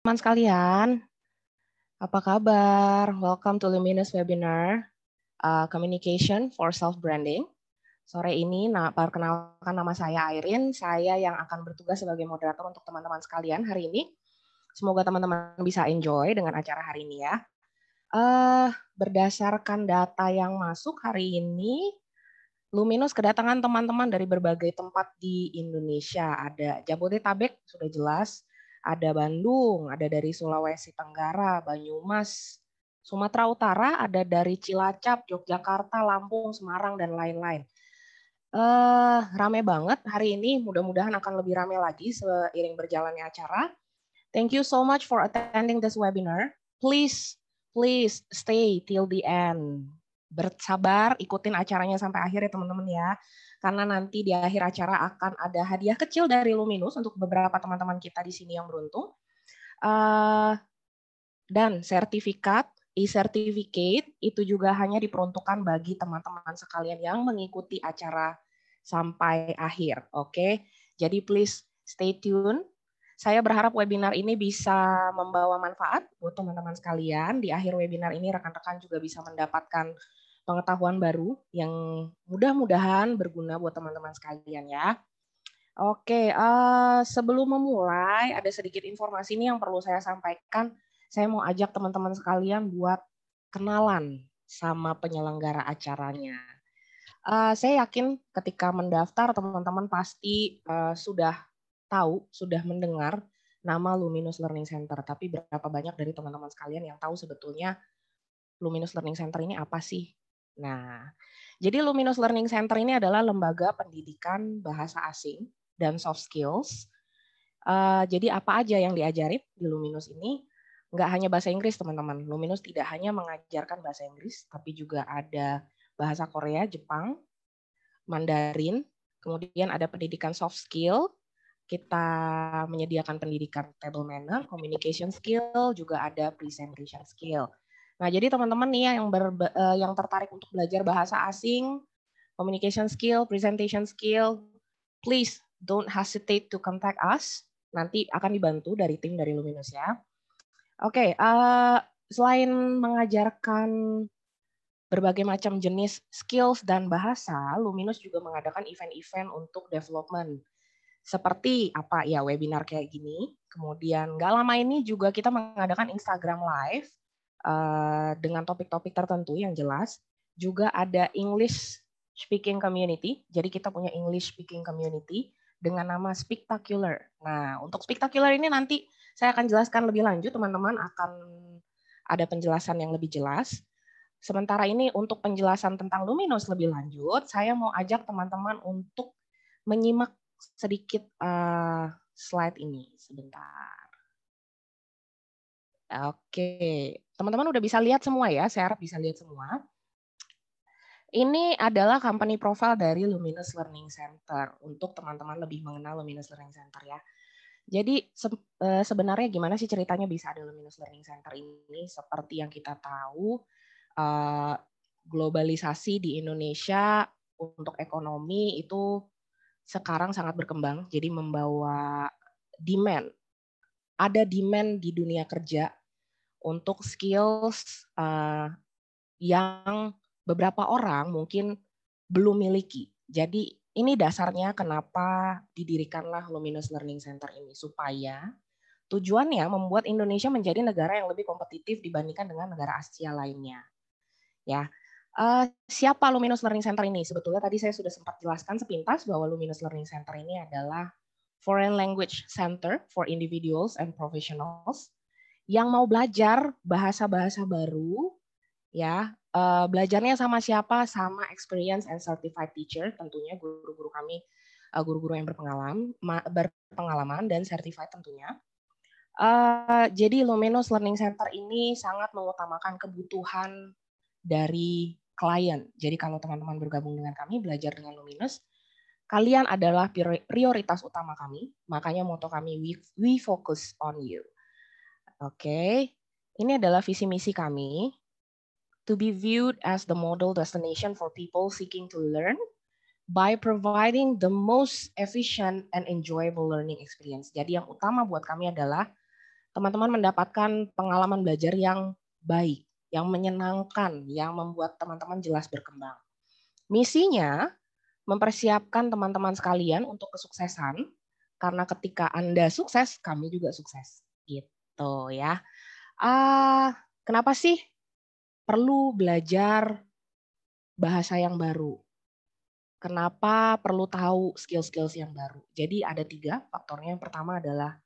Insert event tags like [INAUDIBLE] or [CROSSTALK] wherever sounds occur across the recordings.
teman sekalian, apa kabar? Welcome to Luminous Webinar uh, Communication for Self-Branding. Sore ini, nah, perkenalkan nama saya Airin, saya yang akan bertugas sebagai moderator untuk teman-teman sekalian hari ini. Semoga teman-teman bisa enjoy dengan acara hari ini ya. Uh, berdasarkan data yang masuk hari ini, Luminous kedatangan teman-teman dari berbagai tempat di Indonesia. Ada Jabodetabek, sudah jelas ada Bandung, ada dari Sulawesi Tenggara, Banyumas, Sumatera Utara, ada dari Cilacap, Yogyakarta, Lampung, Semarang, dan lain-lain. Uh, rame banget hari ini, mudah-mudahan akan lebih rame lagi seiring berjalannya acara. Thank you so much for attending this webinar. Please, please stay till the end. Bersabar, ikutin acaranya sampai akhir ya teman-teman ya karena nanti di akhir acara akan ada hadiah kecil dari Luminus untuk beberapa teman-teman kita di sini yang beruntung. Uh, dan sertifikat e-certificate itu juga hanya diperuntukkan bagi teman-teman sekalian yang mengikuti acara sampai akhir. Oke, okay? jadi please stay tune. Saya berharap webinar ini bisa membawa manfaat buat teman-teman sekalian. Di akhir webinar ini rekan-rekan juga bisa mendapatkan pengetahuan baru yang mudah-mudahan berguna buat teman-teman sekalian ya. Oke, uh, sebelum memulai ada sedikit informasi ini yang perlu saya sampaikan. Saya mau ajak teman-teman sekalian buat kenalan sama penyelenggara acaranya. Uh, saya yakin ketika mendaftar teman-teman pasti uh, sudah tahu, sudah mendengar nama Luminous Learning Center. Tapi berapa banyak dari teman-teman sekalian yang tahu sebetulnya Luminous Learning Center ini apa sih? Nah, jadi Luminous Learning Center ini adalah lembaga pendidikan bahasa asing dan soft skills. Uh, jadi apa aja yang diajarin di Luminous ini? Nggak hanya bahasa Inggris, teman-teman. Luminous tidak hanya mengajarkan bahasa Inggris, tapi juga ada bahasa Korea, Jepang, Mandarin, kemudian ada pendidikan soft skill, kita menyediakan pendidikan table manner, communication skill, juga ada presentation skill. Nah, jadi teman-teman nih yang ber, uh, yang tertarik untuk belajar bahasa asing, communication skill, presentation skill, please don't hesitate to contact us. Nanti akan dibantu dari tim dari Luminous ya. Oke, okay, uh, eh, selain mengajarkan berbagai macam jenis skills dan bahasa, Luminous juga mengadakan event-event untuk development. Seperti apa ya webinar kayak gini. Kemudian nggak lama ini juga kita mengadakan Instagram Live Eh, dengan topik-topik tertentu yang jelas. Juga ada English speaking community. Jadi kita punya English speaking community dengan nama Spectacular. Nah, untuk Spectacular ini nanti saya akan jelaskan lebih lanjut, teman-teman akan ada penjelasan yang lebih jelas. Sementara ini untuk penjelasan tentang Luminous lebih lanjut, saya mau ajak teman-teman untuk menyimak sedikit uh, slide ini sebentar. Oke, teman-teman udah bisa lihat semua ya, saya harap bisa lihat semua. Ini adalah company profile dari Luminous Learning Center untuk teman-teman lebih mengenal Luminous Learning Center ya. Jadi eh, sebenarnya gimana sih ceritanya bisa ada Luminous Learning Center ini? Seperti yang kita tahu, eh, globalisasi di Indonesia untuk ekonomi itu sekarang sangat berkembang, jadi membawa demand. Ada demand di dunia kerja untuk skills uh, yang beberapa orang mungkin belum miliki. Jadi ini dasarnya kenapa didirikanlah Luminous Learning Center ini supaya tujuannya membuat Indonesia menjadi negara yang lebih kompetitif dibandingkan dengan negara Asia lainnya. Ya, uh, siapa Luminous Learning Center ini? Sebetulnya tadi saya sudah sempat jelaskan sepintas bahwa Luminous Learning Center ini adalah Foreign Language Center for Individuals and Professionals yang mau belajar bahasa-bahasa baru ya uh, belajarnya sama siapa? Sama experience and certified teacher. Tentunya guru-guru kami uh, guru-guru yang berpengalaman berpengalaman dan certified tentunya. Uh, jadi Luminous Learning Center ini sangat mengutamakan kebutuhan dari klien. Jadi kalau teman-teman bergabung dengan kami belajar dengan Luminous kalian adalah prioritas utama kami. Makanya moto kami we, we focus on you Oke, ini adalah visi misi kami. To be viewed as the model destination for people seeking to learn by providing the most efficient and enjoyable learning experience. Jadi yang utama buat kami adalah teman-teman mendapatkan pengalaman belajar yang baik, yang menyenangkan, yang membuat teman-teman jelas berkembang. Misinya mempersiapkan teman-teman sekalian untuk kesuksesan karena ketika Anda sukses, kami juga sukses. Gitu ya. Uh, kenapa sih perlu belajar bahasa yang baru? Kenapa perlu tahu skill-skills yang baru? Jadi ada tiga faktornya. Yang pertama adalah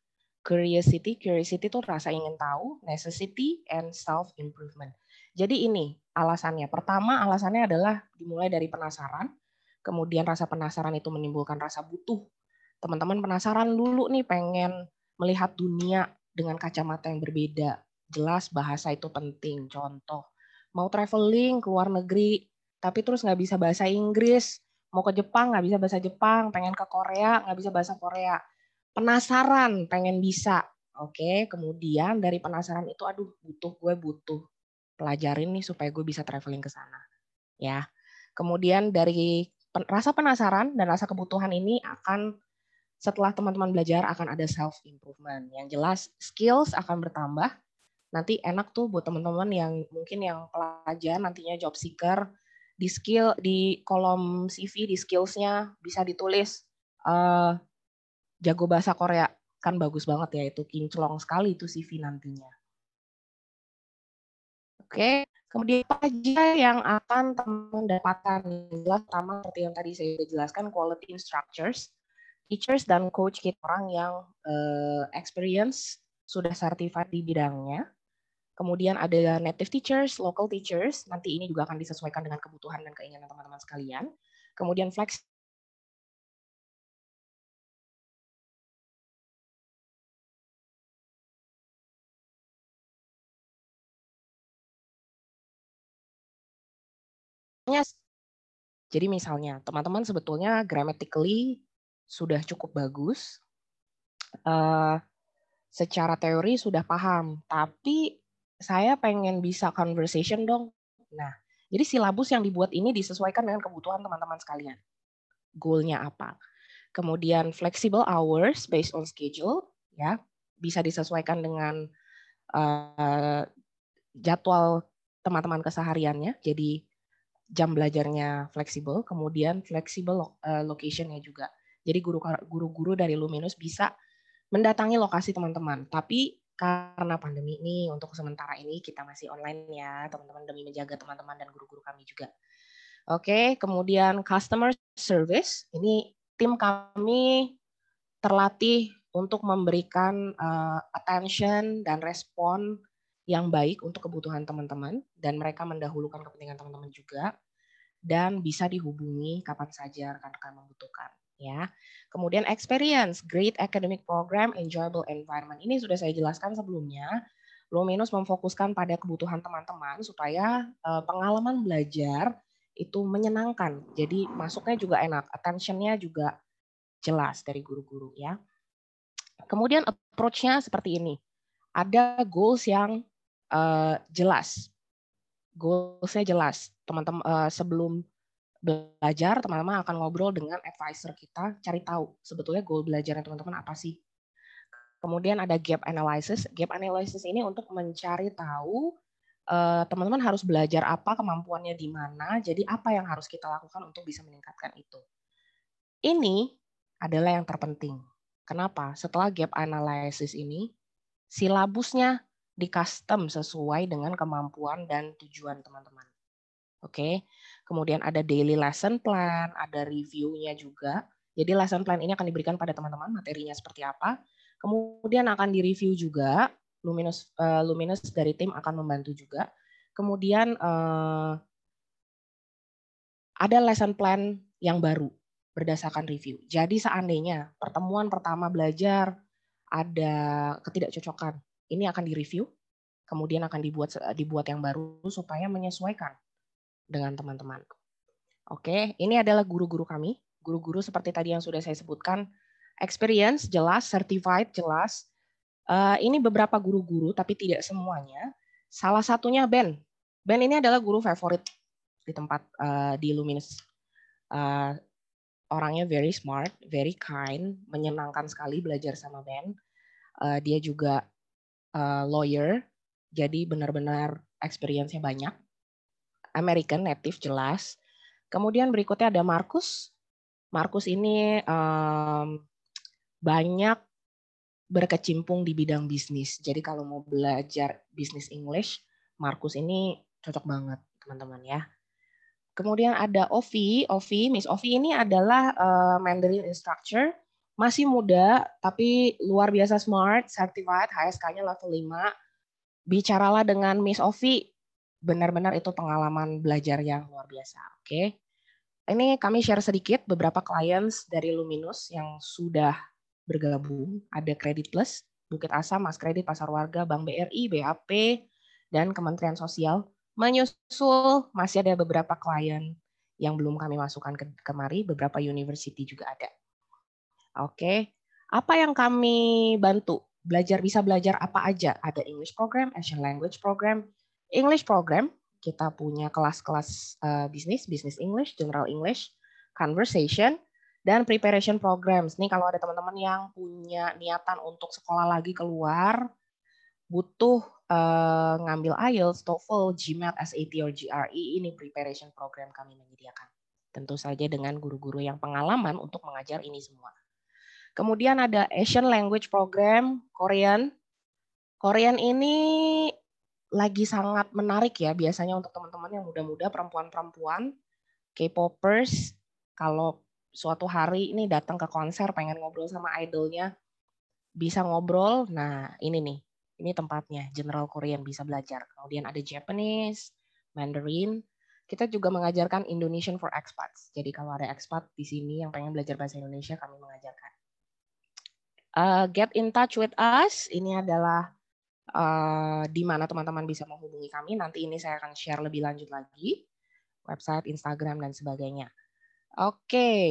curiosity. Curiosity itu rasa ingin tahu, necessity, and self-improvement. Jadi ini alasannya. Pertama alasannya adalah dimulai dari penasaran. Kemudian rasa penasaran itu menimbulkan rasa butuh. Teman-teman penasaran dulu nih pengen melihat dunia dengan kacamata yang berbeda. Jelas bahasa itu penting. Contoh, mau traveling ke luar negeri, tapi terus nggak bisa bahasa Inggris, mau ke Jepang nggak bisa bahasa Jepang, pengen ke Korea nggak bisa bahasa Korea, penasaran pengen bisa, oke, kemudian dari penasaran itu, aduh butuh gue butuh pelajarin nih supaya gue bisa traveling ke sana, ya. Kemudian dari rasa penasaran dan rasa kebutuhan ini akan setelah teman-teman belajar akan ada self improvement. Yang jelas skills akan bertambah. Nanti enak tuh buat teman-teman yang mungkin yang pelajar nantinya job seeker di skill di kolom CV di skillsnya bisa ditulis uh, jago bahasa Korea kan bagus banget ya itu kinclong sekali itu CV nantinya. Oke, kemudian apa aja yang akan teman dapatkan? Jelas pertama seperti yang tadi saya jelaskan quality instructors, teachers dan coach kita orang yang uh, experience sudah certified di bidangnya. Kemudian ada native teachers, local teachers, nanti ini juga akan disesuaikan dengan kebutuhan dan keinginan teman-teman sekalian. Kemudian flex Jadi misalnya, teman-teman sebetulnya grammatically sudah cukup bagus, uh, secara teori sudah paham, tapi saya pengen bisa conversation dong. Nah, jadi silabus yang dibuat ini disesuaikan dengan kebutuhan teman-teman sekalian. Goalnya apa? Kemudian flexible hours based on schedule, ya bisa disesuaikan dengan uh, jadwal teman-teman kesehariannya. Jadi jam belajarnya fleksibel, kemudian fleksibel uh, locationnya juga. Jadi guru-guru dari Luminus bisa mendatangi lokasi teman-teman, tapi karena pandemi ini untuk sementara ini kita masih online ya teman-teman demi menjaga teman-teman dan guru-guru kami juga. Oke, kemudian customer service. Ini tim kami terlatih untuk memberikan uh, attention dan respon yang baik untuk kebutuhan teman-teman. Dan mereka mendahulukan kepentingan teman-teman juga. Dan bisa dihubungi kapan saja rekan-rekan membutuhkan ya. Kemudian experience, great academic program, enjoyable environment. Ini sudah saya jelaskan sebelumnya. Luminus memfokuskan pada kebutuhan teman-teman supaya uh, pengalaman belajar itu menyenangkan. Jadi masuknya juga enak, attention-nya juga jelas dari guru-guru ya. Kemudian approach-nya seperti ini. Ada goals yang uh, jelas. Goals-nya jelas. Teman-teman uh, sebelum belajar, teman-teman akan ngobrol dengan advisor kita, cari tahu sebetulnya goal belajarnya teman-teman apa sih. Kemudian ada gap analysis. Gap analysis ini untuk mencari tahu eh, teman-teman harus belajar apa, kemampuannya di mana, jadi apa yang harus kita lakukan untuk bisa meningkatkan itu. Ini adalah yang terpenting. Kenapa? Setelah gap analysis ini, silabusnya di custom sesuai dengan kemampuan dan tujuan teman-teman. Oke. Kemudian ada daily lesson plan, ada reviewnya juga. Jadi lesson plan ini akan diberikan pada teman-teman materinya seperti apa. Kemudian akan direview juga. Luminous uh, Luminous dari tim akan membantu juga. Kemudian uh, ada lesson plan yang baru berdasarkan review. Jadi seandainya pertemuan pertama belajar ada ketidakcocokan, ini akan direview, kemudian akan dibuat dibuat yang baru supaya menyesuaikan dengan teman-teman. Oke, ini adalah guru-guru kami. Guru-guru seperti tadi yang sudah saya sebutkan, experience jelas, certified jelas. Uh, ini beberapa guru-guru, tapi tidak semuanya. Salah satunya Ben. Ben ini adalah guru favorit di tempat uh, di Luminous. Uh, orangnya very smart, very kind, menyenangkan sekali belajar sama Ben. Uh, dia juga uh, lawyer, jadi benar-benar experience-nya banyak. American native jelas. Kemudian berikutnya ada Markus. Markus ini um, banyak berkecimpung di bidang bisnis. Jadi kalau mau belajar bisnis English, Markus ini cocok banget teman-teman ya. Kemudian ada Ovi, Ovi, Miss Ovi ini adalah uh, Mandarin instructor, masih muda tapi luar biasa smart, certified, HSK-nya level 5. Bicaralah dengan Miss Ovi, benar-benar itu pengalaman belajar yang luar biasa, oke? Okay? Ini kami share sedikit beberapa clients dari Luminus yang sudah bergabung. Ada Kredit Plus, Bukit Asam, Mas Kredit, Pasar Warga, Bank BRI, BAP, dan Kementerian Sosial menyusul masih ada beberapa klien yang belum kami masukkan ke kemari, beberapa university juga ada. Oke, apa yang kami bantu? Belajar bisa belajar apa aja? Ada English program, Asian language program, English program. Kita punya kelas-kelas uh, bisnis, business English, general English, conversation, dan preparation programs. Nih kalau ada teman-teman yang punya niatan untuk sekolah lagi keluar, butuh uh, ngambil IELTS, TOEFL, GMAT, SAT, or GRE, ini preparation program kami menyediakan. Tentu saja dengan guru-guru yang pengalaman untuk mengajar ini semua. Kemudian ada Asian Language Program, Korean. Korean ini lagi sangat menarik ya biasanya untuk teman-teman yang muda-muda, perempuan-perempuan, K-popers, kalau suatu hari ini datang ke konser pengen ngobrol sama idolnya, bisa ngobrol, nah ini nih, ini tempatnya, General Korean bisa belajar. Kemudian ada Japanese, Mandarin. Kita juga mengajarkan Indonesian for expats. Jadi kalau ada expat di sini yang pengen belajar bahasa Indonesia, kami mengajarkan. Uh, get in touch with us. Ini adalah uh, di mana teman-teman bisa menghubungi kami. Nanti ini saya akan share lebih lanjut lagi. Website, Instagram, dan sebagainya. Oke. Okay.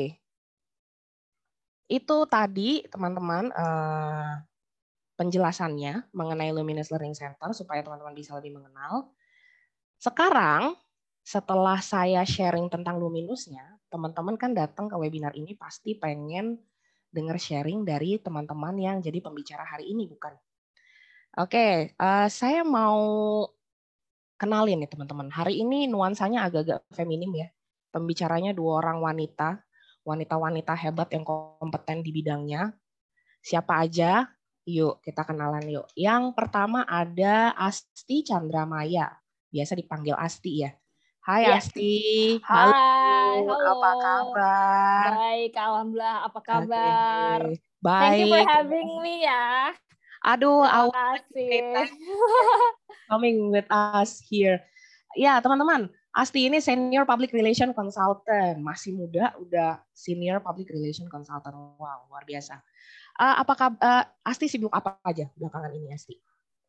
Itu tadi teman-teman uh, penjelasannya mengenai Luminous Learning Center supaya teman-teman bisa lebih mengenal. Sekarang setelah saya sharing tentang Luminusnya, teman-teman kan datang ke webinar ini pasti pengen dengar sharing dari teman-teman yang jadi pembicara hari ini, bukan? Oke, uh, saya mau kenalin nih teman-teman. Hari ini nuansanya agak-agak feminim ya. Pembicaranya dua orang wanita, wanita-wanita hebat yang kompeten di bidangnya. Siapa aja? Yuk, kita kenalan yuk. Yang pertama ada Asti Chandra Maya. Biasa dipanggil Asti ya. Hai ya. Asti. Hai, halo. Apa kabar? Baik, alhamdulillah. Apa kabar? Okay. Baik. Thank you for having me ya. Aduh, kasih. [LAUGHS] coming with us here. Ya, teman-teman, Asti ini senior public relation consultant, masih muda, udah senior public relation consultant. Wow, luar biasa. Uh, apakah uh, Asti sibuk apa aja belakangan ini Asti?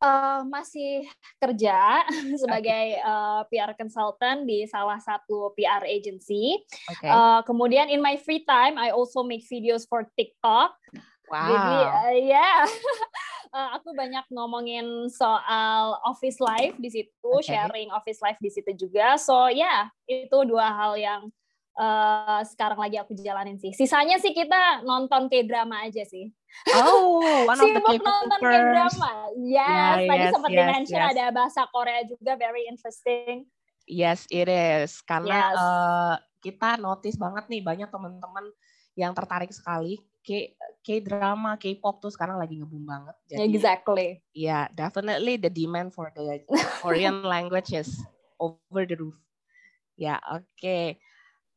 Uh, masih kerja [LAUGHS] sebagai uh, PR consultant di salah satu PR agency. Okay. Uh, kemudian in my free time, I also make videos for TikTok. Wow. Jadi uh, ya, yeah. uh, aku banyak ngomongin soal office life di situ, okay. sharing office life di situ juga. So ya, yeah, itu dua hal yang uh, sekarang lagi aku jalanin sih. Sisanya sih kita nonton K-drama aja sih. Oh, [LAUGHS] one of the nonton K-drama. Yes, yeah, tadi yes, sempat yes, dimention yes. ada bahasa Korea juga, very interesting. Yes, it is. Karena Yes. uh, kita notice banget nih banyak teman-teman yang tertarik sekali K K-drama, K-pop tuh sekarang lagi ngebum banget. Jadi Exactly. ya definitely the demand for the Korean [LAUGHS] language is over the roof. Ya, oke.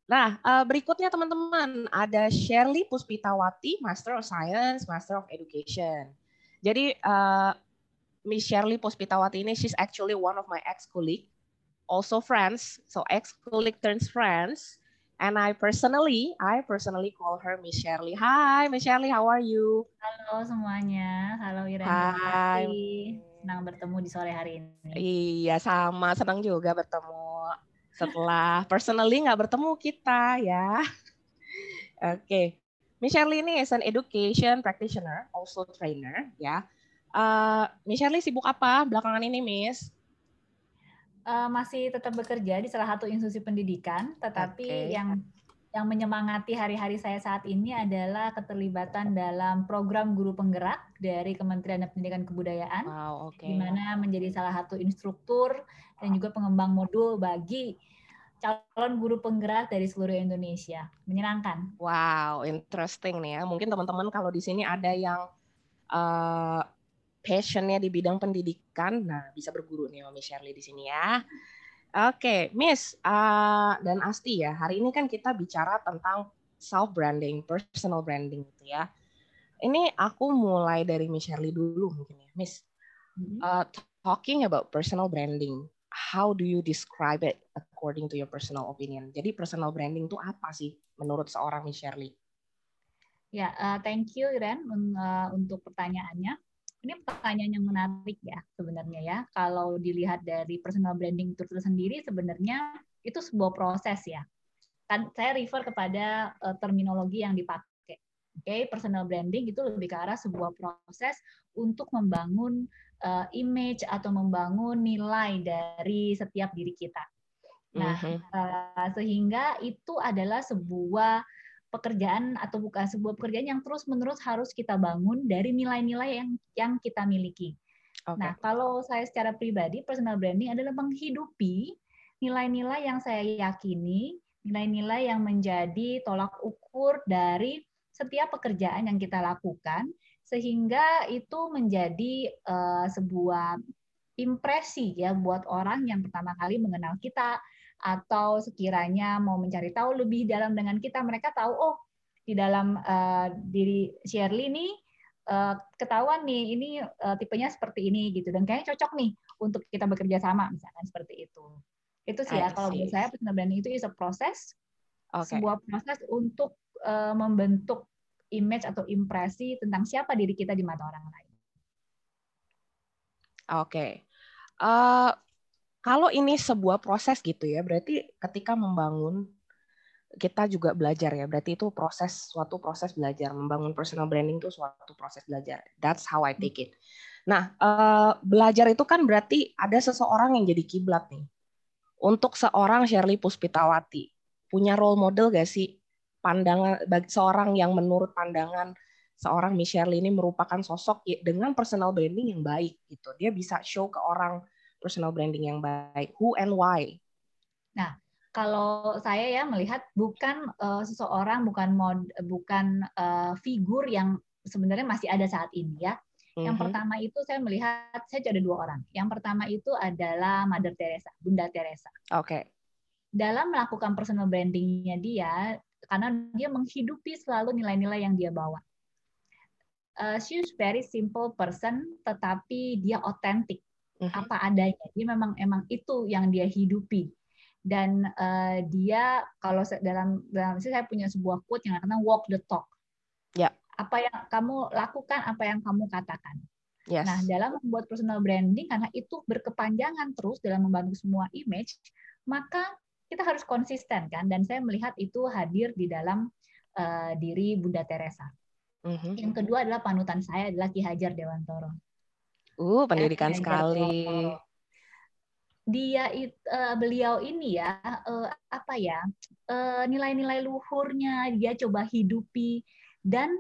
Nah, eh, berikutnya teman-teman ada Shirley Puspitawati, Master of Science, Master of Education. Jadi eh, Miss Shirley Puspitawati ini she's actually one of my ex-colleague, also friends. So ex-colleague turns friends. And I personally, I personally call her Miss Shirley. Hi, Miss Shirley, how are you? Halo semuanya, halo Ira. Hai. Senang bertemu di sore hari ini. Iya, sama. Senang juga bertemu. Setelah personally nggak bertemu kita ya. [LAUGHS] Oke. Miss Shirley ini is an education practitioner, also trainer ya. Uh, Miss Shirley sibuk apa belakangan ini, Miss? Eh, masih tetap bekerja di salah satu institusi pendidikan, tetapi Oke. yang yang menyemangati hari-hari saya saat ini adalah keterlibatan dalam program guru penggerak dari Kementerian Pendidikan Kebudayaan, wow, okay. di mana menjadi salah satu instruktur dan juga pengembang modul bagi calon guru penggerak dari seluruh Indonesia. Menyenangkan. Wow, interesting nih ya. Mungkin teman-teman kalau di sini ada yang uh, passionnya di bidang pendidikan, nah bisa berguru nih Mami Shirley di sini ya. Oke, Miss uh, dan Asti ya. Hari ini kan kita bicara tentang self branding, personal branding gitu ya. Ini aku mulai dari Miss Shirley dulu mungkin ya, Miss. Uh, talking about personal branding, how do you describe it according to your personal opinion? Jadi personal branding itu apa sih menurut seorang Miss Shirley? Ya, uh, thank you Ren uh, untuk pertanyaannya ini pertanyaan yang menarik ya sebenarnya ya. Kalau dilihat dari personal branding itu sendiri sebenarnya itu sebuah proses ya. Kan saya refer kepada uh, terminologi yang dipakai. Oke, okay? personal branding itu lebih ke arah sebuah proses untuk membangun uh, image atau membangun nilai dari setiap diri kita. Nah, uh, sehingga itu adalah sebuah pekerjaan atau bukan sebuah pekerjaan yang terus-menerus harus kita bangun dari nilai-nilai yang yang kita miliki. Okay. Nah, kalau saya secara pribadi personal branding adalah menghidupi nilai-nilai yang saya yakini, nilai-nilai yang menjadi tolak ukur dari setiap pekerjaan yang kita lakukan sehingga itu menjadi uh, sebuah impresi ya buat orang yang pertama kali mengenal kita atau sekiranya mau mencari tahu lebih dalam dengan kita, mereka tahu oh di dalam uh, diri Shirley ini uh, ketahuan nih ini uh, tipenya seperti ini gitu dan kayaknya cocok nih untuk kita bekerja sama misalkan seperti itu. Itu sih ya kalau menurut saya personal branding itu is a proses okay. sebuah proses untuk uh, membentuk image atau impresi tentang siapa diri kita di mata orang lain. Oke. Okay. Uh, kalau ini sebuah proses gitu ya, berarti ketika membangun kita juga belajar ya. Berarti itu proses suatu proses belajar. Membangun personal branding itu suatu proses belajar. That's how I take it. Nah, uh, belajar itu kan berarti ada seseorang yang jadi kiblat nih. Untuk seorang Shirley Puspitawati, punya role model gak sih? Pandangan bagi seorang yang menurut pandangan seorang Miss Shirley ini merupakan sosok dengan personal branding yang baik gitu. Dia bisa show ke orang personal branding yang baik? Who and why? Nah, kalau saya ya melihat bukan uh, seseorang, bukan mod, bukan uh, figur yang sebenarnya masih ada saat ini ya. Mm-hmm. Yang mhm. pertama itu saya melihat saya ada dua orang. Yang pertama itu adalah Mother Teresa, Bunda Teresa. Oke. Okay. Dalam melakukan personal brandingnya dia, karena dia menghidupi selalu nilai-nilai yang dia bawa. Uh, she's very simple person, tetapi dia otentik hmm apa adanya. Dia memang emang itu yang dia hidupi. Dan uh, dia kalau dalam dalam saya punya sebuah quote yang namanya walk the talk. Ya. Yeah. Apa yang kamu lakukan, apa yang kamu katakan. Yes. Nah, dalam membuat personal branding karena itu berkepanjangan terus dalam membantu semua image, maka kita harus konsisten kan dan saya melihat itu hadir di dalam uh, diri Bunda Teresa. Mm-hmm. Yang kedua adalah panutan saya adalah Ki Hajar Dewantoro. Uh, pendidikan sekali. Dia uh, beliau ini ya uh, apa ya uh, nilai-nilai luhurnya dia coba hidupi dan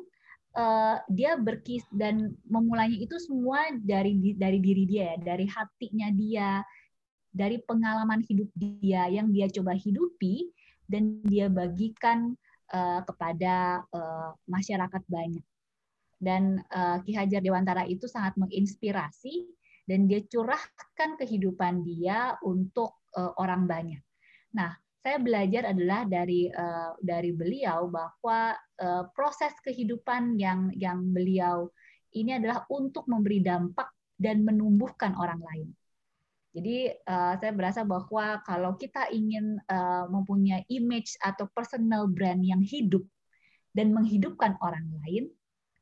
uh, dia berkis dan memulainya itu semua dari dari diri dia ya, dari hatinya dia, dari pengalaman hidup dia yang dia coba hidupi dan dia bagikan uh, kepada uh, masyarakat banyak dan uh, Ki Hajar Dewantara itu sangat menginspirasi dan dia curahkan kehidupan dia untuk uh, orang banyak. Nah, saya belajar adalah dari uh, dari beliau bahwa uh, proses kehidupan yang yang beliau ini adalah untuk memberi dampak dan menumbuhkan orang lain. Jadi uh, saya berasa bahwa kalau kita ingin uh, mempunyai image atau personal brand yang hidup dan menghidupkan orang lain,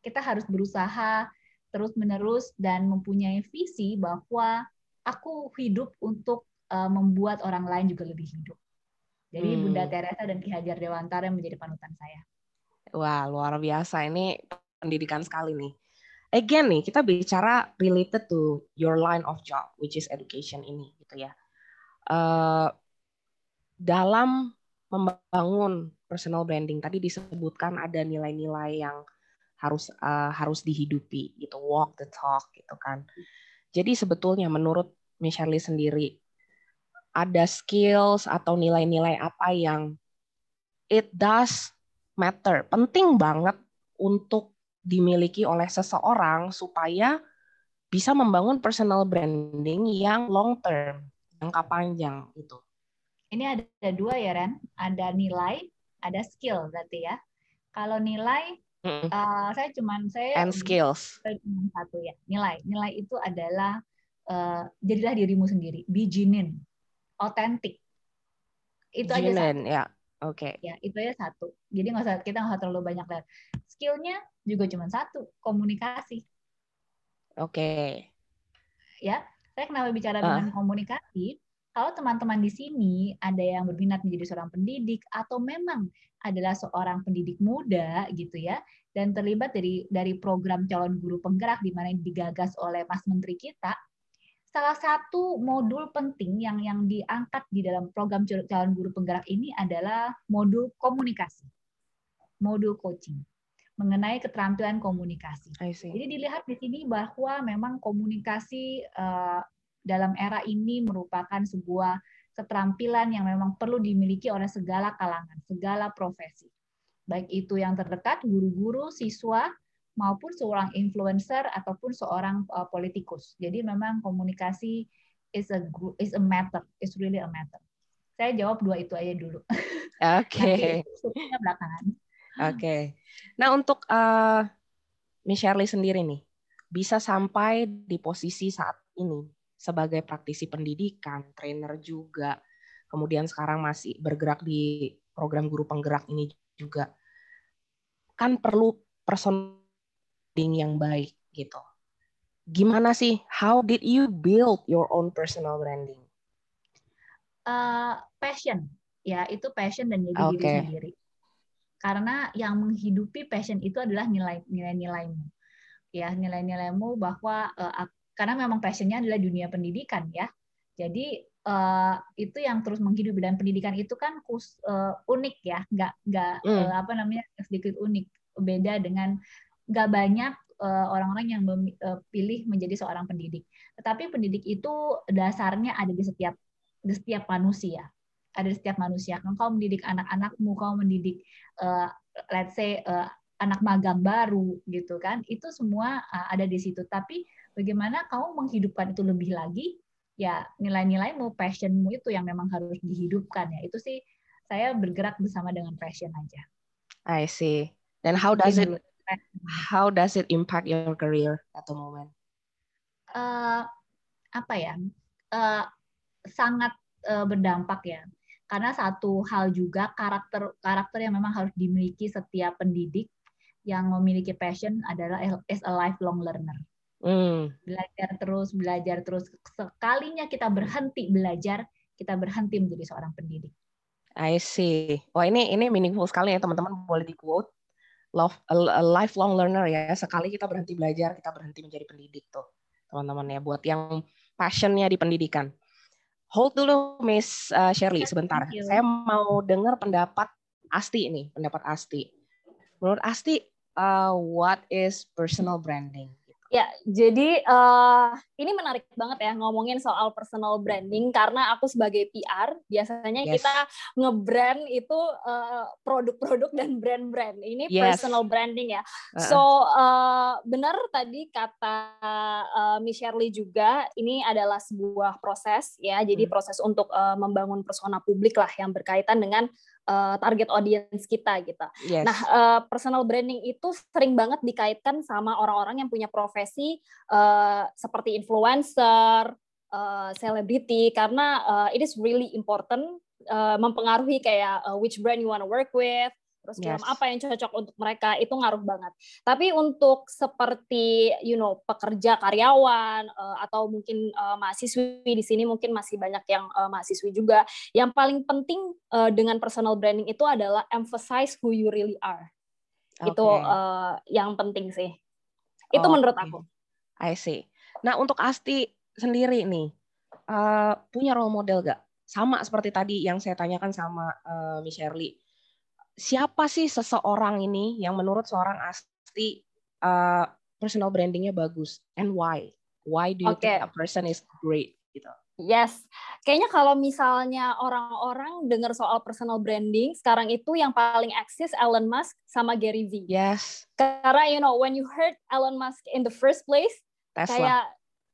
kita harus berusaha terus-menerus dan mempunyai visi bahwa aku hidup untuk uh, membuat orang lain juga lebih hidup. Jadi hmm. Bunda Teresa dan Ki Hajar Dewantara yang menjadi panutan saya. Wah, luar biasa. Ini pendidikan sekali nih. Again nih, kita bicara related to your line of job, which is education ini, gitu ya. Uh, dalam membangun personal branding? Tadi disebutkan ada nilai-nilai yang harus uh, harus dihidupi gitu, walk the talk gitu kan. Jadi sebetulnya menurut Michelle sendiri ada skills atau nilai-nilai apa yang it does matter, penting banget untuk dimiliki oleh seseorang supaya bisa membangun personal branding yang long term, jangka panjang itu. Ini ada dua ya Ren, ada nilai, ada skill berarti ya. Kalau nilai, mm. uh, saya cuman saya and skills cuma satu ya nilai. Nilai itu adalah uh, jadilah dirimu sendiri, be genuine, otentik. Itu genuine, aja satu. ya. Oke. Okay. Ya, itu aja satu. Jadi nggak usah kita nggak usah terlalu banyak lihat. Skillnya juga cuma satu, komunikasi. Oke. Okay. Ya, saya kenapa bicara uh. dengan komunikasi? Kalau teman-teman di sini ada yang berminat menjadi seorang pendidik atau memang adalah seorang pendidik muda gitu ya dan terlibat dari dari program calon guru penggerak di mana digagas oleh Mas Menteri kita, salah satu modul penting yang yang diangkat di dalam program calon guru penggerak ini adalah modul komunikasi, modul coaching mengenai keterampilan komunikasi. Jadi dilihat di sini bahwa memang komunikasi uh, dalam era ini merupakan sebuah keterampilan yang memang perlu dimiliki oleh segala kalangan, segala profesi. Baik itu yang terdekat, guru-guru, siswa, maupun seorang influencer ataupun seorang uh, politikus. Jadi memang komunikasi is a is a matter, is really a matter. Saya jawab dua itu aja dulu. Oke. [LAUGHS] Okay. belakangan. Oke. Okay. Nah untuk uh, Michelle sendiri nih, bisa sampai di posisi saat ini sebagai praktisi pendidikan, trainer juga, kemudian sekarang masih bergerak di program guru penggerak ini juga, kan perlu person yang baik gitu. Gimana sih? How did you build your own personal branding? Uh, passion, ya itu passion dan jadi okay. diri sendiri karena yang menghidupi passion itu adalah nilai nilai-nilaimu ya nilai-nilaimu bahwa uh, karena memang passionnya adalah dunia pendidikan ya jadi uh, itu yang terus menghidupi dan pendidikan itu kan kus, uh, unik ya nggak nggak mm. uh, apa namanya sedikit unik beda dengan nggak banyak orang-orang yang pilih menjadi seorang pendidik tetapi pendidik itu dasarnya ada di setiap di setiap manusia ada di setiap manusia. Kan kau mendidik anak-anakmu, kau mendidik uh, let's say uh, anak magang baru gitu kan. Itu semua uh, ada di situ. Tapi bagaimana kau menghidupkan itu lebih lagi? Ya nilai-nilaimu, passionmu itu yang memang harus dihidupkan ya. Itu sih saya bergerak bersama dengan passion aja. I see. Dan how does it how does it impact your career at the moment? Uh, apa ya? Uh, sangat uh, berdampak ya karena satu hal juga karakter karakter yang memang harus dimiliki setiap pendidik yang memiliki passion adalah as a lifelong learner. Mm. Belajar terus, belajar terus. Sekalinya kita berhenti belajar, kita berhenti menjadi seorang pendidik. I see. Wah ini ini meaningful sekali ya teman-teman boleh di quote. Love a, a lifelong learner ya. Sekali kita berhenti belajar, kita berhenti menjadi pendidik tuh teman-teman ya. Buat yang passionnya di pendidikan. Hold dulu Miss uh, Shirley sebentar. Saya mau dengar pendapat Asti ini, pendapat Asti. Menurut Asti, uh, what is personal branding? Ya, jadi uh, ini menarik banget ya ngomongin soal personal branding karena aku sebagai PR biasanya yes. kita ngebrand itu uh, produk-produk dan brand-brand. Ini yes. personal branding ya. Uh-uh. So uh, benar tadi kata uh, Miss Shirley juga ini adalah sebuah proses ya. Jadi hmm. proses untuk uh, membangun persona publik lah yang berkaitan dengan uh, target audience kita gitu. Yes. Nah, uh, personal branding itu sering banget dikaitkan sama orang-orang yang punya profesi uh, seperti influencer, selebriti, uh, karena uh, it is really important uh, mempengaruhi kayak uh, which brand you wanna work with, terus film yes. apa yang cocok untuk mereka itu ngaruh banget. Tapi untuk seperti you know pekerja karyawan uh, atau mungkin uh, mahasiswi di sini mungkin masih banyak yang uh, mahasiswi juga. Yang paling penting uh, dengan personal branding itu adalah emphasize who you really are. Okay. Itu uh, yang penting sih. Itu okay. menurut aku. I see. Nah untuk Asti sendiri nih uh, punya role model gak sama seperti tadi yang saya tanyakan sama uh, Miss Shirley. Siapa sih seseorang ini yang menurut seorang Asti uh, personal brandingnya bagus and why? Why do you okay. think a person is great gitu? Yes, kayaknya kalau misalnya orang-orang dengar soal personal branding, sekarang itu yang paling eksis Elon Musk sama Gary V. Yes. Karena you know when you heard Elon Musk in the first place, Tesla. kayak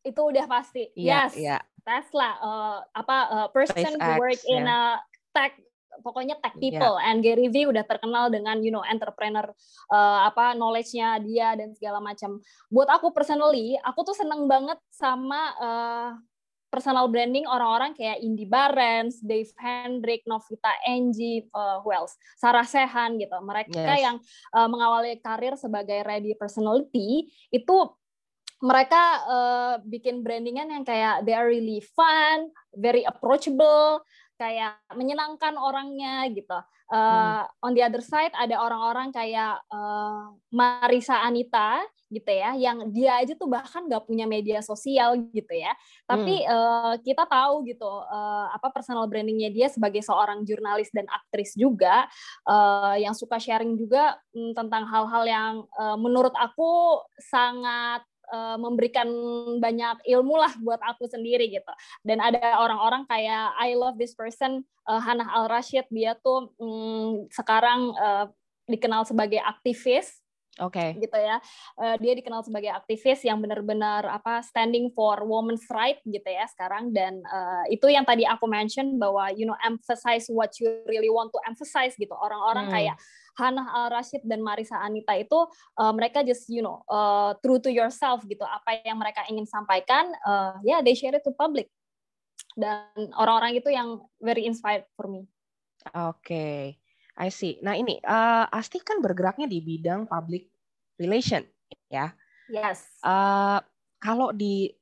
itu udah pasti. Yeah, yes. Yeah. Tesla, uh, apa uh, person SpaceX, who work in yeah. a tech pokoknya tech people yeah. and Gary V udah terkenal dengan you know entrepreneur uh, apa knowledge-nya dia dan segala macam. Buat aku personally, aku tuh seneng banget sama uh, personal branding orang-orang kayak Indy Barens, Dave Hendrick, Novita Angie, uh, who else? Sarah Sehan gitu. Mereka yes. yang uh, mengawali karir sebagai ready personality itu mereka uh, bikin brandingan yang kayak they are really fun, very approachable, kayak menyenangkan orangnya gitu. Uh, hmm. On the other side ada orang-orang kayak uh, Marisa Anita gitu ya, yang dia aja tuh bahkan nggak punya media sosial gitu ya. Tapi hmm. uh, kita tahu gitu uh, apa personal brandingnya dia sebagai seorang jurnalis dan aktris juga uh, yang suka sharing juga um, tentang hal-hal yang uh, menurut aku sangat uh, memberikan banyak ilmu lah buat aku sendiri gitu. Dan ada orang-orang kayak I love this person uh, Hannah Al Rashid dia tuh um, sekarang uh, dikenal sebagai aktivis Oke. Okay. Gitu ya. Uh, dia dikenal sebagai aktivis yang benar-benar apa standing for women's right gitu ya sekarang dan uh, itu yang tadi aku mention bahwa you know emphasize what you really want to emphasize gitu. Orang-orang hmm. kayak Hannah Al Rashid dan Marisa Anita itu uh, mereka just you know uh, true to yourself gitu. Apa yang mereka ingin sampaikan uh, ya yeah, they share it to public. Dan orang-orang itu yang very inspired for me. Oke. Okay. I see. Nah ini uh, Asti kan bergeraknya di bidang public relation, ya. Yes. Uh, kalau di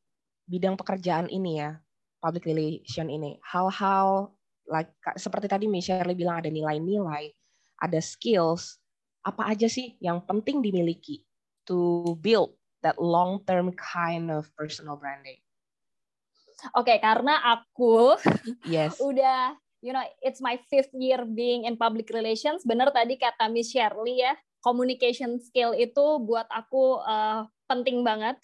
bidang pekerjaan ini ya, public relation ini, hal-hal like seperti tadi Shirley bilang ada nilai-nilai, ada skills, apa aja sih yang penting dimiliki to build that long-term kind of personal branding? Oke, okay, karena aku yes. [LAUGHS] udah you know, it's my fifth year being in public relations. Benar tadi kata Miss Shirley ya, communication skill itu buat aku uh, penting banget.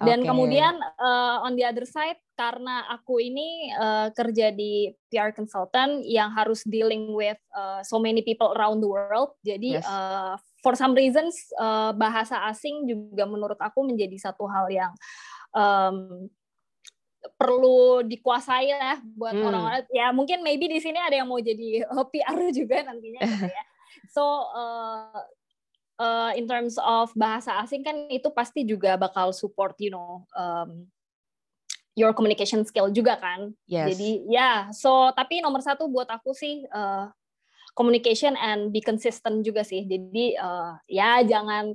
Dan okay. kemudian uh, on the other side, karena aku ini uh, kerja di PR consultant yang harus dealing with uh, so many people around the world, jadi yes. uh, for some reasons uh, bahasa asing juga menurut aku menjadi satu hal yang um, perlu dikuasai lah buat hmm. orang-orang ya mungkin maybe di sini ada yang mau jadi [LAUGHS] PR juga nantinya gitu ya so uh, uh, in terms of bahasa asing kan itu pasti juga bakal support you know um, your communication skill juga kan. Yes. jadi ya yeah, so tapi nomor satu buat aku sih uh, communication and be consistent juga sih. Jadi uh, ya jangan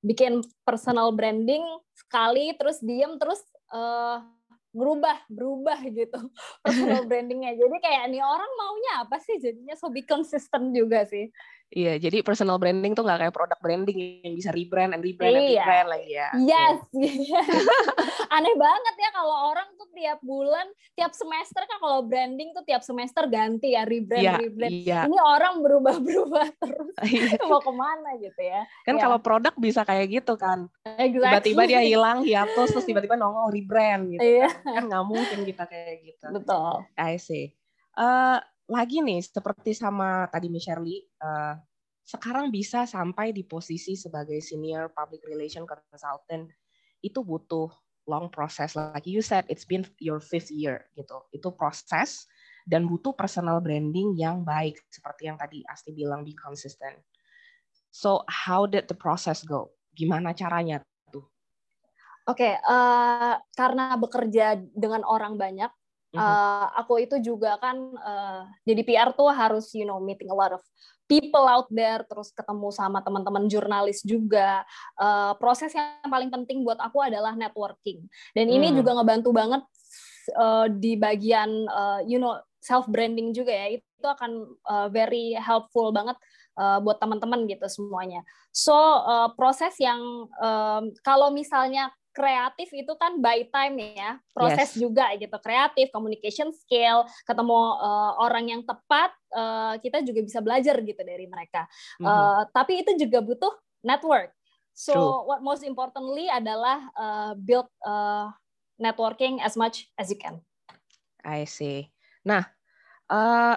bikin personal branding sekali terus diem terus uh, berubah berubah gitu [LAUGHS] personal brandingnya. Jadi kayak nih orang maunya apa sih jadinya? So be consistent juga sih Iya, jadi personal branding tuh nggak kayak produk branding yang bisa rebrand and rebrand iya. and rebrand lagi ya. Yes, iya. [LAUGHS] aneh banget ya kalau orang tuh tiap bulan, tiap semester kan kalau branding tuh tiap semester ganti ya rebrand, iya, rebrand. Iya. Ini orang berubah-berubah [LAUGHS] terus, [LAUGHS] iya. mau ke mana gitu ya? Kan ya. kalau produk bisa kayak gitu kan, exactly. tiba-tiba dia hilang, hiatus, terus tiba-tiba nongol rebrand gitu. Iya. Kan, kan nggak mungkin kita kayak gitu. Betul. I see. Uh, lagi nih seperti sama tadi Miss Shirley, uh, sekarang bisa sampai di posisi sebagai senior public relation consultant itu butuh long process. Like you said it's been your fifth year gitu. Itu proses dan butuh personal branding yang baik seperti yang tadi Asti bilang be consistent. So how did the process go? Gimana caranya oke okay, uh, eh, karena bekerja dengan orang banyak Uh, aku itu juga kan uh, jadi PR tuh harus you know meeting a lot of people out there terus ketemu sama teman-teman jurnalis juga. Uh, proses yang paling penting buat aku adalah networking. Dan ini hmm. juga ngebantu banget uh, di bagian uh, you know self branding juga ya. Itu akan uh, very helpful banget uh, buat teman-teman gitu semuanya. So uh, proses yang um, kalau misalnya kreatif itu kan by time ya proses yes. juga gitu. Kreatif communication skill ketemu uh, orang yang tepat uh, kita juga bisa belajar gitu dari mereka. Mm -hmm. uh, tapi itu juga butuh network. So True. what most importantly adalah uh, build uh, networking as much as you can. I see. Nah uh,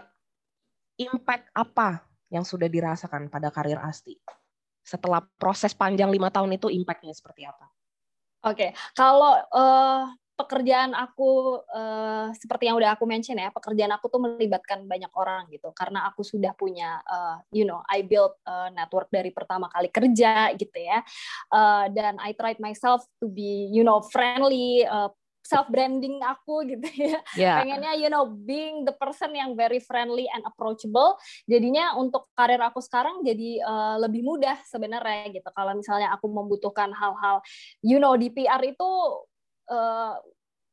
impact apa yang sudah dirasakan pada karir Asti? Setelah proses panjang lima tahun itu impactnya seperti apa Oke, okay. kalau uh, pekerjaan aku uh, seperti yang udah aku mention ya, pekerjaan aku tuh melibatkan banyak orang gitu. Karena aku sudah punya, uh, you know, I build a network dari pertama kali kerja gitu ya. Uh, dan I tried myself to be, you know, friendly, uh, self branding aku gitu ya. Yeah. Pengennya you know being the person yang very friendly and approachable. Jadinya untuk karir aku sekarang jadi uh, lebih mudah sebenarnya gitu. Kalau misalnya aku membutuhkan hal-hal you know di PR itu uh,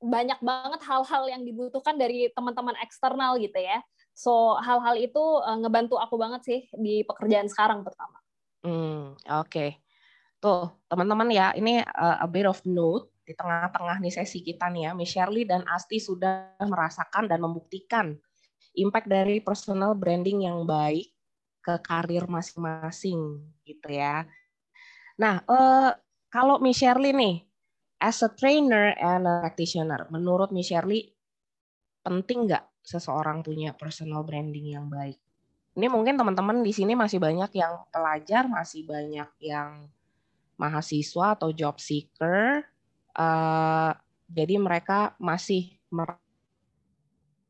banyak banget hal-hal yang dibutuhkan dari teman-teman eksternal gitu ya. So hal-hal itu uh, ngebantu aku banget sih di pekerjaan sekarang pertama. Hmm, oke. Okay. Tuh, teman-teman ya, ini uh, a bit of note di tengah-tengah nih sesi kita nih ya, Miss Shirley dan Asti sudah merasakan dan membuktikan impact dari personal branding yang baik ke karir masing-masing gitu ya. Nah, eh, kalau Miss Shirley nih, as a trainer and a practitioner, menurut Miss Shirley penting nggak seseorang punya personal branding yang baik? Ini mungkin teman-teman di sini masih banyak yang pelajar, masih banyak yang mahasiswa atau job seeker, Uh, jadi mereka masih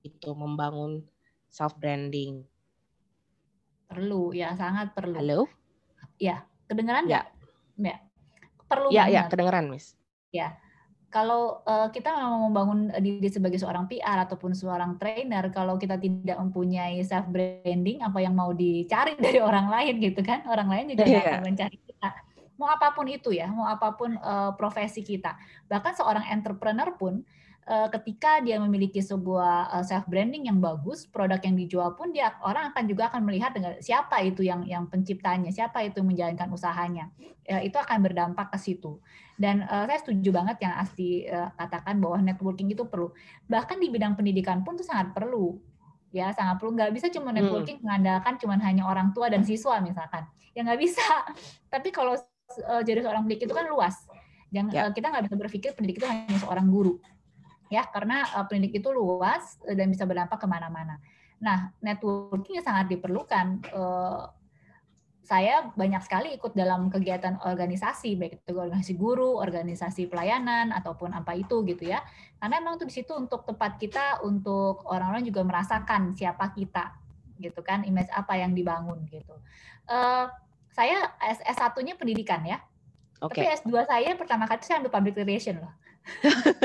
itu membangun self branding. Perlu ya, sangat perlu. Halo? Ya, kedengeran nggak? Ya. ya. Perlu ya, banget. Ya, kedengeran, Miss. Ya. Kalau uh, kita mau membangun diri sebagai seorang PR ataupun seorang trainer, kalau kita tidak mempunyai self branding, apa yang mau dicari [LAUGHS] dari orang lain gitu kan? Orang lain juga yeah. akan mencari mau apa pun itu ya, mau apa pun uh, profesi kita. Bahkan seorang entrepreneur pun uh, ketika dia memiliki sebuah uh, self branding yang bagus, produk yang dijual pun dia orang akan juga akan melihat dengan siapa itu yang yang penciptanya, siapa itu yang menjalankan usahanya. Uh, itu akan berdampak ke situ. Dan uh, saya setuju banget yang Asti uh, katakan bahwa networking itu perlu. Bahkan di bidang pendidikan pun itu sangat perlu ya sangat perlu nggak bisa cuma hmm. networking hmm. mengandalkan cuma hanya orang tua dan siswa misalkan ya nggak bisa [LAUGHS] tapi kalau uh, jadi seorang pendidik itu kan luas. Jangan ya. uh, kita nggak bisa berpikir pendidik itu hanya seorang guru, ya karena uh, pendidik itu luas dan bisa berdampak ke mana-mana. Nah, networking sangat diperlukan. Uh, saya banyak sekali ikut dalam kegiatan organisasi, baik itu organisasi guru, organisasi pelayanan, ataupun apa itu gitu ya. Karena memang itu di situ untuk tempat kita, untuk orang-orang juga merasakan siapa kita, gitu kan, image apa yang dibangun gitu. Uh, saya S1-nya pendidikan ya. Okay. Tapi S2 saya pertama kali saya ambil public relation loh.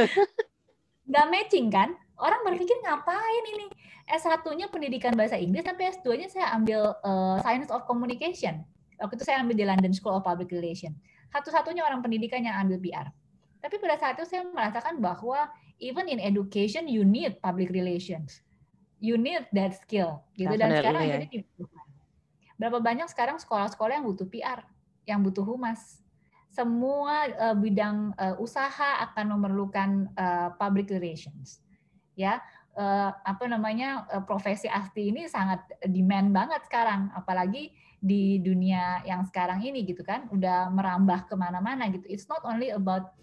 [LAUGHS] Nggak matching kan? Orang berpikir ngapain ini? S1-nya pendidikan bahasa Inggris, tapi S2-nya saya ambil uh, Science of Communication. Waktu itu saya ambil di London School of Public Relation. Satu-satunya orang pendidikan yang ambil PR. Tapi pada saat itu saya merasakan bahwa even in education you need public relations. You need that skill. Gitu. Dan sekarang yeah. jadi dibutuhkan. Berapa banyak sekarang sekolah-sekolah yang butuh PR, yang butuh humas. Semua uh, bidang uh, usaha akan memerlukan uh, public relations. Ya, apa namanya profesi asti ini sangat demand banget sekarang, apalagi di dunia yang sekarang ini gitu kan, udah merambah ke mana-mana gitu. It's not only about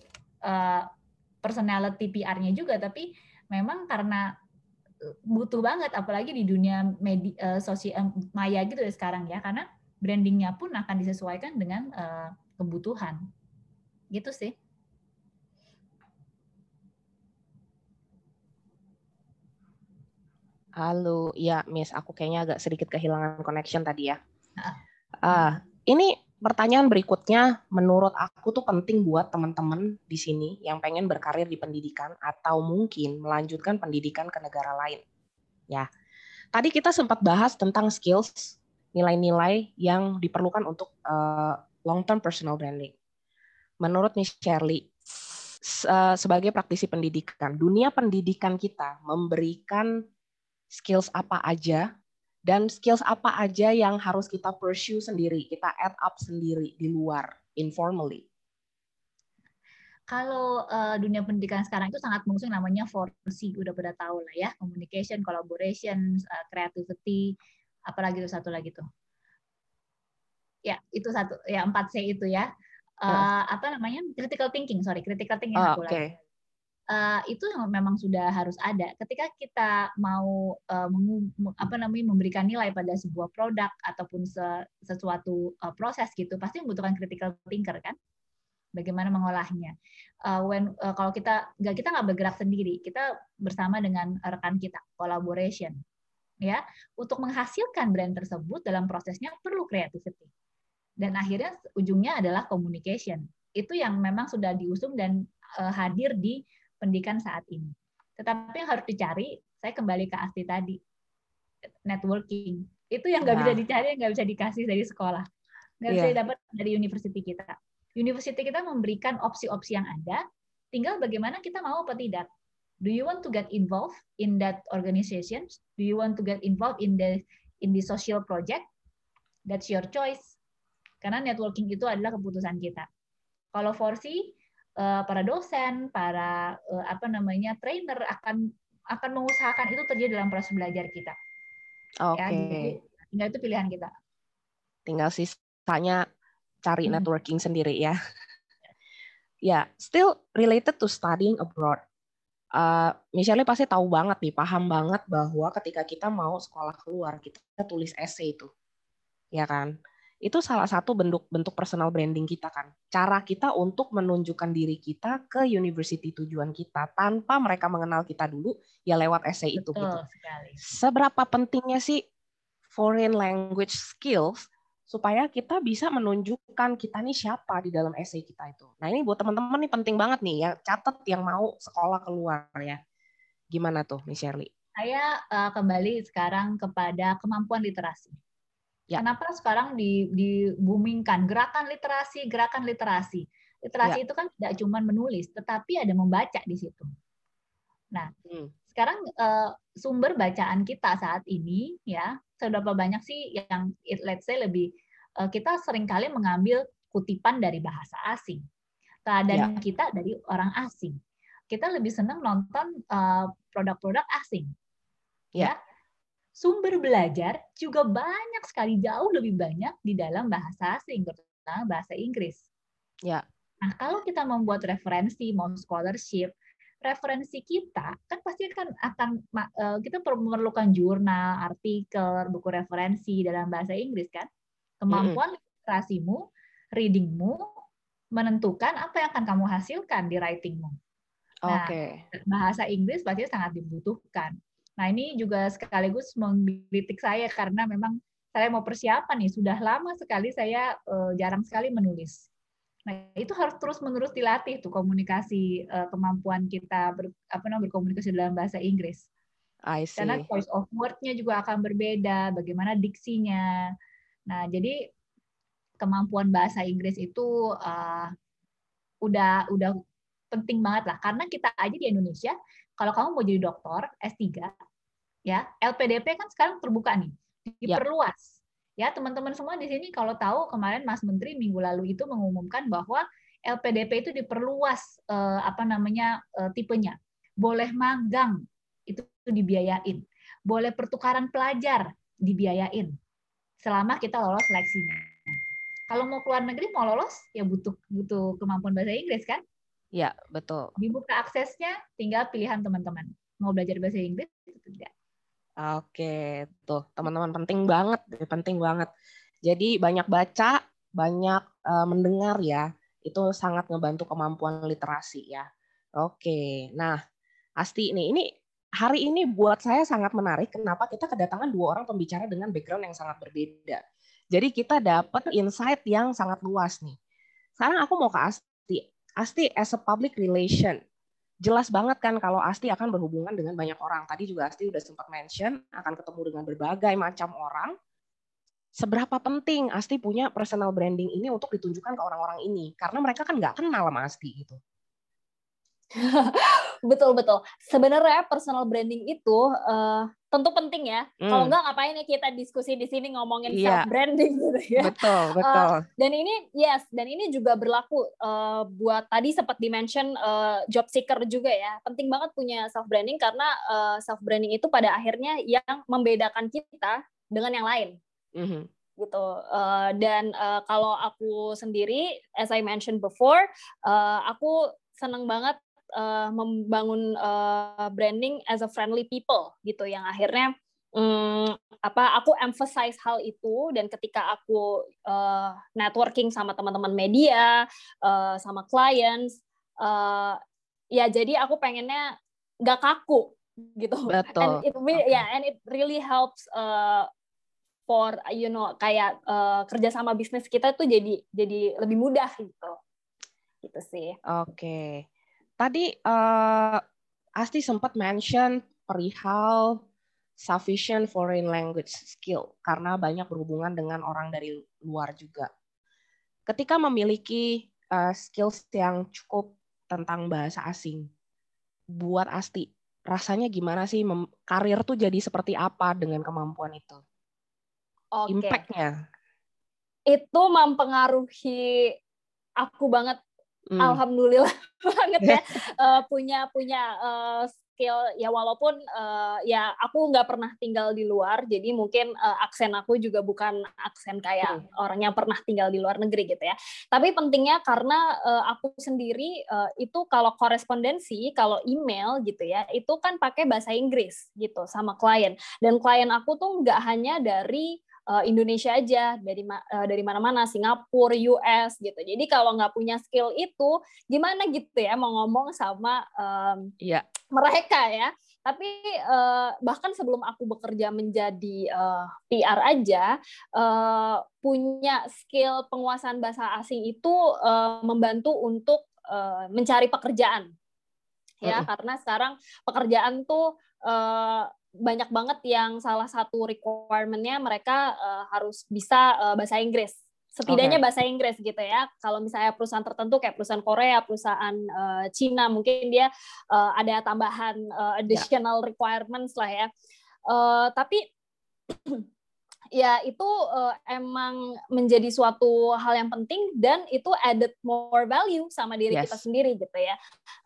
uh, personality PR-nya juga, tapi memang karena butuh banget apalagi di dunia media uh, sosial maya gitu ya sekarang ya. Karena brandingnya pun akan disesuaikan dengan uh, kebutuhan. Gitu sih. Halo, ya Miss, aku kayaknya agak sedikit kehilangan connection tadi ya. Uh, ini pertanyaan berikutnya, menurut aku tuh penting buat teman-teman di sini yang pengen berkarir di pendidikan atau mungkin melanjutkan pendidikan ke negara lain. Ya, tadi kita sempat bahas tentang skills, nilai-nilai yang diperlukan untuk uh, long-term personal branding. Menurut Miss Shirley, uh, sebagai praktisi pendidikan, dunia pendidikan kita memberikan skills apa aja dan skills apa aja yang harus kita pursue sendiri, kita add up sendiri di luar, informally. Kalau uh, dunia pendidikan sekarang itu sangat mengusung namanya 4C, udah pada tahu lah ya, communication, collaboration, uh, creativity, apalagi itu satu lagi tuh. Ya, itu satu, ya 4C itu ya. Uh, apa namanya? Critical thinking, sorry, critical thinking oh, aku okay. lagi. Uh, itu memang sudah harus ada. Ketika kita mau uh, apa namanya memberikan nilai pada sebuah produk ataupun se, sesuatu uh, proses gitu, pasti membutuhkan critical thinker kan bagaimana mengolahnya. Uh, when uh, kalau kita nggak kita nggak bergerak sendiri, kita bersama dengan rekan kita, collaboration, ya, untuk menghasilkan brand tersebut dalam prosesnya perlu creativity. Dan akhirnya ujungnya adalah communication. Itu yang memang sudah diusung dan uh, hadir di pendidikan saat ini. Tetapi yang harus dicari, saya kembali ke Asti tadi, networking. Itu yang nggak nah. bisa dicari, yang nggak bisa dikasih dari sekolah, nggak yeah. bisa iya. didapat dari university kita university kita memberikan opsi-opsi yang ada, tinggal bagaimana kita mau apa tidak. Do you want to get involved in that organization? Do you want to get involved in the in the social project? That's your choice. Karena networking itu adalah keputusan kita. Kalau Forsi, eh, para dosen, para eh, apa namanya trainer akan akan mengusahakan itu terjadi dalam proses belajar kita. Oke. Okay. Ya, tinggal itu pilihan kita. Tinggal sisanya cari hmm. networking sendiri ya. [LAUGHS] ya, yeah, still related to studying abroad. Uh, misalnya pasti tahu banget nih, paham banget bahwa ketika kita mau sekolah keluar, kita tulis essay itu, ya kan? Itu salah satu bentuk bentuk personal branding kita kan. Cara kita untuk menunjukkan diri kita ke university tujuan kita tanpa mereka mengenal kita dulu, ya lewat essay itu gitu. Seberapa pentingnya sih foreign language skills supaya kita bisa menunjukkan kita nih siapa di dalam essay kita itu. Nah ini buat teman-teman nih penting banget nih ya catat yang mau sekolah keluar ya. Gimana tuh, Miss Shirley? Saya uh, kembali sekarang kepada kemampuan literasi. Ya. Kenapa sekarang di, di boomingkan gerakan literasi, gerakan literasi. Literasi ya. itu kan tidak cuma menulis, tetapi ada membaca di situ. Nah, hmm. sekarang uh, sumber bacaan kita saat ini ya seberapa banyak sih yang let's say lebih uh, kita sering kali mengambil kutipan dari bahasa asing. Keadaan ya. kita dari orang asing. Kita lebih senang nonton produk eh, produk-produk asing. Ya. ya. Sumber belajar juga banyak sekali jauh lebih banyak di dalam bahasa asing, terutama bahasa Inggris. Ya. Nah, kalau kita membuat referensi, mau scholarship, referensi kita kan pasti kan akan uh, kita memerlukan jurnal, artikel, buku referensi dalam bahasa Inggris kan. Kemampuan literasimu, readingmu menentukan apa yang akan kamu hasilkan di writingmu. Nah, okay. bahasa Inggris pasti sangat dibutuhkan. Nah, ini juga sekaligus menggelitik saya karena memang saya mau persiapan nih. Sudah lama sekali saya uh, jarang sekali menulis. Nah, itu harus terus-menerus dilatih tuh komunikasi uh, kemampuan kita ber, apa namanya berkomunikasi dalam bahasa Inggris. I see. Karena choice of word-nya juga akan berbeda, bagaimana diksinya. Nah, jadi kemampuan bahasa Inggris itu uh, udah udah penting banget lah karena kita aja di Indonesia kalau kamu mau jadi dokter S3 ya LPDP kan sekarang terbuka nih diperluas Ya, teman-teman semua di sini kalau tahu kemarin Mas Menteri minggu lalu itu mengumumkan bahwa LPDP itu diperluas eh, apa namanya eh, tipenya. Boleh magang itu dibiayain. Boleh pertukaran pelajar dibiayain selama kita lolos seleksinya. Kalau mau keluar negeri mau lolos ya butuh butuh kemampuan bahasa Inggris kan? Ya, betul. Dibuka aksesnya tinggal pilihan teman-teman. Mau belajar bahasa Inggris itu tidak. Oke, tuh teman-teman penting banget, penting banget. Jadi banyak baca, banyak uh, mendengar ya, itu sangat ngebantu kemampuan literasi ya. Oke, nah Asti ini, ini hari ini buat saya sangat menarik. Kenapa kita kedatangan dua orang pembicara dengan background yang sangat berbeda. Jadi kita dapat insight yang sangat luas nih. Sekarang aku mau ke Asti. Asti as a public relation, jelas banget kan kalau Asti akan berhubungan dengan banyak orang. Tadi juga Asti udah sempat mention akan ketemu dengan berbagai macam orang. Seberapa penting Asti punya personal branding ini untuk ditunjukkan ke orang-orang ini? Karena mereka kan nggak kenal sama Asti gitu. [LAUGHS] betul betul. Sebenarnya personal branding itu uh, tentu penting ya. Hmm. Kalau enggak ngapain ya kita diskusi di sini ngomongin yeah. self branding gitu ya. Betul, eh, betul. Uh, dan ini yes, dan ini juga berlaku uh, buat tadi sempat dimention uh, job seeker juga ya. Penting banget punya self branding karena uh, self branding itu pada akhirnya yang membedakan kita dengan yang lain. Mm -hmm gitu uh, dan uh, kalau aku sendiri as I mentioned before uh, aku senang banget uh, membangun uh, branding as a friendly people gitu. Yang akhirnya um, apa aku emphasize hal itu. Dan ketika aku uh, networking sama teman-teman media uh, sama clients uh, ya jadi aku pengennya nggak kaku gitu. Betul. And it really, okay. yeah and it really helps uh, for you know kayak uh, kerjasama bisnis kita tuh jadi jadi lebih mudah gitu. Gitu sih. Oke. okay. Tadi uh, Asti sempat mention perihal sufficient foreign language skill karena banyak berhubungan dengan orang dari luar juga. Ketika memiliki uh, skills yang cukup tentang bahasa asing, buat Asti rasanya gimana sih karir tuh jadi seperti apa dengan kemampuan itu? Okay. Impact-nya? Itu mempengaruhi aku banget Hmm. Alhamdulillah [LAUGHS] banget ya uh, punya punya uh, skill ya walaupun uh, ya aku nggak pernah tinggal di luar jadi mungkin uh, aksen aku juga bukan aksen kayak hmm. orang yang pernah tinggal di luar negeri gitu ya tapi pentingnya karena uh, aku sendiri uh, itu kalau korespondensi kalau email gitu ya itu kan pakai bahasa Inggris gitu sama klien dan klien aku tuh nggak hanya dari uh, Indonesia aja dari uh, dari mana-mana Singapura US gitu jadi kalau nggak punya skill itu gimana gitu ya mau ngomong sama um, yeah. mereka ya tapi uh, bahkan sebelum aku bekerja menjadi uh, PR aja uh, punya skill penguasaan bahasa asing itu uh, membantu untuk uh, mencari pekerjaan ya uh -uh. karena sekarang pekerjaan tuh uh, banyak banget yang salah satu requirement-nya mereka uh, harus bisa uh, bahasa Inggris setidaknya okay. bahasa Inggris gitu ya. Kalau misalnya perusahaan tertentu kayak perusahaan Korea, perusahaan uh, Cina, mungkin dia uh, ada tambahan uh, additional yeah. requirements lah ya. Uh, tapi [CLEARS THROAT] ya itu uh, emang menjadi suatu hal yang penting dan itu added more value sama diri yes. kita sendiri gitu ya.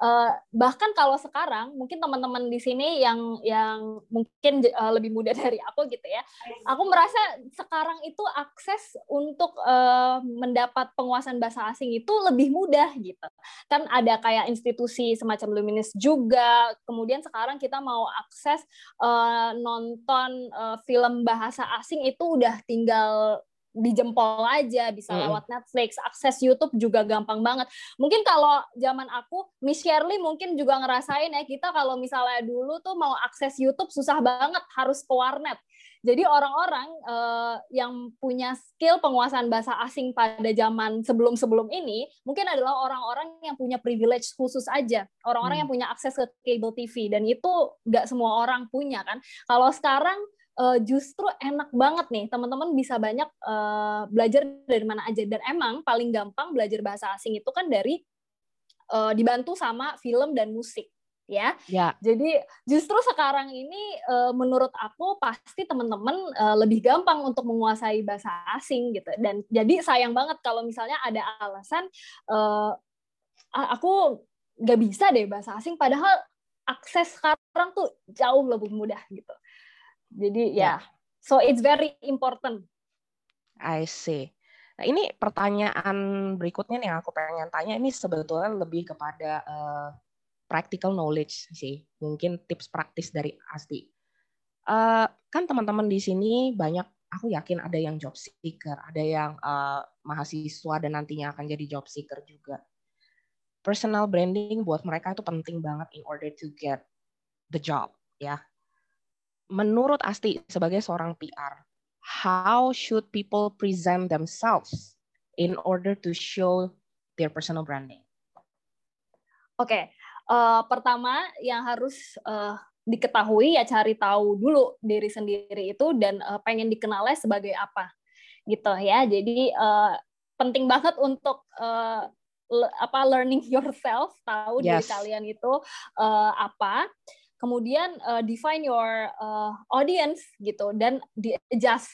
Uh, bahkan kalau sekarang mungkin teman-teman di sini yang yang mungkin uh, lebih muda [LAUGHS] dari aku gitu ya, aku merasa sekarang itu akses untuk uh, mendapat penguasaan bahasa asing itu lebih mudah gitu. Kan ada kayak institusi semacam Luminous juga. Kemudian sekarang kita mau akses uh, nonton uh, film bahasa asing itu itu udah tinggal di jempol aja bisa mm. lewat Netflix akses YouTube juga gampang banget mungkin kalau zaman aku Miss Shirley mungkin juga ngerasain ya kita kalau misalnya dulu tuh mau akses YouTube susah banget harus ke warnet jadi orang-orang uh, yang punya skill penguasaan bahasa asing pada zaman sebelum-sebelum ini mungkin adalah orang-orang yang punya privilege khusus aja, orang-orang hmm. yang punya akses ke cable TV dan itu nggak semua orang punya kan. Kalau sekarang uh, justru enak banget nih teman-teman bisa banyak uh, belajar dari mana aja dan emang paling gampang belajar bahasa asing itu kan dari uh, dibantu sama film dan musik ya. ya. Jadi justru sekarang ini uh, menurut aku pasti teman-teman uh, lebih gampang untuk menguasai bahasa asing gitu. Dan jadi sayang banget kalau misalnya ada alasan uh, aku nggak bisa deh bahasa asing padahal akses sekarang tuh jauh lebih mudah gitu. Jadi ya, yeah. so it's very important. I see. Nah ini pertanyaan berikutnya nih yang aku pengen tanya ini sebetulnya lebih kepada uh, practical knowledge sih, mungkin tips praktis dari Asti. Uh, kan teman-teman di sini banyak, aku yakin ada yang job seeker, ada yang uh, mahasiswa dan nantinya akan jadi job seeker juga. Personal branding buat mereka itu penting banget in order to get the job, ya menurut Asti sebagai seorang PR, how should people present themselves in order to show their personal branding? Oke, okay. uh, eh, pertama yang harus uh, diketahui ya cari tahu dulu diri sendiri itu dan uh, pengen dikenalnya sebagai apa, gitu ya. Jadi uh, penting banget untuk uh, apa learning [LAUGHS] yourself, tahu yes. diri kalian itu uh, apa. Kemudian uh, define your uh, audience gitu dan di adjust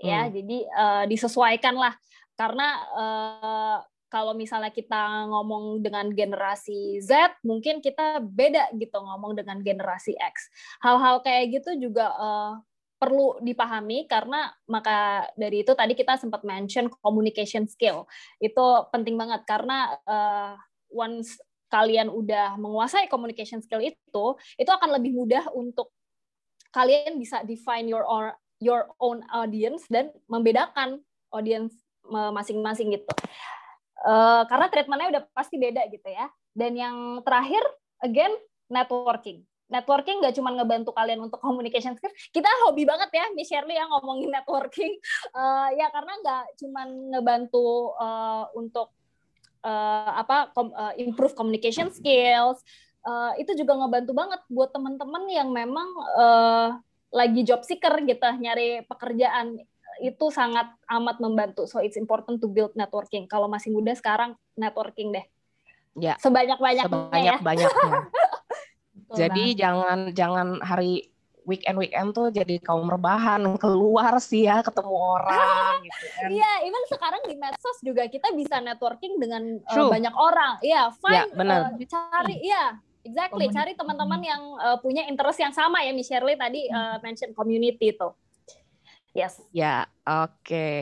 ya. Hmm. Jadi uh, disesuaikan lah karena uh, kalau misalnya kita ngomong dengan generasi Z, mungkin kita beda gitu ngomong dengan generasi X. Hal-hal kayak gitu juga uh, perlu dipahami karena maka dari itu tadi kita sempat mention communication skill. Itu penting banget karena uh, once kalian udah menguasai communication skill itu, itu akan lebih mudah untuk kalian bisa define your or, your own audience dan membedakan audience masing-masing gitu. Uh, karena treatmentnya udah pasti beda gitu ya. Dan yang terakhir, again, networking. Networking nggak cuma ngebantu kalian untuk communication skills. Kita hobi banget ya, Miss Shirley yang ngomongin networking. Uh, ya karena nggak cuma ngebantu uh, untuk uh, apa com, uh, improve communication skills. Uh, itu juga ngebantu banget buat teman-teman yang memang uh, lagi job seeker gitu, nyari pekerjaan itu sangat amat membantu. So it's important to build networking. Kalau masih muda sekarang networking deh. Ya. Sebanyak-banyaknya Sebanyak banyaknya. [LAUGHS] jadi jangan jangan hari weekend weekend tuh jadi kaum rebahan keluar sih ya ketemu orang [LAUGHS] gitu kan. Iya, even sekarang di medsos juga kita bisa networking dengan uh, banyak orang. Iya, find ya, benar. Uh, cari iya, exactly, cari teman-teman yang uh, punya interest yang sama ya Miss Shirley tadi uh, mention community itu. Yes. Ya, oke. Okay.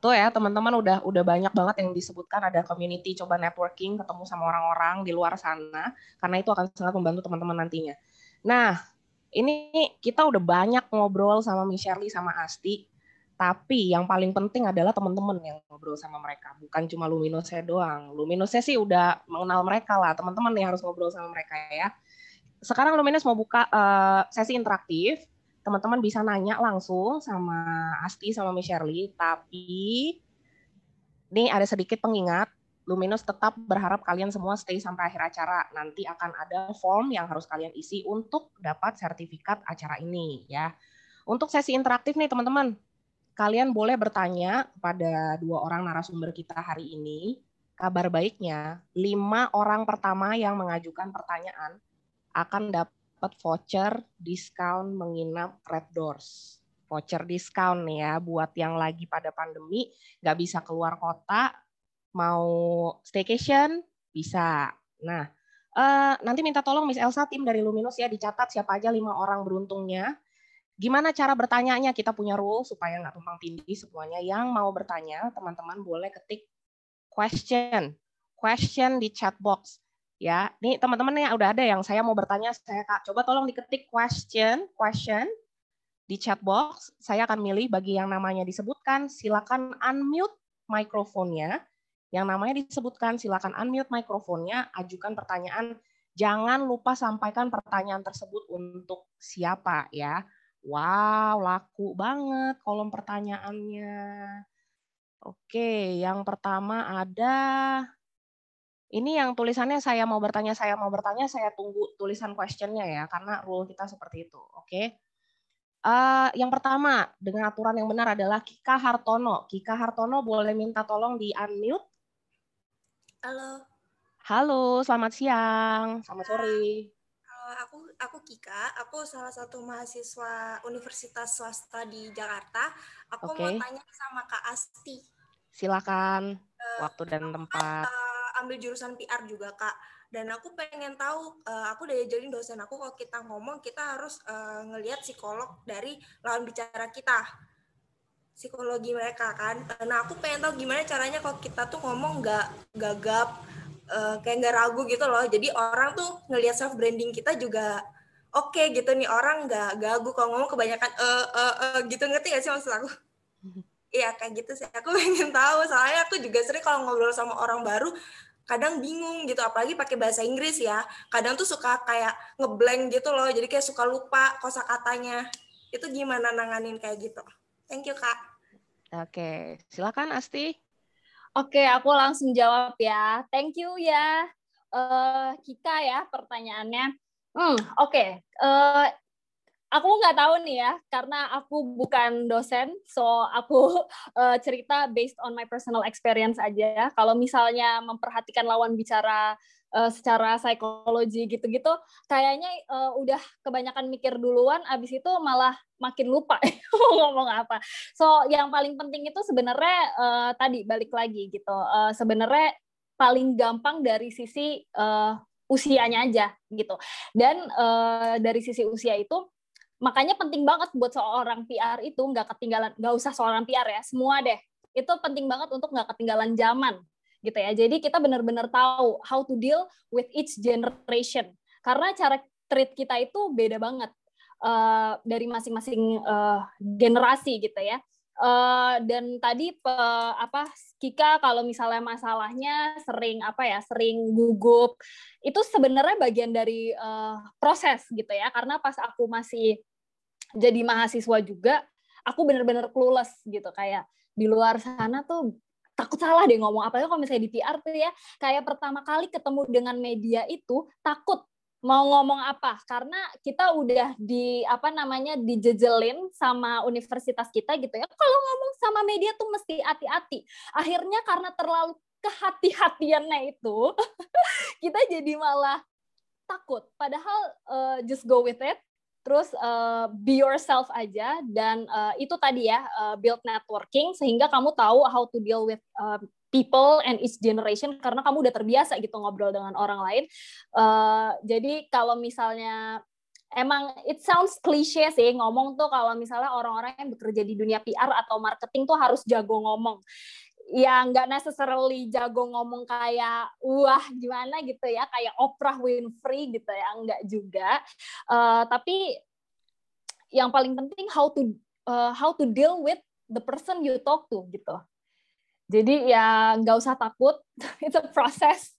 Tuh ya teman-teman udah udah banyak banget yang disebutkan ada community coba networking ketemu sama orang-orang di luar sana karena itu akan sangat membantu teman-teman nantinya. Nah, ini kita udah banyak ngobrol sama Miss Shirley sama Asti, tapi yang paling penting adalah teman-teman yang ngobrol sama mereka, bukan cuma Luminosnya doang. Luminosnya sih udah mengenal mereka lah, teman-teman yang harus ngobrol sama mereka ya. Sekarang Luminous mau buka uh, sesi interaktif. Teman-teman bisa nanya langsung sama Asti sama Miss Shirley, tapi ini ada sedikit pengingat, Luminous tetap berharap kalian semua stay sampai akhir acara. Nanti akan ada form yang harus kalian isi untuk dapat sertifikat acara ini ya. Untuk sesi interaktif nih teman-teman, kalian boleh bertanya kepada dua orang narasumber kita hari ini. Kabar baiknya, lima orang pertama yang mengajukan pertanyaan akan dapat voucher diskon menginap Red Doors. Voucher diskon ya buat yang lagi pada pandemi nggak bisa keluar kota, mau staycation bisa. Nah, uh, nanti minta tolong Miss Elsa tim dari Luminous ya dicatat siapa aja lima orang beruntungnya. Gimana cara bertanyanya? Kita punya rule supaya nggak tumpang tindih semuanya. Yang mau bertanya, teman-teman boleh ketik question, question di chat box ya. Nih teman-teman nih udah ada yang saya mau bertanya, saya Kak, coba tolong diketik question, question di chat box. Saya akan milih bagi yang namanya disebutkan, silakan unmute mikrofonnya. Yang namanya disebutkan, silakan unmute mikrofonnya, ajukan pertanyaan. Jangan lupa sampaikan pertanyaan tersebut untuk siapa ya. Wow, laku banget kolom pertanyaannya. Oke, yang pertama ada ini yang tulisannya saya mau bertanya, saya mau bertanya, saya tunggu tulisan questionnya ya, karena rule kita seperti itu. Oke. Uh, yang pertama, dengan aturan yang benar adalah Kika Hartono. Kika Hartono boleh minta tolong di unmute. Halo. Halo, selamat siang, selamat sore. Halo, aku aku Kika, aku salah satu mahasiswa Universitas swasta di Jakarta. Aku okay. mau tanya sama Kak Asti. Silakan, uh, waktu dan tempat. Uh, ambil jurusan PR juga kak dan aku pengen tahu uh, aku udah ajarin dosen aku kalau kita ngomong kita harus uh, ngelihat psikolog dari lawan bicara kita psikologi mereka kan. Nah aku pengen tahu gimana caranya kalau kita tuh ngomong nggak gagap uh, kayak nggak ragu gitu loh. Jadi orang tuh ngelihat self branding kita juga oke okay, gitu nih. Orang nggak gagu kalau ngomong kebanyakan eh uh, uh, gitu. Ngerti gak sih maksud aku? [LAUGHS] Iya kayak gitu sih. Aku [LAUGHS] pengen tahu. Soalnya aku juga sering kalau ngobrol sama orang baru, kadang bingung gitu. Apalagi pakai bahasa Inggris ya. Kadang tuh suka kayak ngeblank gitu loh. Jadi kayak suka lupa kosakatanya. Itu gimana nanganin kayak gitu? Thank you kak oke silakan Asti. Oke aku langsung jawab ya. Thank you ya uh, Kika ya pertanyaannya. Hmm oke okay. uh, eh, aku nggak tahu nih ya karena aku bukan dosen so aku uh, [LAUGHS] cerita based on my personal experience aja. Kalau misalnya memperhatikan lawan bicara uh, secara psikologi gitu-gitu kayaknya uh, udah kebanyakan mikir duluan abis itu malah makin lupa [LAUGHS] ngomong apa. So yang paling penting itu sebenarnya uh, tadi balik lagi gitu uh, sebenarnya paling gampang dari sisi uh, usianya aja gitu. Dan uh, dari sisi usia itu makanya penting banget buat seorang PR itu nggak ketinggalan nggak usah seorang PR ya semua deh. Itu penting banget untuk nggak ketinggalan zaman gitu ya. Jadi kita benar-benar tahu how to deal with each generation. Karena cara treat kita itu beda banget uh, dari masing-masing uh, generasi gitu ya. Uh, dan tadi uh, apa Kika kalau misalnya masalahnya sering apa ya sering gugup itu sebenarnya bagian dari uh, proses gitu ya. Karena pas aku masih jadi mahasiswa juga aku bener-bener clueless gitu. Kayak di luar sana tuh takut salah deh ngomong. Apa kalau misalnya di PR tuh ya kayak pertama kali ketemu dengan media itu takut mau ngomong apa. Karena kita udah di apa namanya dijejelin sama universitas kita gitu ya. Kalau ngomong sama media tuh mesti hati-hati. Akhirnya karena terlalu kehati-hatiannya itu [LAUGHS] kita jadi malah takut. Padahal uh, just go with it terus uh, be yourself aja dan uh, itu tadi ya uh, build networking sehingga kamu tahu how to deal with uh, people and each generation karena kamu udah terbiasa gitu ngobrol dengan orang lain. Uh, jadi kalau misalnya emang it sounds cliche sih ngomong tuh kalau misalnya orang-orang yang bekerja di dunia PR atau marketing tuh harus jago ngomong ya nggak necessarily jago ngomong kayak wah gimana? gitu ya kayak Oprah Winfrey gitu ya nggak juga. Uh, tapi yang paling penting how to uh, how to deal with the person you talk to gitu. Jadi ya nggak usah takut [LAUGHS] it's a process.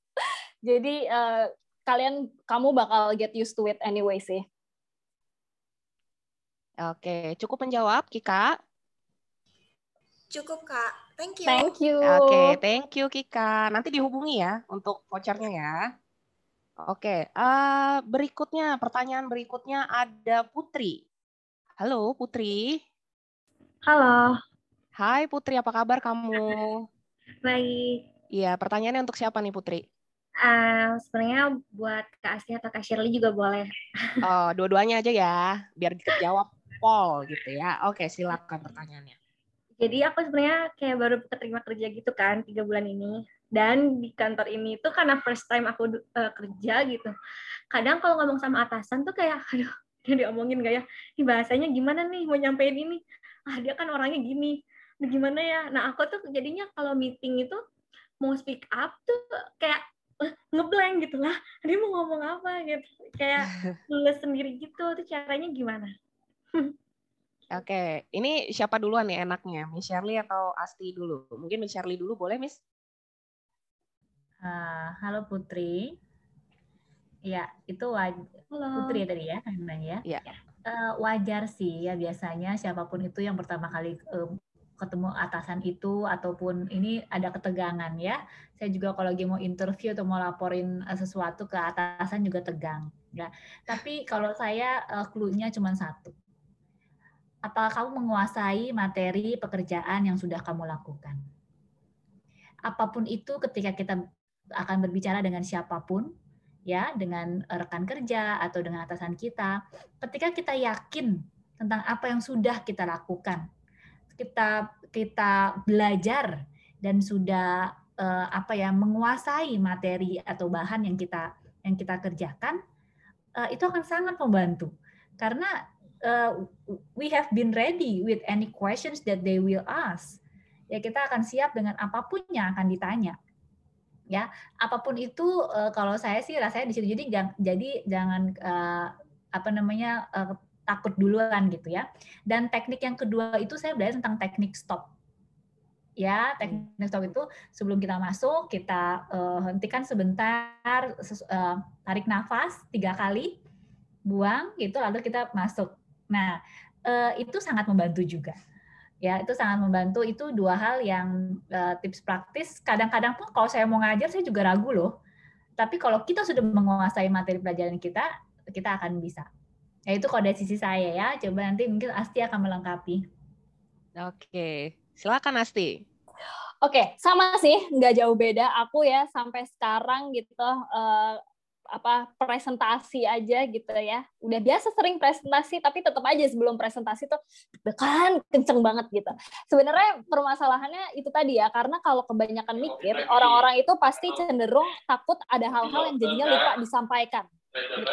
Jadi uh, kalian kamu bakal get used to it anyway sih. Oke, cukup menjawab Kika. Cukup Kak. Thank you. Thank you. Oke, okay, thank you Kika. Nanti dihubungi ya untuk vouchernya ya. Oke, okay. uh, berikutnya pertanyaan berikutnya ada Putri. Halo Putri. Halo. Hai Putri, apa kabar kamu? Baik. Iya, pertanyaannya untuk siapa nih Putri? Uh, sebenarnya buat Kak Asti atau Kak Shirley juga boleh. Oh, dua-duanya aja ya, biar dijawab Paul gitu ya. Oke, silakan pertanyaannya. Jadi aku sebenarnya kayak baru keterima kerja gitu kan tiga bulan ini. Dan di kantor ini tuh karena first time aku uh, kerja gitu. Kadang kalau ngomong sama atasan tuh kayak, [LAUGHS] aduh, dia diomongin gak ya? Ini bahasanya gimana nih mau nyampein ini? Ah dia kan orangnya gini. Gimana ya? Nah aku tuh jadinya kalau meeting itu mau speak up tuh kayak uh, ngeblank gitu lah. [LAUGHS] Dia mau ngomong apa gitu. Kayak [LAUGHS] nulis sendiri gitu. Tuh caranya gimana? Oke, ini siapa duluan nih enaknya? Miss Shirley atau Asti dulu? Mungkin Miss Shirley dulu boleh, Miss? Uh, halo Putri. Ya, itu waj- halo. Putri ya tadi ya, namanya ya. ya. Uh, wajar sih ya biasanya siapa pun itu yang pertama kali um, ketemu atasan itu ataupun ini ada ketegangan ya. Saya juga kalau lagi mau interview atau mau laporin sesuatu ke atasan juga tegang ya. Tapi kalau saya uh, clue-nya cuma satu apakah kamu menguasai materi pekerjaan yang sudah kamu lakukan. Apa pun itu ketika kita akan berbicara dengan siapa pun, ya, dengan rekan kerja atau dengan atasan kita, ketika kita yakin tentang apa yang sudah kita lakukan, kita kita belajar dan sudah eh, apa ya menguasai materi atau bahan yang kita yang kita kerjakan, eh, itu akan sangat membantu karena uh, we have been ready with any questions that they will ask. Ya kita akan siap dengan apa pun yang akan ditanya. Ya, apa pun itu uh, kalau saya sih rasanya di situ jadi jangan jadi jangan uh, apa namanya uh, takut duluan gitu ya. Dan teknik yang kedua itu saya belajar tentang teknik stop. Ya, teknik stop itu sebelum kita masuk kita uh, hentikan sebentar, uh, tarik nafas tiga kali, buang gitu lalu kita masuk Nah, eh, itu sangat membantu juga. Ya, itu sangat membantu. Itu dua hal yang uh, tips praktis. Kadang-kadang pun kalau saya mau ngajar, saya juga ragu loh. Tapi kalau kita sudah menguasai materi pelajaran kita, kita akan bisa. Ya itu kalau dari sisi saya ya. Coba nanti mungkin Asti akan melengkapi. Oke, silakan Asti. Oke, sama sih, nggak jauh beda. Aku ya sampai sekarang gitu uh, apa presentasi aja gitu ya. Udah biasa sering presentasi tapi tetap aja sebelum presentasi tuh kan kenceng banget gitu. Sebenarnya permasalahannya itu tadi ya karena kalau kebanyakan mikir orang-orang itu pasti cenderung takut ada hal-hal yang jadinya lupa disampaikan. Gitu.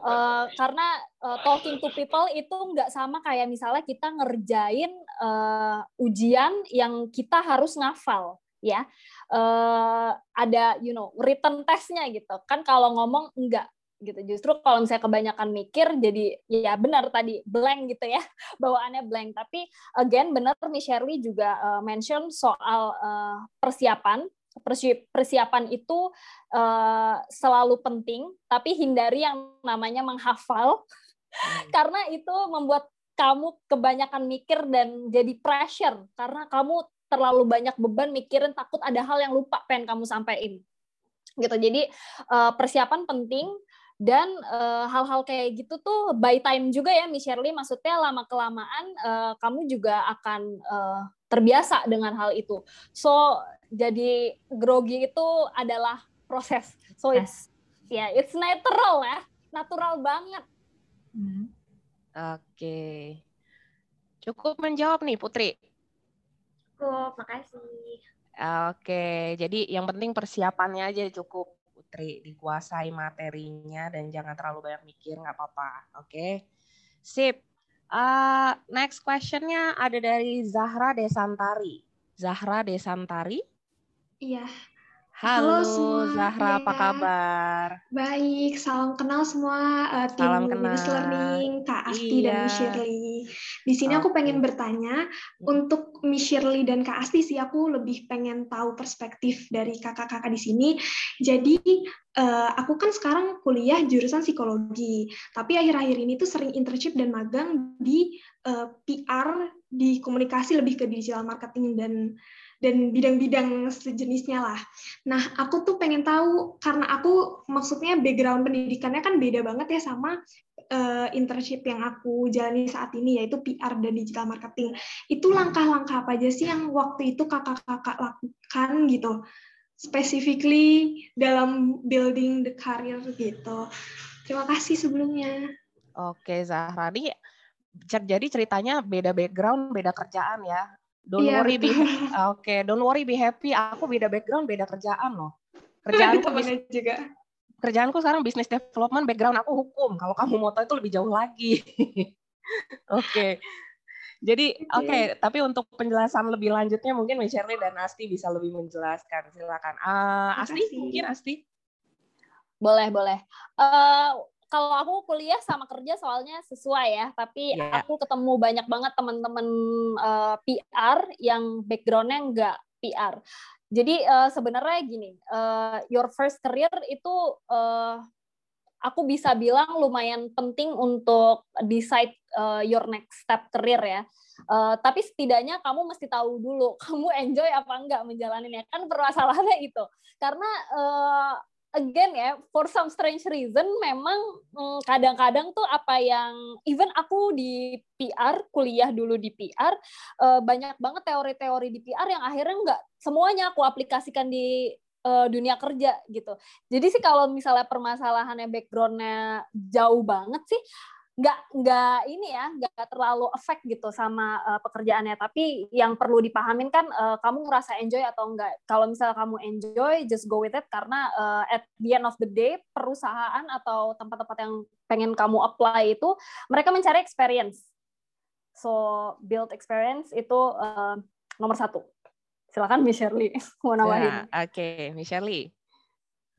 Uh, karena uh, talking to people itu nggak sama kayak misalnya kita ngerjain uh, ujian yang kita harus ngafal ya uh, ada you know written testnya gitu. Kan kalau ngomong enggak gitu. Justru kalau misalnya kebanyakan mikir jadi ya benar tadi blank gitu ya. [LAUGHS] Bawaannya blank. Tapi again benar Miss Shirley juga uh, mention soal uh, persiapan. Persiapan itu uh, selalu penting tapi hindari yang namanya menghafal. Hmm. [LAUGHS] karena itu membuat kamu kebanyakan mikir dan jadi pressure. Karena kamu terlalu banyak beban mikirin takut ada hal yang lupa pengen kamu sampaikan. Gitu. Jadi uh, persiapan penting dan uh, hal-hal kayak gitu tuh by time juga ya Miss Shirley. Maksudnya lama kelamaan uh, kamu juga akan uh, terbiasa dengan hal itu. So jadi grogi itu adalah proses. So it's ya yeah, it's natural ya. Natural banget. Hmm. oke. Okay. cukup menjawab nih Putri cukup, makasih. Oke, jadi yang penting persiapannya aja cukup Putri, dikuasai materinya dan jangan terlalu banyak mikir, nggak apa-apa. Oke, sip. Uh, next questionnya ada dari Zahra Desantari. Zahra Desantari? Iya, Halo, Halo semua. Zahra, ya. apa kabar? Baik, salam kenal semua uh, tim salam kenal. Learning, Kak Asti iya. dan Shirley. Di sini aku pengen bertanya, hmm. untuk Miss Shirley dan Kak Asti sih aku lebih pengen tahu perspektif dari kakak-kakak di sini. Jadi uh, aku kan sekarang kuliah jurusan psikologi, tapi akhir-akhir ini tuh sering internship dan magang di uh, eh, PR, di komunikasi lebih ke digital marketing dan dan bidang-bidang sejenisnya lah. Nah, aku tuh pengen tahu karena aku maksudnya background pendidikannya kan beda banget ya sama uh, internship yang aku jalani saat ini yaitu PR dan digital marketing. Itu langkah-langkah apa aja sih yang waktu itu kakak-kakak lakukan gitu? Specifically dalam building the career gitu. Terima kasih sebelumnya. Oke, Zahra. Ini jadi ceritanya beda background, beda kerjaan ya. Don't yeah, worry be oke, okay, don't worry be happy. Aku beda background, beda kerjaan loh. [LAUGHS] Kerjaanku bisa juga. Kerjaanku sekarang bisnis development, background aku hukum. Kalau kamu mau tahu itu lebih jauh lagi. [LAUGHS] oke. okay. Jadi oke, okay. tapi untuk penjelasan lebih lanjutnya mungkin Shirley dan Asti bisa lebih menjelaskan. Silakan. Uh, Asti, mungkin Asti. Boleh, boleh. Uh, kalau aku kuliah sama kerja soalnya sesuai ya, tapi yeah. aku ketemu banyak banget teman-teman uh, eh, PR yang backgroundnya nggak PR. Jadi uh, sebenarnya gini, uh, your first career itu uh, aku bisa bilang lumayan penting untuk decide uh, your next step career ya. Uh, tapi setidaknya kamu mesti tahu dulu [LAUGHS] kamu enjoy apa enggak menjalaninya kan permasalahannya itu karena uh, again ya for some strange reason memang mm, kadang-kadang tuh apa yang even aku di PR kuliah dulu di PR uh, banyak banget teori-teori di PR yang akhirnya nggak semuanya aku aplikasikan di uh, dunia kerja gitu. Jadi sih kalau misalnya permasalahannya backgroundnya jauh banget sih nggak nggak ini ya nggak terlalu efek gitu sama uh, pekerjaannya. Tapi yang perlu dipahamin kan uh, kamu ngerasa enjoy atau enggak kalau misalnya kamu enjoy just go with it. Karena uh, at the end of the day perusahaan atau tempat-tempat yang pengen kamu apply itu mereka mencari experience. So build experience itu uh, nomor satu. Silakan Miss Shirley [LAUGHS] mau nawarin ya, oke okay. Miss Shirley.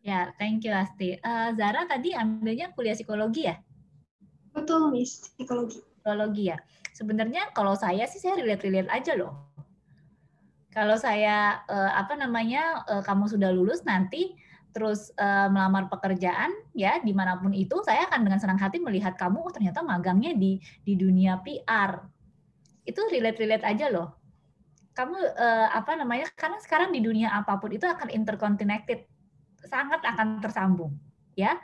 Ya thank you Asti. Uh, Zara tadi ambilnya kuliah psikologi ya Betul, Miss. Psikologi. Psikologi ya. Sebenarnya kalau saya sih saya relate-relate aja loh. Kalau saya eh, apa namanya eh, kamu sudah lulus nanti terus eh, melamar pekerjaan ya di mana pun itu saya akan dengan senang hati melihat kamu oh ternyata magangnya di di dunia PR itu relate-relate aja loh kamu apa namanya karena sekarang di dunia apa pun itu akan interconnected sangat akan tersambung ya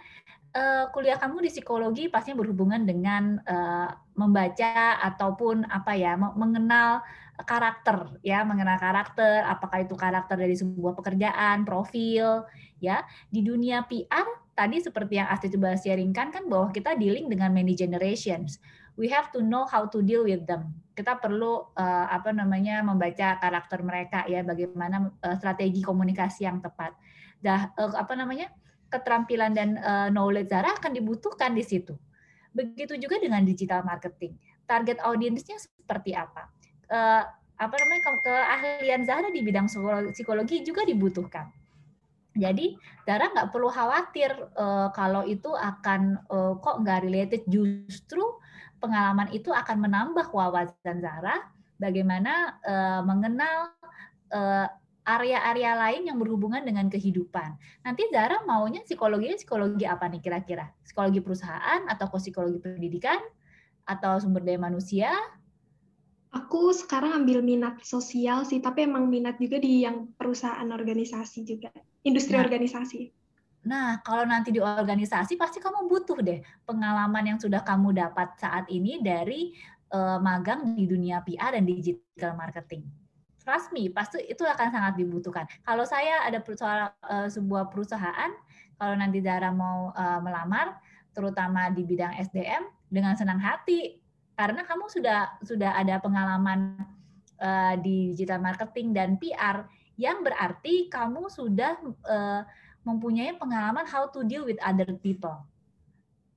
uh, kuliah kamu di psikologi pastinya berhubungan dengan uh, membaca ataupun apa ya mengenal karakter ya mengenal karakter. Apakah itu karakter dari sebuah pekerjaan profil ya. Di dunia PR tadi seperti yang Asti coba sharingkan kan bahwa kita dealing dengan many generations. We have to know how to deal with them. Kita perlu uh, apa namanya membaca karakter mereka ya bagaimana uh, strategi komunikasi yang tepat. Dah uh, apa namanya keterampilan dan uh, knowledge Zara akan dibutuhkan di situ. Begitu juga dengan digital marketing. Target audiensnya seperti apa? Uh, apa namanya keahlian Zara di bidang psikologi juga dibutuhkan. Jadi Zara nggak perlu khawatir uh, kalau itu akan uh, kok nggak related. Justru pengalaman itu akan menambah wawasan Zara bagaimana uh, mengenal uh, area-area lain yang berhubungan dengan kehidupan. Nanti Zara maunya psikologi psikologi apa nih kira-kira? Psikologi perusahaan atau psikologi pendidikan atau sumber daya manusia? Aku sekarang ambil minat sosial sih, tapi emang minat juga di yang perusahaan organisasi juga, industri nah, organisasi. Nah, kalau nanti di organisasi pasti kamu butuh deh pengalaman yang sudah kamu dapat saat ini dari uh, magang di dunia PR dan digital marketing me, pasti itu akan sangat dibutuhkan. Kalau saya ada persoalan uh, sebuah perusahaan, kalau nanti Zara mau uh, melamar, terutama di bidang SDM, dengan senang hati, karena kamu sudah sudah ada pengalaman uh, di digital marketing dan PR, yang berarti kamu sudah uh, mempunyai pengalaman how to deal with other people,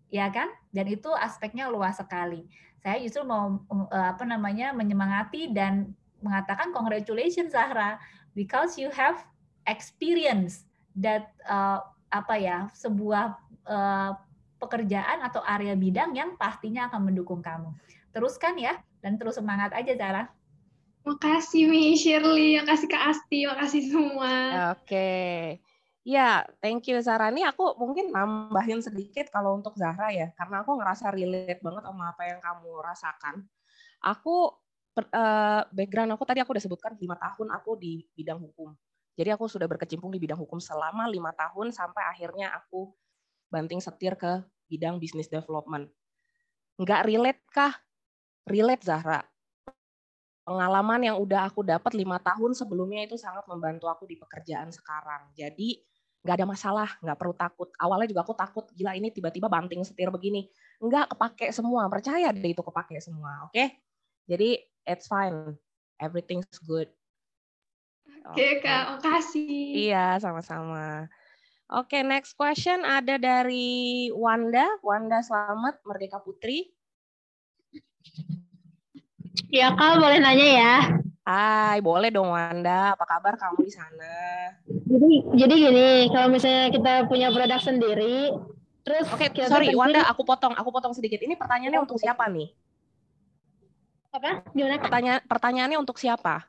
ya kan? Dan itu aspeknya luas sekali. Saya justru mau apa namanya menyemangati dan mengatakan congratulations Zahra because you have experience that uh, apa ya sebuah uh, pekerjaan atau area bidang yang pastinya akan mendukung kamu. Teruskan ya dan terus semangat aja Zahra. Makasih Mi Shirley, makasih Kak Asti, makasih semua. Oke. Ya, thank you Zahra. Ini aku mungkin nambahin sedikit kalau untuk Zahra ya, karena aku ngerasa relate banget sama apa yang kamu rasakan. Aku uh, background aku tadi aku udah sebutkan lima tahun aku di bidang hukum. Jadi aku sudah berkecimpung di bidang hukum selama lima tahun sampai akhirnya aku banting setir ke bidang business development. Nggak relate kah? Relate Zahra. Pengalaman yang udah aku dapat lima tahun sebelumnya itu sangat membantu aku di pekerjaan sekarang. Jadi nggak ada masalah, nggak perlu takut. Awalnya juga aku takut, gila ini tiba-tiba banting setir begini. Nggak kepake semua, percaya deh itu kepake semua, oke? Okay? Jadi it's fine. Everything's good. Oke, okay, Kak. Makasih. Iya, sama-sama. Oke, okay, next question ada dari Wanda. Wanda Selamat, Merdeka Putri. Ya, Kak, boleh nanya ya? Hai, boleh dong Wanda. Apa kabar kamu di sana? Jadi, jadi gini, kalau misalnya kita punya produk sendiri, terus Oke, okay, sorry Wanda, aku potong, aku potong sedikit. Ini pertanyaannya untuk siapa nih? Apa? Gimana? Pertanyaan pertanyaannya untuk siapa?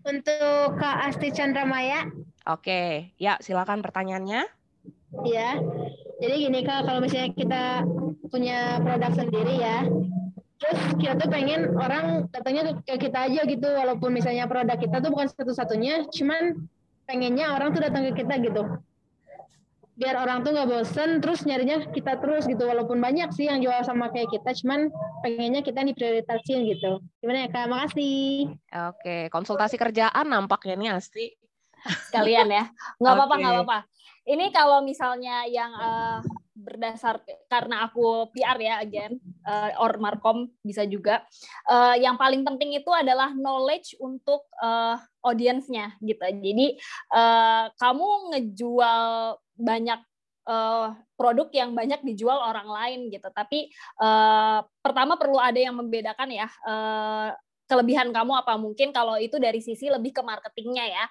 Untuk Kak Asti Chandra Maya. Oke, ya silakan pertanyaannya. Iya. Jadi gini Kak, kalau misalnya kita punya produk sendiri ya, terus kita tuh pengen orang datangnya ke kita aja gitu, walaupun misalnya produk kita tuh bukan satu-satunya, cuman pengennya orang tuh datang ke kita gitu biar orang tuh nggak bosen terus nyarinya kita terus gitu. Walaupun banyak sih yang jual sama kayak kita cuman pengennya kita diprioritasin gitu. Gimana ya kak? Makasih. Oke konsultasi kerjaan nampaknya nih Asti. Sekalian ya. Nggak apa-apa nggak apa-apa. Ini kalau misalnya yang uh, berdasar karena aku PR ya again uh, or markom bisa juga. Uh, yang paling penting itu adalah knowledge untuk uh, audiensnya gitu. Jadi uh, kamu ngejual banyak uh, produk yang banyak dijual orang lain gitu. Tapi uh, pertama perlu ada yang membedakan ya uh, kelebihan kamu apa mungkin kalau itu dari sisi lebih ke marketingnya ya.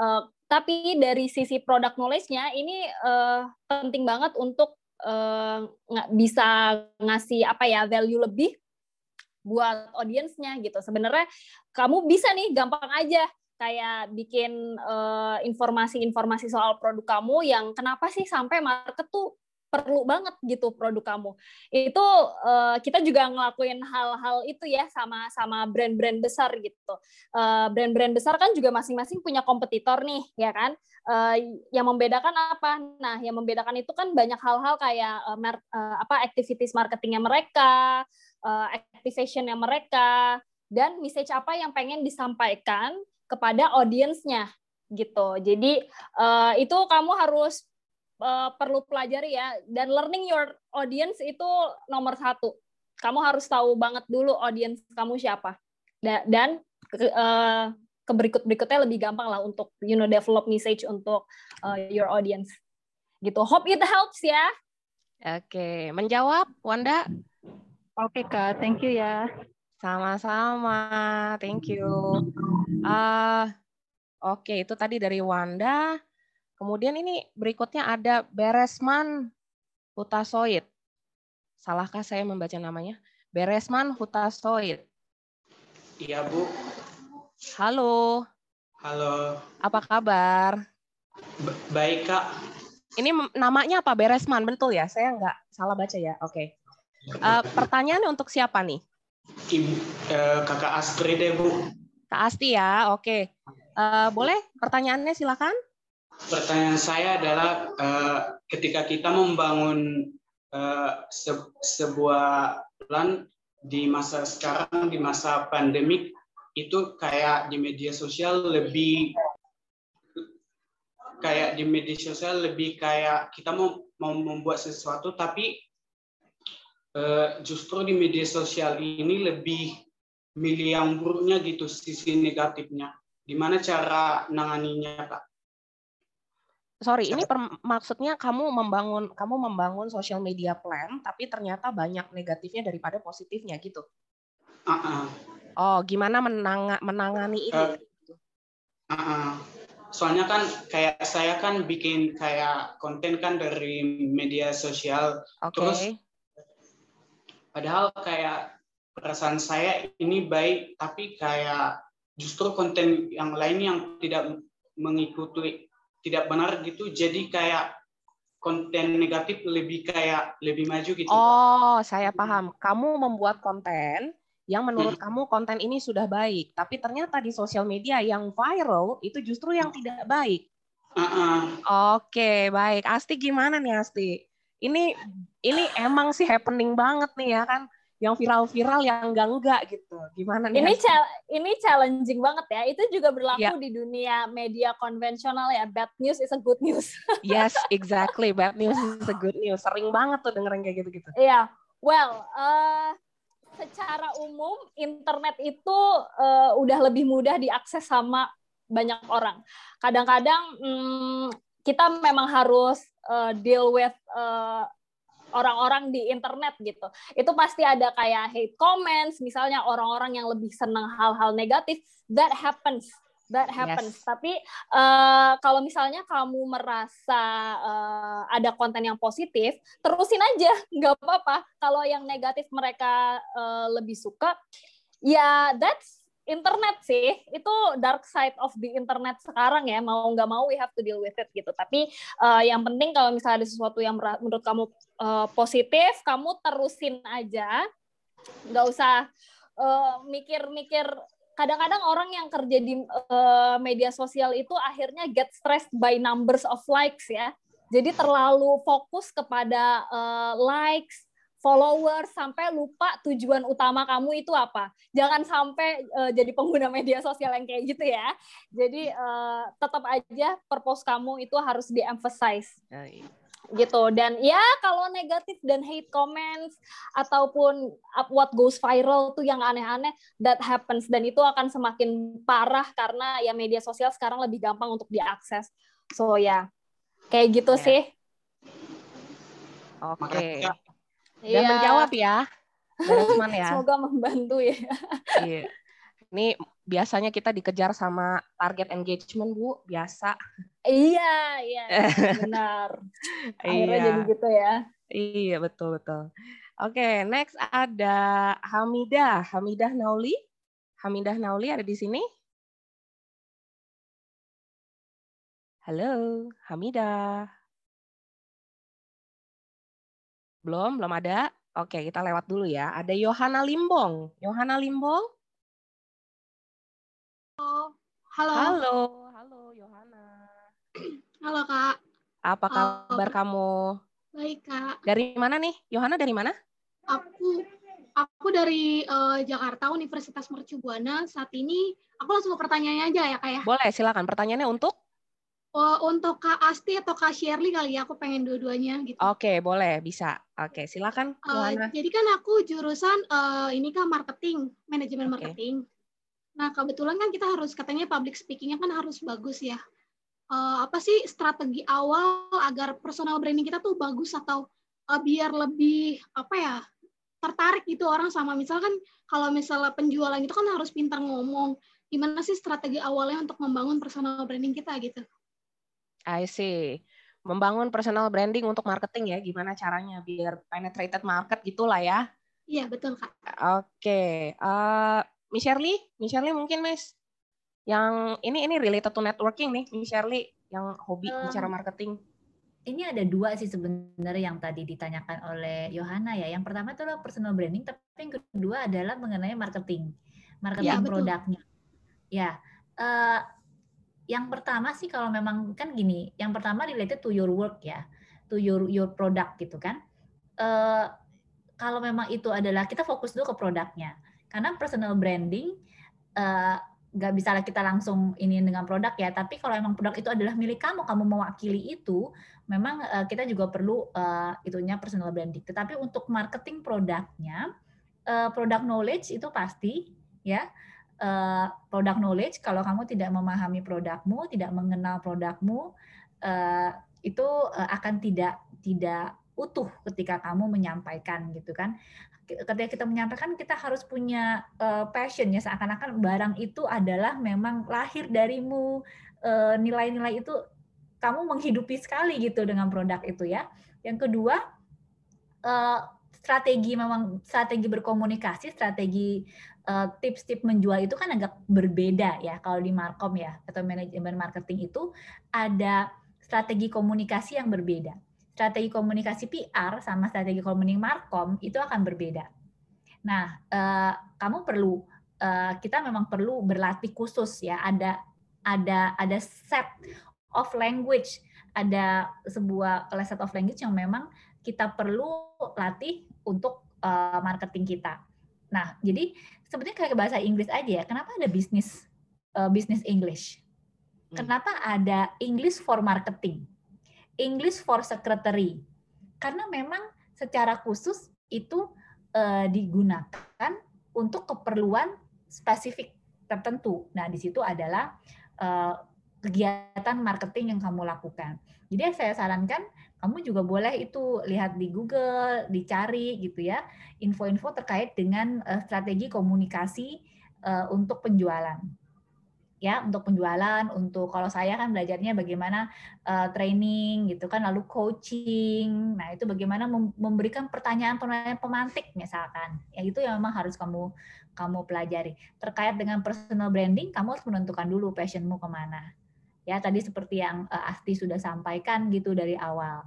Uh, tapi dari sisi produk knowledge-nya ini uh, penting banget untuk uh, bisa ngasih apa ya value lebih buat audiensnya gitu. Sebenarnya kamu bisa nih gampang aja kayak bikin informasi-informasi uh, soal produk kamu yang kenapa sih sampai market tuh perlu banget gitu produk kamu. Itu uh, kita juga ngelakuin hal-hal itu ya sama sama brand-brand besar gitu. Uh, brand-brand besar kan juga masing-masing punya kompetitor nih, ya kan? Uh, yang membedakan apa? Nah, yang membedakan itu kan banyak hal-hal kayak uh, mer uh, apa activities marketingnya mereka, uh, activationnya mereka, dan message apa yang pengen disampaikan kepada audiensnya gitu. Jadi uh, itu kamu harus uh, perlu pelajari ya. Dan learning your audience itu nomor satu. Kamu harus tahu banget dulu audience kamu siapa. Da dan ke, uh, ke berikut berikutnya lebih gampang lah untuk you know develop message untuk uh, your audience. Gitu. Hope it helps ya. Oke menjawab Wanda? Oke kak. Thank you ya sama-sama thank you uh, oke itu tadi dari Wanda Kemudian ini berikutnya ada Beresman Hutasoid. Salahkah saya membaca namanya? Beresman Hutasoid. Iya, Bu. Halo. Halo. Apa kabar? baik, Kak. Ini namanya apa? Beresman, betul ya? Saya nggak salah baca ya? Oke. Okay. Uh, eh, pertanyaannya untuk siapa nih? Ibu, uh, kakak Astri deh, Bu. Kak Asti ya, oke. Okay. Uh, boleh pertanyaannya silakan? pertanyaan saya adalah uh, ketika kita membangun uh, se sebuah plan di masa sekarang di masa pandemik itu kayak di media sosial lebih kayak di media sosial lebih kayak kita mau mau membuat sesuatu tapi justru di media sosial ini lebih milih yang buruknya gitu sisi negatifnya gimana cara nanganinya kak sorry, ini per, maksudnya kamu membangun kamu membangun social media plan, tapi ternyata banyak negatifnya daripada positifnya gitu. Uh -uh. Oh, gimana menang, menangani ini? Uh, uh -uh. Soalnya kan kayak saya kan bikin kayak konten kan dari media sosial, okay. terus padahal kayak perasaan saya ini baik, tapi kayak justru konten yang lain yang tidak mengikuti tidak benar gitu jadi kayak konten negatif lebih kayak lebih maju gitu. Oh, saya paham. Kamu membuat konten yang menurut hmm. kamu konten ini sudah baik, tapi ternyata di sosial media yang viral itu justru yang tidak baik. Uh -uh. Oke, baik. Asti gimana nih Asti? Ini ini emang sih happening banget nih ya kan yang viral-viral yang enggak-enggak gitu. Gimana nih? Ini ini challenging banget ya. Itu juga berlaku yeah. di dunia media konvensional ya. Bad news is a good news. [LAUGHS] yes, exactly. Bad news is a good news. Sering banget tuh dengerin kayak gitu-gitu. Iya. Yeah. Well, uh, secara umum internet itu uh, udah lebih mudah diakses sama banyak orang. Kadang-kadang hmm, kita memang harus uh, deal with uh, orang-orang di internet gitu. Itu pasti ada kayak hate comments, misalnya orang-orang yang lebih senang hal-hal negatif, that happens. That happens. Yes. Tapi uh, kalau misalnya kamu merasa uh, ada konten yang positif, terusin aja, [LAUGHS] nggak apa-apa. Kalau yang negatif mereka uh, lebih suka, ya that's internet sih itu dark side of the internet sekarang ya mau nggak mau we have to deal with it gitu. Tapi uh, yang penting kalau misalnya ada sesuatu yang menurut kamu uh, positif kamu terusin aja. Nggak usah uh, mikir-mikir. Kadang-kadang orang yang kerja di uh, media sosial itu akhirnya get stressed by numbers of likes ya. Jadi terlalu fokus kepada uh, likes followers sampai lupa tujuan utama kamu itu apa. Jangan sampai uh, jadi pengguna media sosial yang kayak gitu ya. Jadi uh, tetap aja purpose kamu itu harus di-emphasize. Gitu. Dan ya kalau negatif dan hate comments ataupun what goes viral tuh yang aneh-aneh that happens dan itu akan semakin parah karena ya media sosial sekarang lebih gampang untuk diakses. So ya, kayak gitu yeah. sih. Oke. Okay. Dan iya. menjawab ya, Beresman [LAUGHS] ya. Semoga membantu ya. iya. Ini biasanya kita dikejar sama target engagement, Bu. Biasa. Iya, iya. [LAUGHS] Benar. Akhirnya iya. jadi gitu ya. Iya, betul, betul. Oke, next ada Hamidah. Hamidah Nauli. Hamidah Nauli ada di sini? Halo, Hamidah. Belum, belum ada. Oke, kita lewat dulu ya. Ada Yohana Limbong. Yohana Limbong. Halo. Halo. Halo, halo Yohana. Halo Kak. Apa kabar kamu? Baik Kak. Dari mana nih? Yohana dari mana? Aku aku dari uh, Jakarta Universitas Mercu Buana. Saat ini aku langsung ke pertanyaannya aja ya Kak ya. Boleh, silakan. Pertanyaannya untuk? Oh, untuk Kak Asti atau Kak Shirley kali ya, aku pengen dua-duanya gitu. Oke, boleh, bisa. Oke, silakan. Uh, jadi kan aku jurusan uh, ini kan marketing, manajemen okay. marketing. Nah, kebetulan kan kita harus katanya public speaking-nya kan harus bagus ya. Uh, apa sih strategi awal agar personal branding kita tuh bagus atau uh, biar lebih apa ya tertarik gitu orang sama misalkan kalau misalnya penjualan itu kan harus pintar ngomong gimana sih strategi awalnya untuk membangun personal branding kita gitu I see. Membangun personal branding untuk marketing ya, gimana caranya biar penetrated market gitulah ya? Iya, betul Kak. Oke. Okay. Uh, eh, Miss Shirley, Miss Shirley mungkin Miss, yang ini ini related to networking nih, Miss Shirley, yang hobi um, bicara marketing. Ini ada dua sih sebenarnya yang tadi ditanyakan oleh Yohana ya. Yang pertama itu adalah personal branding, tapi yang kedua adalah mengenai marketing, marketing ya, produknya. Ya, uh, yang pertama sih kalau memang kan gini, yang pertama related to your work ya, to your your product gitu kan. Uh, kalau memang itu adalah kita fokus dulu ke produknya, karena personal branding uh, nggak bisa kita langsung ini dengan produk ya, tapi kalau memang produk itu adalah milik kamu, kamu mewakili itu, memang uh, kita juga perlu uh, itunya personal branding. Tetapi untuk marketing produknya, uh, product knowledge itu pasti ya uh, product knowledge kalau kamu tidak memahami produkmu, tidak mengenal produkmu, uh, itu uh, akan tidak tidak utuh ketika kamu menyampaikan gitu kan. Ketika kita menyampaikan kita harus punya uh, passion ya seakan-akan barang itu adalah memang lahir darimu nilai-nilai itu kamu menghidupi sekali gitu dengan produk itu ya. Yang kedua strategi memang strategi berkomunikasi, strategi Eh, tips-tips menjual itu kan agak berbeda ya kalau di markom ya atau manajemen marketing itu ada strategi komunikasi yang berbeda. Strategi komunikasi PR sama strategi komunikasi markom itu akan berbeda. Nah, uh, kamu perlu uh, kita memang perlu berlatih khusus ya. Ada ada ada set of language, ada sebuah set of language yang memang kita perlu latih untuk uh, marketing kita. Nah, jadi sebetulnya kayak bahasa Inggris aja ya. Kenapa ada bisnis uh, bisnis English? Hmm. Kenapa ada English for marketing? English for secretary? Karena memang secara khusus itu uh, digunakan untuk keperluan spesifik tertentu. Nah, di situ adalah uh, kegiatan marketing yang kamu lakukan. Jadi saya sarankan kamu juga boleh itu lihat di Google, dicari gitu ya, info-info terkait dengan uh, strategi komunikasi uh, untuk penjualan. Ya, untuk penjualan, untuk kalau saya kan belajarnya bagaimana uh, training gitu kan, lalu coaching. Nah, itu bagaimana memberikan pertanyaan-pertanyaan pemantik misalkan. Ya itu yang memang harus kamu kamu pelajari. Terkait dengan personal branding, kamu harus menentukan dulu passionmu ke mana Ya, tadi seperti yang uh, Asti sudah sampaikan gitu dari awal.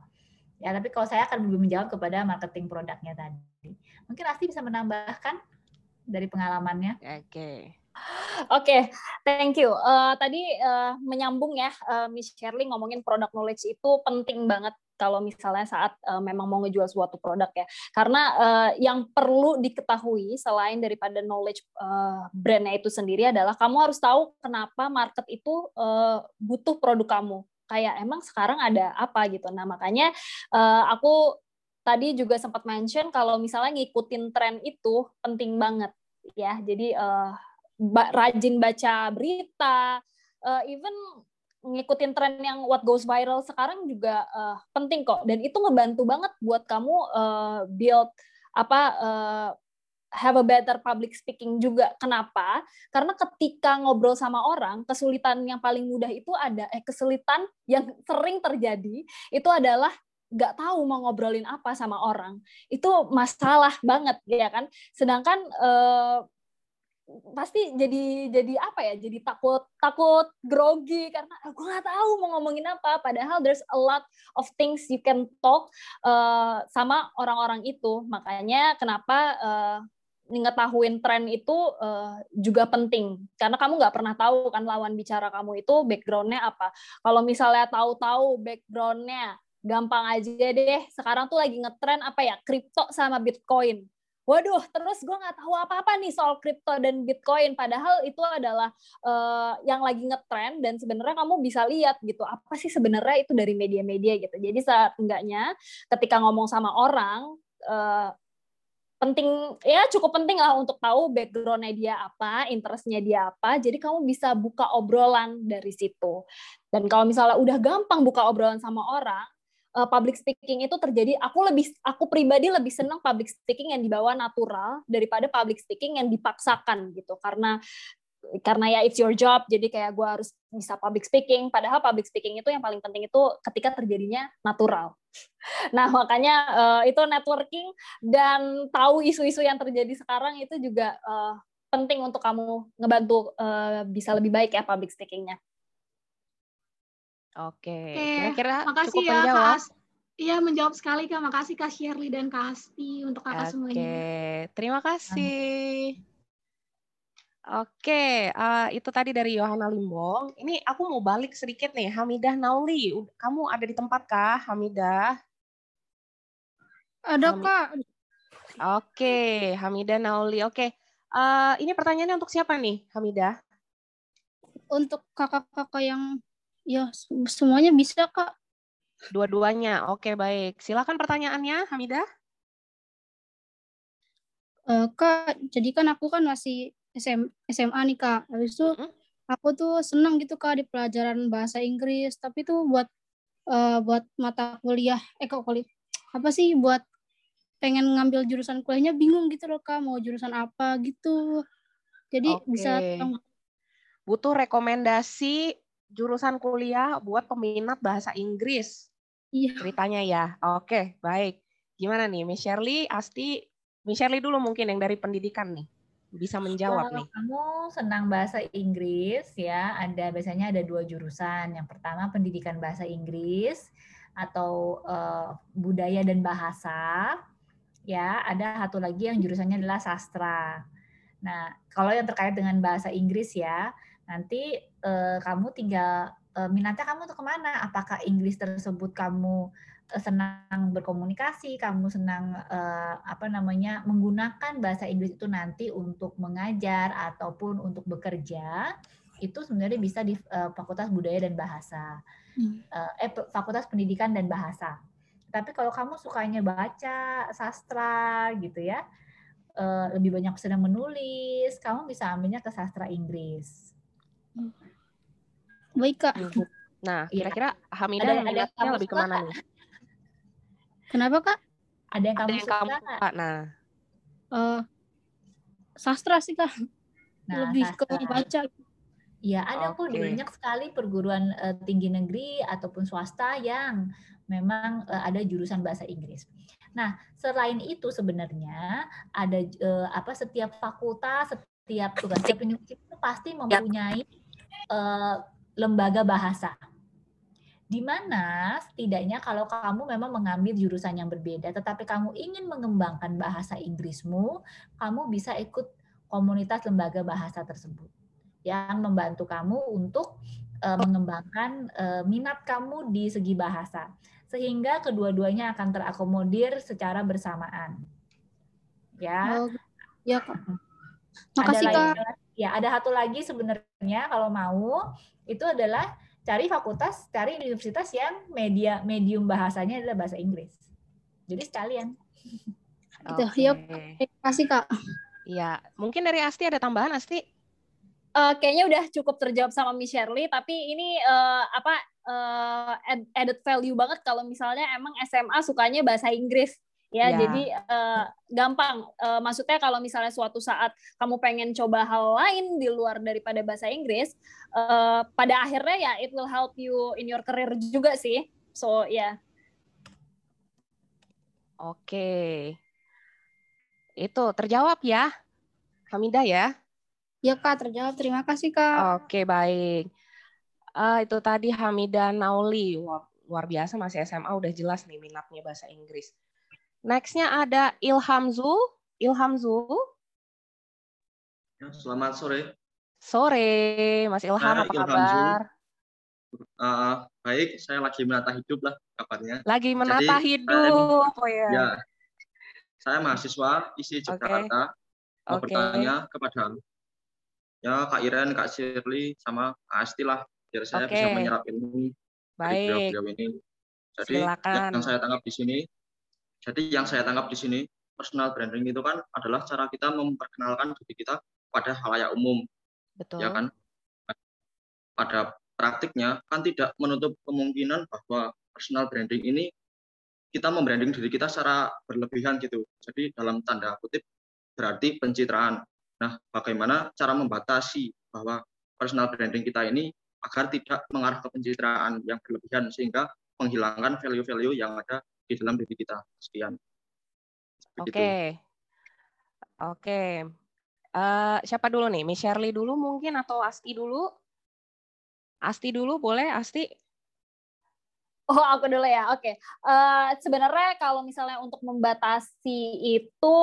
Ya, tapi kalau saya akan lebih menjawab kepada marketing produknya tadi. Mungkin Asti bisa menambahkan dari pengalamannya. Oke. Okay. Oke, okay, thank you. Uh, tadi uh, menyambung ya, uh, Miss Shirley ngomongin product knowledge itu penting banget kalau misalnya saat uh, memang mau ngejual suatu produk ya. Karena uh, yang perlu diketahui selain daripada knowledge uh, brandnya itu sendiri adalah kamu harus tahu kenapa market itu uh, butuh produk kamu. Kayak emang sekarang ada apa gitu. Nah makanya uh, aku tadi juga sempat mention kalau misalnya ngikutin tren itu penting banget ya. Jadi uh, rajin baca berita, uh, even ngikutin tren yang what goes viral sekarang juga uh, penting kok dan itu ngebantu banget buat kamu uh, build apa uh, have a better public speaking juga. Kenapa? Karena ketika ngobrol sama orang, kesulitan yang paling mudah itu ada eh kesulitan yang sering terjadi itu adalah nggak tahu mau ngobrolin apa sama orang. Itu masalah banget ya kan. Sedangkan uh, pasti jadi jadi apa ya jadi takut takut grogi karena aku nggak tahu mau ngomongin apa. Padahal there's a lot of things you can talk uh, sama orang-orang itu. Makanya kenapa uh, ngetahuin tren itu uh, juga penting. Karena kamu nggak pernah tahu kan lawan bicara kamu itu backgroundnya apa. Kalau misalnya tahu-tahu backgroundnya gampang aja deh. Sekarang tuh lagi ngetren apa ya kripto sama bitcoin waduh terus gue nggak tahu apa-apa nih soal kripto dan bitcoin padahal itu adalah uh, yang lagi ngetren dan sebenarnya kamu bisa lihat gitu apa sih sebenarnya itu dari media-media gitu jadi saat enggaknya ketika ngomong sama orang uh, penting ya cukup penting lah untuk tahu backgroundnya dia apa, interestnya dia apa. Jadi kamu bisa buka obrolan dari situ. Dan kalau misalnya udah gampang buka obrolan sama orang, uh, public speaking itu terjadi aku lebih aku pribadi lebih senang public speaking yang dibawa natural daripada public speaking yang dipaksakan gitu. Karena karena ya it's your job jadi kayak gue harus bisa public speaking. Padahal public speaking itu yang paling penting itu ketika terjadinya natural. [LAUGHS] Nah makanya uh, itu networking dan tahu isu-isu yang terjadi sekarang itu juga uh, penting untuk kamu ngebantu uh, bisa lebih baik ya public speakingnya Oke, kira-kira makasih cukup ya, menjawab. Kak Iya, menjawab sekali Kak. Makasih Kak Shirley dan Kak Asti untuk Kakak Oke, semuanya. terima kasih. Oke, uh, itu tadi dari Yohana Limbong. Ini aku mau balik sedikit nih, Hamidah Nauli. Kamu ada di tempat kah, Hamidah? Ada, Hami- Kak. Oke, Hamidah Nauli. Oke, uh, ini pertanyaannya untuk siapa nih, Hamidah? Untuk kakak-kakak yang Ya, semuanya bisa, Kak. Dua-duanya. Oke, baik. Silakan pertanyaannya, Hamidah. Uh, Kak, jadi kan aku kan masih SM, SMA nih, Kak. Habis itu mm-hmm. aku tuh senang gitu, Kak, di pelajaran bahasa Inggris. Tapi tuh buat uh, buat mata kuliah, eh kok kuliah, apa sih buat pengen ngambil jurusan kuliahnya bingung gitu loh, Kak. Mau jurusan apa gitu. Jadi okay. bisa butuh rekomendasi jurusan kuliah buat peminat bahasa Inggris. Iya. Ceritanya ya. Oke, baik. Gimana nih, Miss Shirley, Asti, Miss Shirley dulu mungkin yang dari pendidikan nih bisa menjawab Kalau nih. Kamu senang bahasa Inggris ya, ada biasanya ada dua jurusan. Yang pertama pendidikan bahasa Inggris atau uh, budaya dan bahasa. Ya, ada satu lagi yang jurusannya adalah sastra. Nah, kalau yang terkait dengan bahasa Inggris ya, nanti uh, kamu tinggal uh, minatnya kamu tuh ke mana? Apakah Inggris tersebut kamu uh, senang berkomunikasi, kamu senang uh, apa namanya menggunakan bahasa Inggris itu nanti untuk mengajar ataupun untuk bekerja? Itu sebenarnya bisa di uh, Fakultas Budaya dan Bahasa, hmm. uh, eh Fakultas Pendidikan dan Bahasa. Tapi kalau kamu sukanya baca sastra gitu ya, uh, lebih banyak sedang menulis, kamu bisa ambilnya ke sastra Inggris. Baik kak. Nah, iya. kira-kira Hamidah ada, yang ada lebih ke mana nih? Kenapa kak? Ada yang kamu, ada yang suka, kamu suka? Nah, uh, sastra sih kak. Nah, lebih sastra. ke baca. Iya, ada okay. kok di banyak sekali perguruan uh, tinggi negeri ataupun swasta yang memang uh, ada jurusan bahasa Inggris. Nah, selain itu sebenarnya ada uh, apa setiap fakultas, setiap tugas, setiap universitas itu pasti mempunyai uh, lembaga bahasa. Di mana setidaknya kalau kamu memang mengambil jurusan yang berbeda, tetapi kamu ingin mengembangkan bahasa Inggrismu, kamu bisa ikut komunitas lembaga bahasa tersebut yang membantu kamu untuk uh, mengembangkan uh, minat kamu di segi bahasa, sehingga kedua-duanya akan terakomodir secara bersamaan. Ya. Oh, ya, Kak. Makasih, Kak. Ya, ada satu lagi sebenarnya kalau mau itu adalah cari fakultas, cari universitas yang media medium bahasanya adalah bahasa Inggris. Jadi sekalian. [LAUGHS] Okay. Ya, kasih Kak. Iya, mungkin dari Asti ada tambahan Asti? Uh, kayaknya udah cukup terjawab sama Miss Shirley, tapi ini uh, apa uh, added value banget kalau misalnya emang SMA sukanya bahasa Inggris ya, ya. jadi uh, gampang uh, maksudnya kalau misalnya suatu saat kamu pengen coba hal lain di luar daripada bahasa Inggris uh, pada akhirnya ya it will help you in your career juga sih so ya yeah. oke itu terjawab ya Hamidah ya Ya Kak, terjawab. Terima kasih Kak. Oke, baik. Uh, itu tadi Hamida Nauli. Luar biasa masih SMA udah jelas nih minatnya bahasa Inggris. Nextnya ada Ilham Zul. Ilham Zul. Ya, selamat sore. Sore, Mas Ilham, Hai, apa Ilham kabar? Uh, baik, saya lagi menata hidup lah kabarnya. Lagi menata Jadi, hidup, oh ya. ya. Saya mahasiswa isi Jakarta. Okay. Mau okay. bertanya kepada ya Kak Iren, Kak Shirley, sama Kak Asti lah, biar saya okay. bisa menyerap ilmu Baik. dari beliau ini. Jadi Silakan. yang saya tangkap di sini, jadi yang saya tangkap di sini personal branding itu kan adalah cara kita memperkenalkan diri kita pada halayak umum, Betul. ya kan? Pada praktiknya kan tidak menutup kemungkinan bahwa personal branding ini kita membranding diri kita secara berlebihan gitu. Jadi dalam tanda kutip berarti pencitraan. Nah, bagaimana cara membatasi bahwa personal branding kita ini agar tidak mengarah ke pencitraan yang berlebihan sehingga menghilangkan value-value yang ada di dalam diri kita. Sekian. Oke. Okay. Oke. Okay. Uh, eh, siapa dulu nih? Miss Shirley dulu mungkin atau Asti dulu? Asti dulu boleh, Asti? Oh, aku dulu ya. Oke. Okay. Uh, eh, sebenarnya kalau misalnya untuk membatasi itu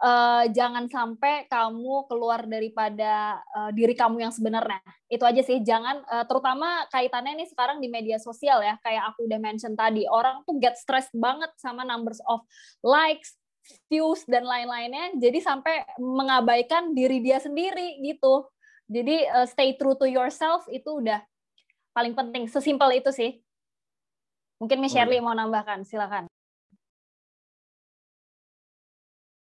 uh, jangan sampai kamu keluar daripada uh, diri kamu yang sebenarnya. Itu aja sih. Jangan uh, terutama kaitannya nih sekarang di media sosial ya. Kayak aku udah mention tadi, orang tuh get stressed banget sama numbers of likes, views dan lain-lainnya. Jadi sampai mengabaikan diri dia sendiri gitu. Jadi uh, stay true to yourself itu udah paling penting. Sesimpel itu sih. Mungkin Miss Shirley mau nambahkan, silakan.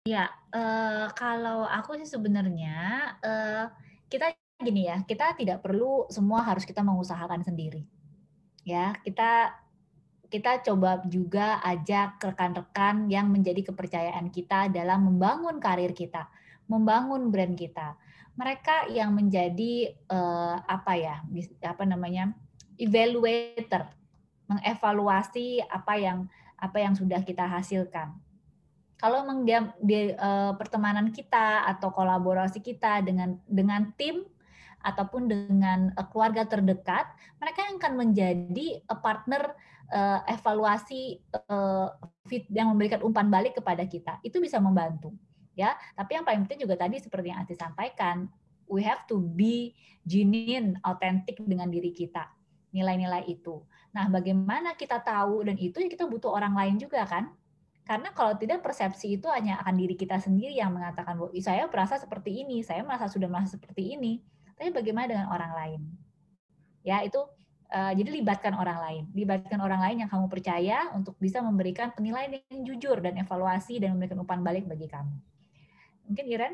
Ya, uh, kalau aku sih sebenarnya uh, kita gini ya, kita tidak perlu semua harus kita mengusahakan sendiri. Ya, kita kita coba juga ajak rekan-rekan yang menjadi kepercayaan kita dalam membangun karir kita, membangun brand kita. Mereka yang menjadi uh, apa ya, apa namanya, evaluator mengevaluasi apa yang apa yang sudah kita hasilkan. Kalau memang dia, dia uh, pertemanan kita atau kolaborasi kita dengan dengan tim ataupun dengan uh, keluarga terdekat, mereka yang akan menjadi uh, partner uh, evaluasi uh, fit yang memberikan umpan balik kepada kita. Itu bisa membantu, ya. Tapi yang paling penting juga tadi seperti yang Ati sampaikan, we have to be genuine, autentik dengan diri kita nilai-nilai itu. Nah, bagaimana kita tahu dan itu ya kita butuh orang lain juga kan? Karena kalau tidak persepsi itu hanya akan diri kita sendiri yang mengatakan bahwa saya merasa seperti ini, saya merasa sudah merasa seperti ini. Tapi bagaimana dengan orang lain? Ya, itu uh, jadi libatkan orang lain. Libatkan orang lain yang kamu percaya untuk bisa memberikan penilaian yang jujur dan evaluasi dan memberikan umpan balik bagi kamu. Mungkin Iren?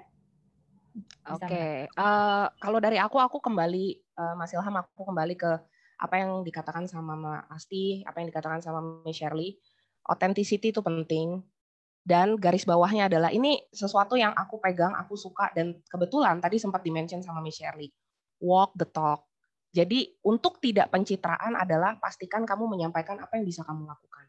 Oke, okay. uh, eh, kalau dari aku, aku kembali, uh, Mas Ilham, aku kembali ke apa yang dikatakan sama Ma Asti, apa yang dikatakan sama Miss Shirley, authenticity itu penting. Dan garis bawahnya adalah ini sesuatu yang aku pegang, aku suka dan kebetulan tadi sempat dimention sama Miss Shirley. Walk the talk. Jadi untuk tidak pencitraan adalah pastikan kamu menyampaikan apa yang bisa kamu lakukan.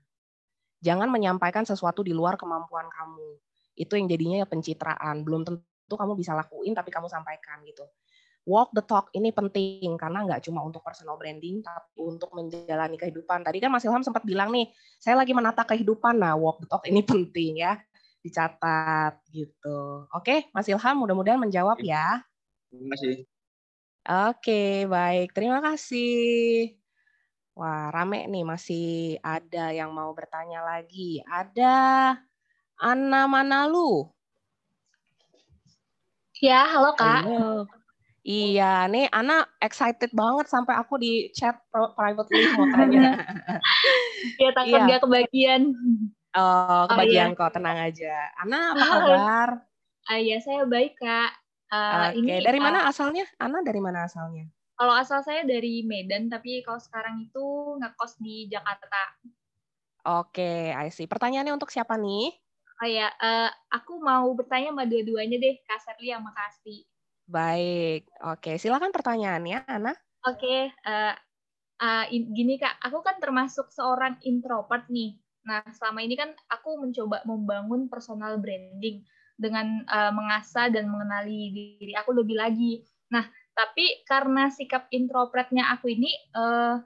Jangan menyampaikan sesuatu di luar kemampuan kamu. Itu yang jadinya ya pencitraan. Belum tentu kamu bisa lakuin tapi kamu sampaikan gitu walk the talk ini penting karena nggak cuma untuk personal branding tapi untuk menjalani kehidupan. Tadi kan Mas Ilham sempat bilang nih, saya lagi menata kehidupan. Nah, walk the talk ini [LAUGHS] penting ya, dicatat gitu. Oke, Mas Ilham mudah-mudahan menjawab ya. Terima kasih. Oke, baik. Terima kasih. Wah, rame nih masih ada yang mau bertanya lagi. Ada Anna Manalu. Ya, halo Kak. Halo. Iya, nih Ana excited banget sampai aku di chat privately mau tanya. Iya, [LAUGHS] takut iya. gak kebagian. Oh, kebagian oh, iya. kok, tenang aja. Ana, apa kabar? Uh, ya, saya baik, Kak. Uh, Oke, okay. dari uh, mana asalnya? Ana dari mana asalnya? Kalau asal saya dari Medan, tapi kalau sekarang itu ngekos di Jakarta. Oke, okay, I see. Pertanyaannya untuk siapa nih? Oh ya, uh, aku mau bertanya sama dua-duanya deh, Kak Serli yang makasih. Baik, oke. Silakan pertanyaannya, Ana. Oke, uh, uh, gini kak, aku kan termasuk seorang introvert nih. Nah, selama ini kan aku mencoba membangun personal branding dengan uh, mengasah dan mengenali diri aku lebih lagi. Nah, tapi karena sikap introvert-nya aku ini uh,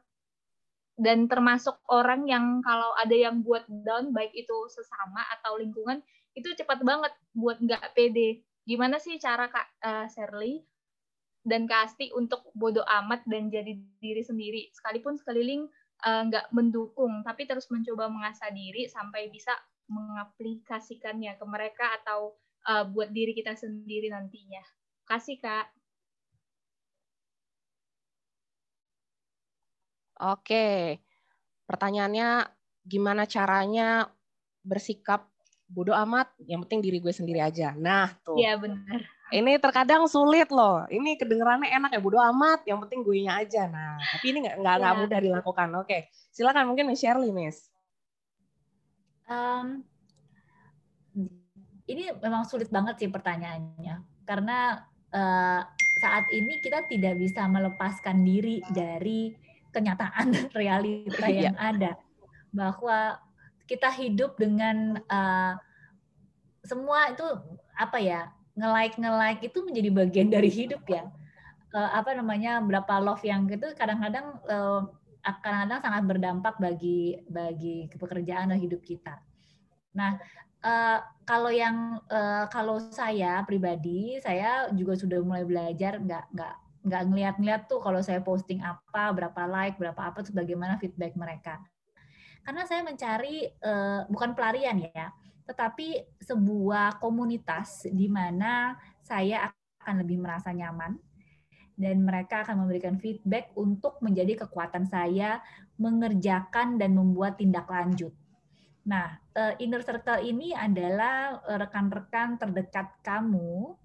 dan termasuk orang yang kalau ada yang buat down baik itu sesama atau lingkungan itu cepat banget buat nggak pede. Gimana sih cara Kak uh, Shirley dan Kak Asti untuk bodoh amat dan jadi diri sendiri sekalipun sekeliling nggak uh, mendukung tapi terus mencoba mengasah diri sampai bisa mengaplikasikannya ke mereka atau uh, buat diri kita sendiri nantinya. Kasih Kak. Oke, pertanyaannya gimana caranya bersikap bodoh amat, yang penting diri gue sendiri aja. Nah, tuh. Iya, benar. Ini terkadang sulit loh. Ini kedengerannya enak ya, bodoh amat, yang penting gue nya aja. Nah, tapi ini nggak nggak ya. mudah dilakukan. Oke, silakan mungkin Miss Shirley, Miss. Um, ini memang sulit banget sih pertanyaannya, karena uh, saat ini kita tidak bisa melepaskan diri dari kenyataan [LAUGHS] realita iya. yang ada bahwa kita hidup dengan uh, semua itu apa ya nge-like nge-like itu menjadi bagian dari hidup ya uh, apa namanya berapa love yang gitu kadang-kadang uh, kadang-kadang sangat berdampak bagi bagi pekerjaan dan hidup kita. Nah uh, kalau yang uh, kalau saya pribadi saya juga sudah mulai belajar nggak nggak nggak ngeliat-ngeliat tuh kalau saya posting apa, berapa like, berapa apa, tuh bagaimana feedback mereka. Karena saya mencari uh, bukan pelarian ya, tetapi sebuah komunitas di mana saya akan lebih merasa nyaman dan mereka akan memberikan feedback untuk menjadi kekuatan saya mengerjakan dan membuat tindak lanjut. Nah, uh, inner circle ini adalah rekan-rekan terdekat kamu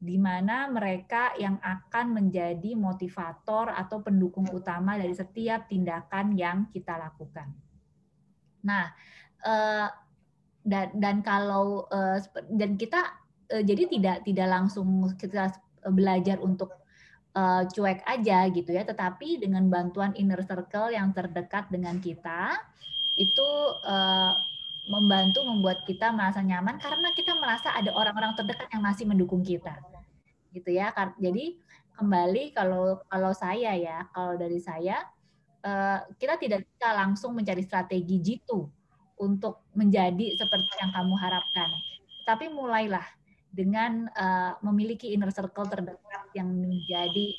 di mana mereka yang akan menjadi motivator atau pendukung utama dari setiap tindakan yang kita lakukan. Nah, eh, dan dan kalau eh, dan kita eh, jadi tidak tidak langsung kita belajar untuk cuek aja gitu ya, tetapi dengan bantuan inner circle yang terdekat dengan kita itu membantu membuat kita merasa nyaman karena kita merasa ada orang-orang terdekat yang masih mendukung kita. Gitu ya jadi kembali kalau kalau saya ya kalau dari saya kita tidak bisa langsung mencari strategi jitu untuk menjadi seperti yang kamu harapkan tapi mulailah dengan uh, memiliki inner circle terdekat yang menjadi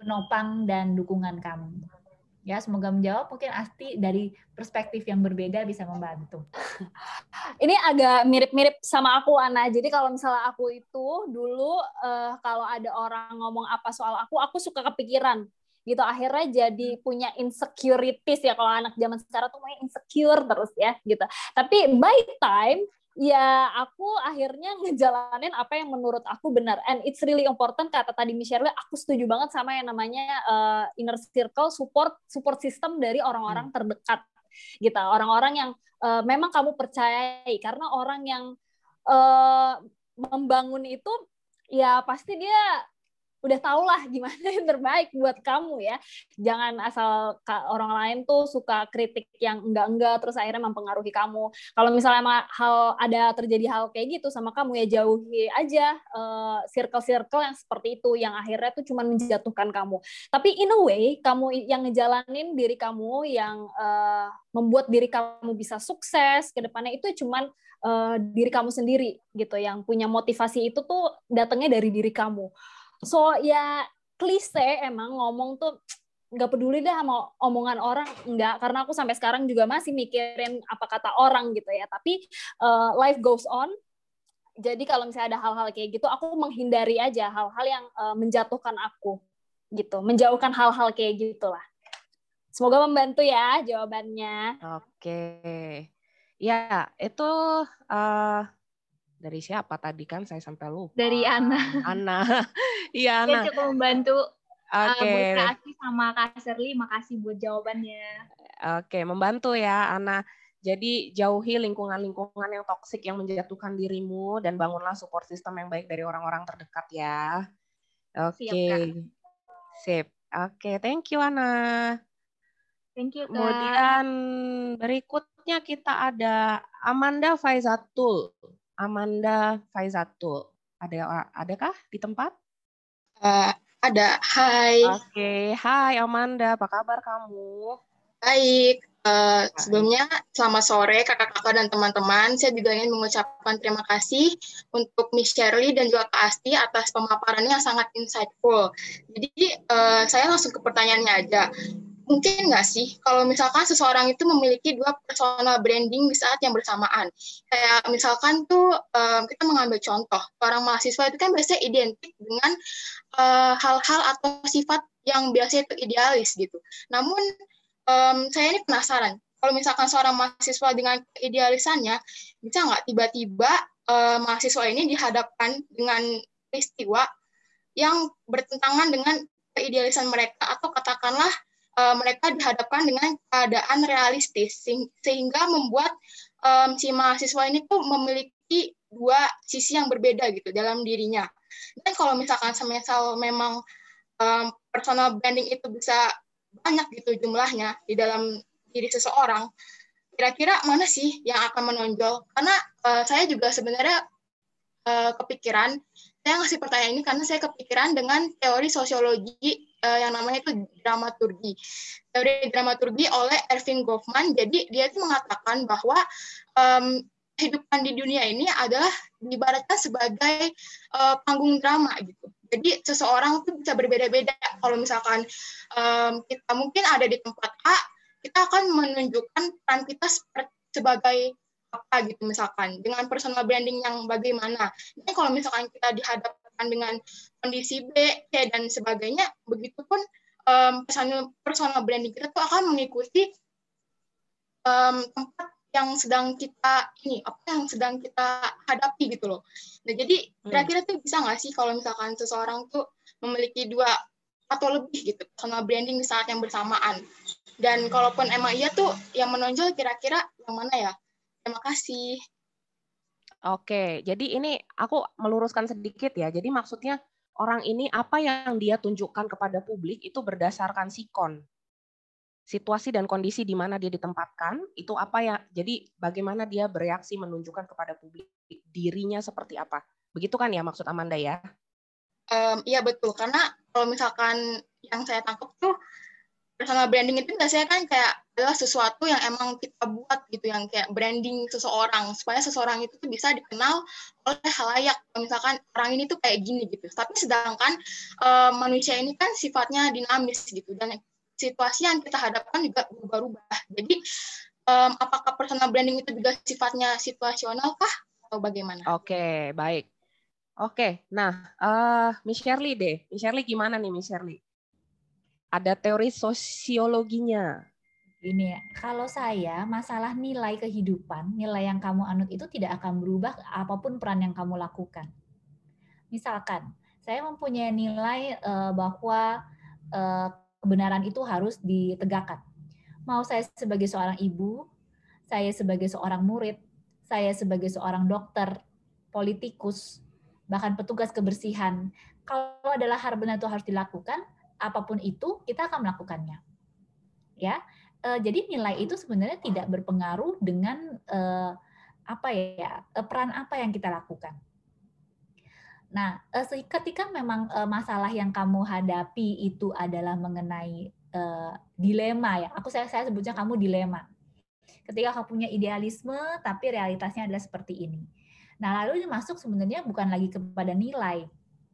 penopang dan dukungan kamu Ya, semoga menjawab. Mungkin Asti dari perspektif yang berbeda bisa membantu. [LAUGHS] Ini agak mirip-mirip sama aku, Ana. Jadi kalau misalnya aku itu dulu uh, kalau ada orang ngomong apa soal aku, aku suka kepikiran gitu. Akhirnya jadi punya insecurities ya kalau anak zaman sekarang tuh main insecure terus ya gitu. Tapi by time ya aku akhirnya [LAUGHS] ngejalanin apa yang menurut aku benar. And it's really important kata tadi Michelle aku setuju banget sama yang namanya uh, inner circle support support system dari orang-orang hmm. terdekat gitu. Orang-orang yang uh, memang kamu percayai karena orang yang uh, membangun itu ya pasti dia udah tau lah gimana yang terbaik buat kamu ya. Jangan asal orang lain tuh suka kritik yang enggak-enggak terus akhirnya mempengaruhi kamu. Kalau misalnya hal ada terjadi hal kayak gitu sama kamu ya jauhi aja circle-circle uh, yang seperti itu yang akhirnya tuh cuma menjatuhkan kamu. Tapi in a way kamu yang ngejalanin diri kamu yang uh, membuat diri kamu bisa sukses ke depannya itu cuman uh, diri kamu sendiri gitu yang punya motivasi itu tuh datangnya dari diri kamu so ya klise emang ngomong tuh nggak peduli deh sama omongan orang nggak. Karena aku sampai sekarang juga masih mikirin apa kata orang gitu ya. Tapi uh, life goes on. Jadi kalau misalnya ada hal-hal kayak gitu aku menghindari aja hal-hal yang uh, menjatuhkan aku gitu. Menjauhkan hal-hal kayak gitulah. Semoga membantu ya jawabannya. Oke. Ya itu uh, dari siapa tadi kan saya sampai lupa. Dari Ana. Ana. [LAUGHS] Iya Ana. Dia cukup membantu Oke. Okay. Uh, Kak sama Kak Serli, makasih buat jawabannya. Oke, okay, membantu ya Ana. Jadi jauhi lingkungan-lingkungan yang toksik yang menjatuhkan dirimu dan bangunlah support system yang baik dari orang-orang terdekat ya. Oke. Okay. Sip. Oke, okay, thank you Ana. Thank you Kak. Kemudian berikutnya kita ada Amanda Faizatul. Amanda Faizatul. Ada adakah di tempat? Uh, ada. Hai. Oke, okay. hai Amanda. Apa kabar kamu? Baik. Uh, sebelumnya, selamat sore kakak-kakak dan teman-teman. Saya juga ingin mengucapkan terima kasih untuk Miss Shirley dan juga Kak Asti atas pemaparannya yang sangat insightful. Jadi, uh, saya langsung ke pertanyaannya aja. Mungkin nggak sih kalau misalkan seseorang itu memiliki dua personal branding di saat yang bersamaan? Kayak misalkan tuh um, kita mengambil contoh, orang mahasiswa itu kan biasanya identik dengan hal-hal uh, atau sifat yang biasanya itu idealis gitu. Namun um, saya ini penasaran, kalau misalkan seorang mahasiswa dengan idealisannya, bisa nggak tiba-tiba uh, mahasiswa ini dihadapkan dengan peristiwa yang bertentangan dengan keidealisan mereka, atau katakanlah uh, mereka dihadapkan dengan keadaan realistis, sehingga membuat um, si mahasiswa ini tuh memiliki dua sisi yang berbeda gitu dalam dirinya. Dan kalau misalkan semisal memang um, personal branding itu bisa banyak gitu jumlahnya di dalam diri seseorang, kira-kira mana sih yang akan menonjol? Karena uh, saya juga sebenarnya uh, kepikiran, saya ngasih pertanyaan ini karena saya kepikiran dengan teori sosiologi uh, yang namanya itu dramaturgi. Teori dramaturgi oleh Erving Goffman. Jadi dia itu mengatakan bahwa um, kehidupan di dunia ini adalah diibaratkan sebagai uh, panggung drama gitu. Jadi seseorang itu bisa berbeda-beda. Kalau misalkan um, kita mungkin ada di tempat A, kita akan menunjukkan peran kita sebagai apa gitu misalkan dengan personal branding yang bagaimana. Jadi kalau misalkan kita dihadapkan dengan kondisi B, C dan sebagainya, begitupun um, personal personal branding kita tuh akan mengikuti um, tempat yang sedang kita ini apa yang sedang kita hadapi gitu loh. Nah jadi hmm. kira-kira tuh bisa nggak sih kalau misalkan seseorang tuh memiliki dua atau lebih gitu personal branding di saat yang bersamaan. Dan kalaupun emang iya tuh yang menonjol kira-kira yang mana ya? Terima kasih. Oke, jadi ini aku meluruskan sedikit ya. Jadi maksudnya orang ini apa yang dia tunjukkan kepada publik itu berdasarkan sikon. Situasi dan kondisi di mana dia ditempatkan itu apa ya jadi bagaimana dia bereaksi menunjukkan kepada publik dirinya seperti apa. Begitu kan ya maksud Amanda ya? Um, betul karena kalau misalkan yang saya tangkap tuh personal branding itu biasanya kan kayak adalah sesuatu yang emang kita buat gitu yang kayak branding seseorang supaya seseorang itu bisa dikenal oleh halayak misalkan orang ini tuh kayak gini gitu tapi sedangkan um, manusia ini kan sifatnya dinamis gitu dan situasi yang kita hadapkan juga berubah-ubah. Jadi um, apakah personal branding itu juga sifatnya situasional kah atau bagaimana? Oke, okay, baik. Oke, okay, nah uh, Miss Shirley deh. Miss Shirley gimana nih Miss Shirley? Ada teori sosiologinya. Ini ya, kalau saya masalah nilai kehidupan, nilai yang kamu anut itu tidak akan berubah apa pun peran yang kamu lakukan. Misalkan, saya mempunyai nilai uh, bahwa uh, kebenaran itu harus ditegakkan. Mau saya sebagai seorang ibu, saya sebagai seorang murid, saya sebagai seorang dokter, politikus, bahkan petugas kebersihan, kalau adalah hal benar itu harus dilakukan, apa pun itu kita akan melakukannya. Ya, e, jadi nilai itu sebenarnya tidak berpengaruh dengan e, apa ya eh, peran apa yang kita lakukan. Nah, eh, ketika memang eh, masalah yang kamu hadapi itu adalah mengenai uh, dilema ya, aku saya saya sebutnya kamu dilema. Ketika kamu punya idealisme tapi realitasnya adalah seperti ini. Nah, lalu ini masuk sebenarnya bukan lagi kepada nilai,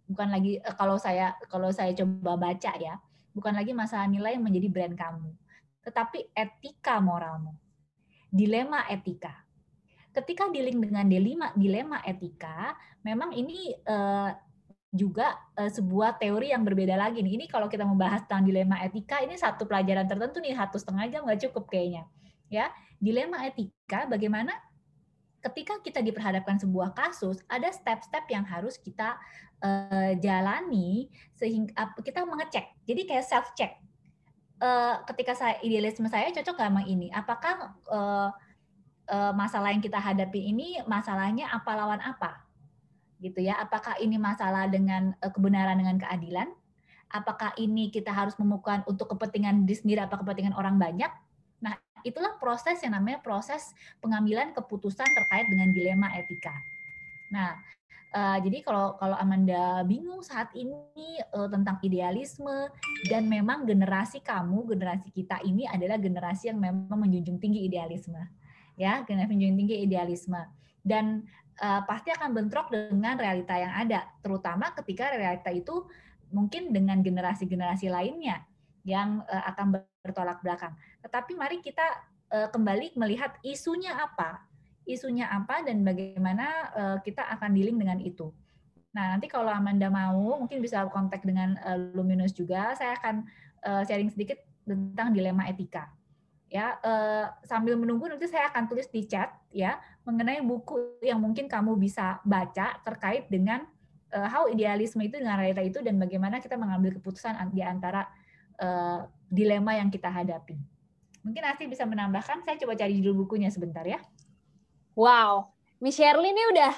bukan lagi kalau saya kalau saya coba baca ya, bukan lagi masalah nilai yang menjadi brand kamu, tetapi etika moralmu, dilema etika ketika dealing dengan dilema dilema etika, memang ini uh, juga uh, sebuah teori yang berbeda lagi nih. Ini kalau kita membahas tentang dilema etika, ini satu pelajaran tertentu nih satu setengah jam nggak cukup kayaknya. Ya, dilema etika bagaimana ketika kita diperhadapkan sebuah kasus, ada step-step yang harus kita uh, jalani sehingga kita mengecek. Jadi kayak self check. Uh, ketika saya idealisme saya cocok nggak sama ini? Apakah uh, uh, masalah yang kita hadapi ini masalahnya apa lawan apa gitu ya apakah ini masalah dengan uh, kebenaran dengan keadilan apakah ini kita harus memukan untuk kepentingan diri sendiri apa kepentingan orang banyak nah itulah proses yang namanya proses pengambilan keputusan terkait dengan dilema etika nah Uh, jadi kalau kalau Amanda bingung saat ini uh, tentang idealisme dan memang generasi kamu, generasi kita ini adalah generasi yang memang menjunjung tinggi idealisme, ya, generasi menjunjung tinggi idealisme dan uh, pasti akan bentrok dengan realita yang ada, terutama ketika realita itu mungkin dengan generasi-generasi lainnya yang uh, akan bertolak belakang. Tetapi mari kita uh, kembali melihat isunya apa isunya apa dan bagaimana uh, kita akan dealing dengan itu. Nah, nanti kalau Amanda mau, mungkin bisa kontak dengan uh, Luminous juga. Saya akan uh, sharing sedikit tentang dilema etika. Ya, uh, sambil menunggu nanti saya akan tulis di chat ya mengenai buku yang mungkin kamu bisa baca terkait dengan uh, how idealisme itu dengan realita itu dan bagaimana kita mengambil keputusan di antara uh, dilema yang kita hadapi. Mungkin Asti bisa menambahkan, saya coba cari judul bukunya sebentar ya. Wow, Miss Shirley ini udah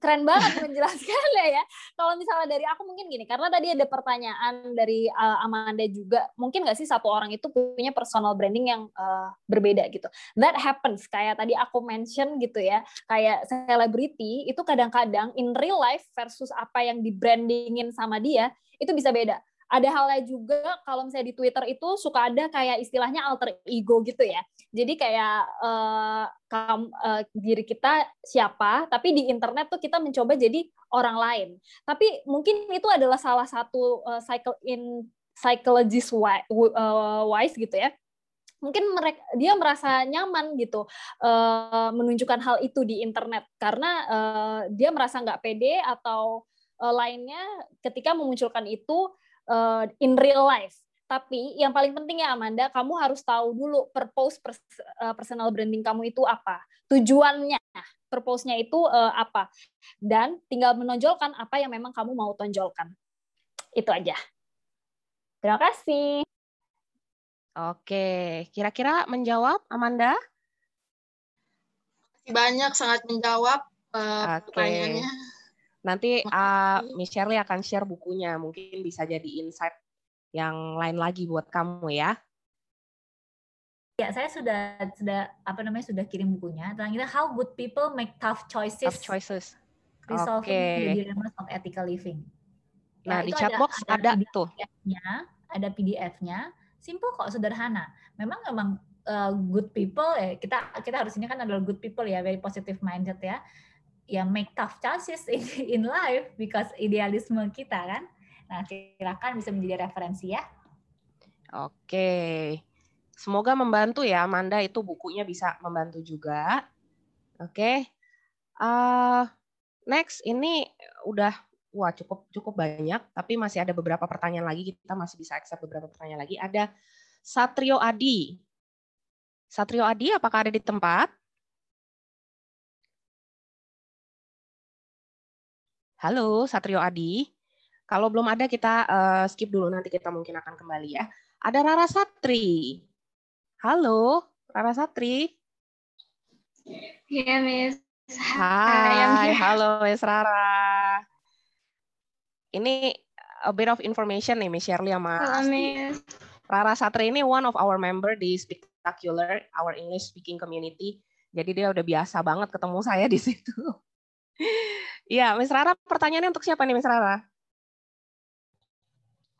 keren banget [LAUGHS] menjelaskannya ya. Kalau misalnya dari aku mungkin gini, karena tadi ada pertanyaan dari uh, Amanda juga, mungkin nggak sih satu orang itu punya personal branding yang uh, berbeda gitu. That happens, kayak tadi aku mention gitu ya, kayak selebriti itu kadang-kadang in real life versus apa yang di brandingin sama dia, itu bisa beda ada halnya juga kalau misalnya di Twitter itu suka ada kayak istilahnya alter ego gitu ya. Jadi kayak uh, kam, uh, diri kita siapa, tapi di internet tuh kita mencoba jadi orang lain. Tapi mungkin itu adalah salah satu uh, cycle in psychologist wise gitu ya. Mungkin mereka dia merasa nyaman gitu uh, menunjukkan hal itu di internet karena uh, dia merasa nggak pede atau uh, lainnya ketika memunculkan itu uh, in real life. Tapi yang paling penting ya Amanda, kamu harus tahu dulu purpose uh, personal branding kamu itu apa, tujuannya, purpose-nya itu uh, apa, dan tinggal menonjolkan apa yang memang kamu mau tonjolkan. Itu aja. Terima kasih. Oke, kira-kira menjawab Amanda? Banyak, sangat menjawab uh, Oke. pertanyaannya. Nanti uh, Miss Shirley akan share bukunya, mungkin bisa jadi insight yang lain lagi buat kamu ya. Ya, saya sudah sudah apa namanya sudah kirim bukunya tentang How Good People Make Tough Choices. Tough Choices. Resolving okay. the Dilemmas of Ethical Living. Ya, nah, di chatbox ada, ada, ada tuh. PDF-nya, ada PDF-nya. Simple kok, sederhana. Memang memang uh, good people ya kita kita harus ini kan adalah good people ya, very positive mindset ya ya make tough choices in, [LAUGHS] in life because idealisme kita kan. Nah, silakan bisa menjadi referensi ya. Oke. Semoga membantu ya Amanda itu bukunya bisa membantu juga. Oke. Uh, next ini udah wah cukup cukup banyak tapi masih ada beberapa pertanyaan lagi kita masih bisa accept beberapa pertanyaan lagi. Ada Satrio Adi. Satrio Adi apakah ada di tempat? Halo, Satrio Adi. Kalau belum ada kita uh, skip dulu nanti kita mungkin akan kembali ya. Ada Rara Satri. Halo, Rara Satri. Iya, Miss. Hai, halo Miss Rara. Ini a bit of information nih Miss Shirley sama Halo, Miss. Rara Satri ini one of our member di Spectacular, our English speaking community. Jadi dia udah biasa banget ketemu saya di situ. Iya, Miss Rara, pertanyaannya untuk siapa nih, Miss Rara?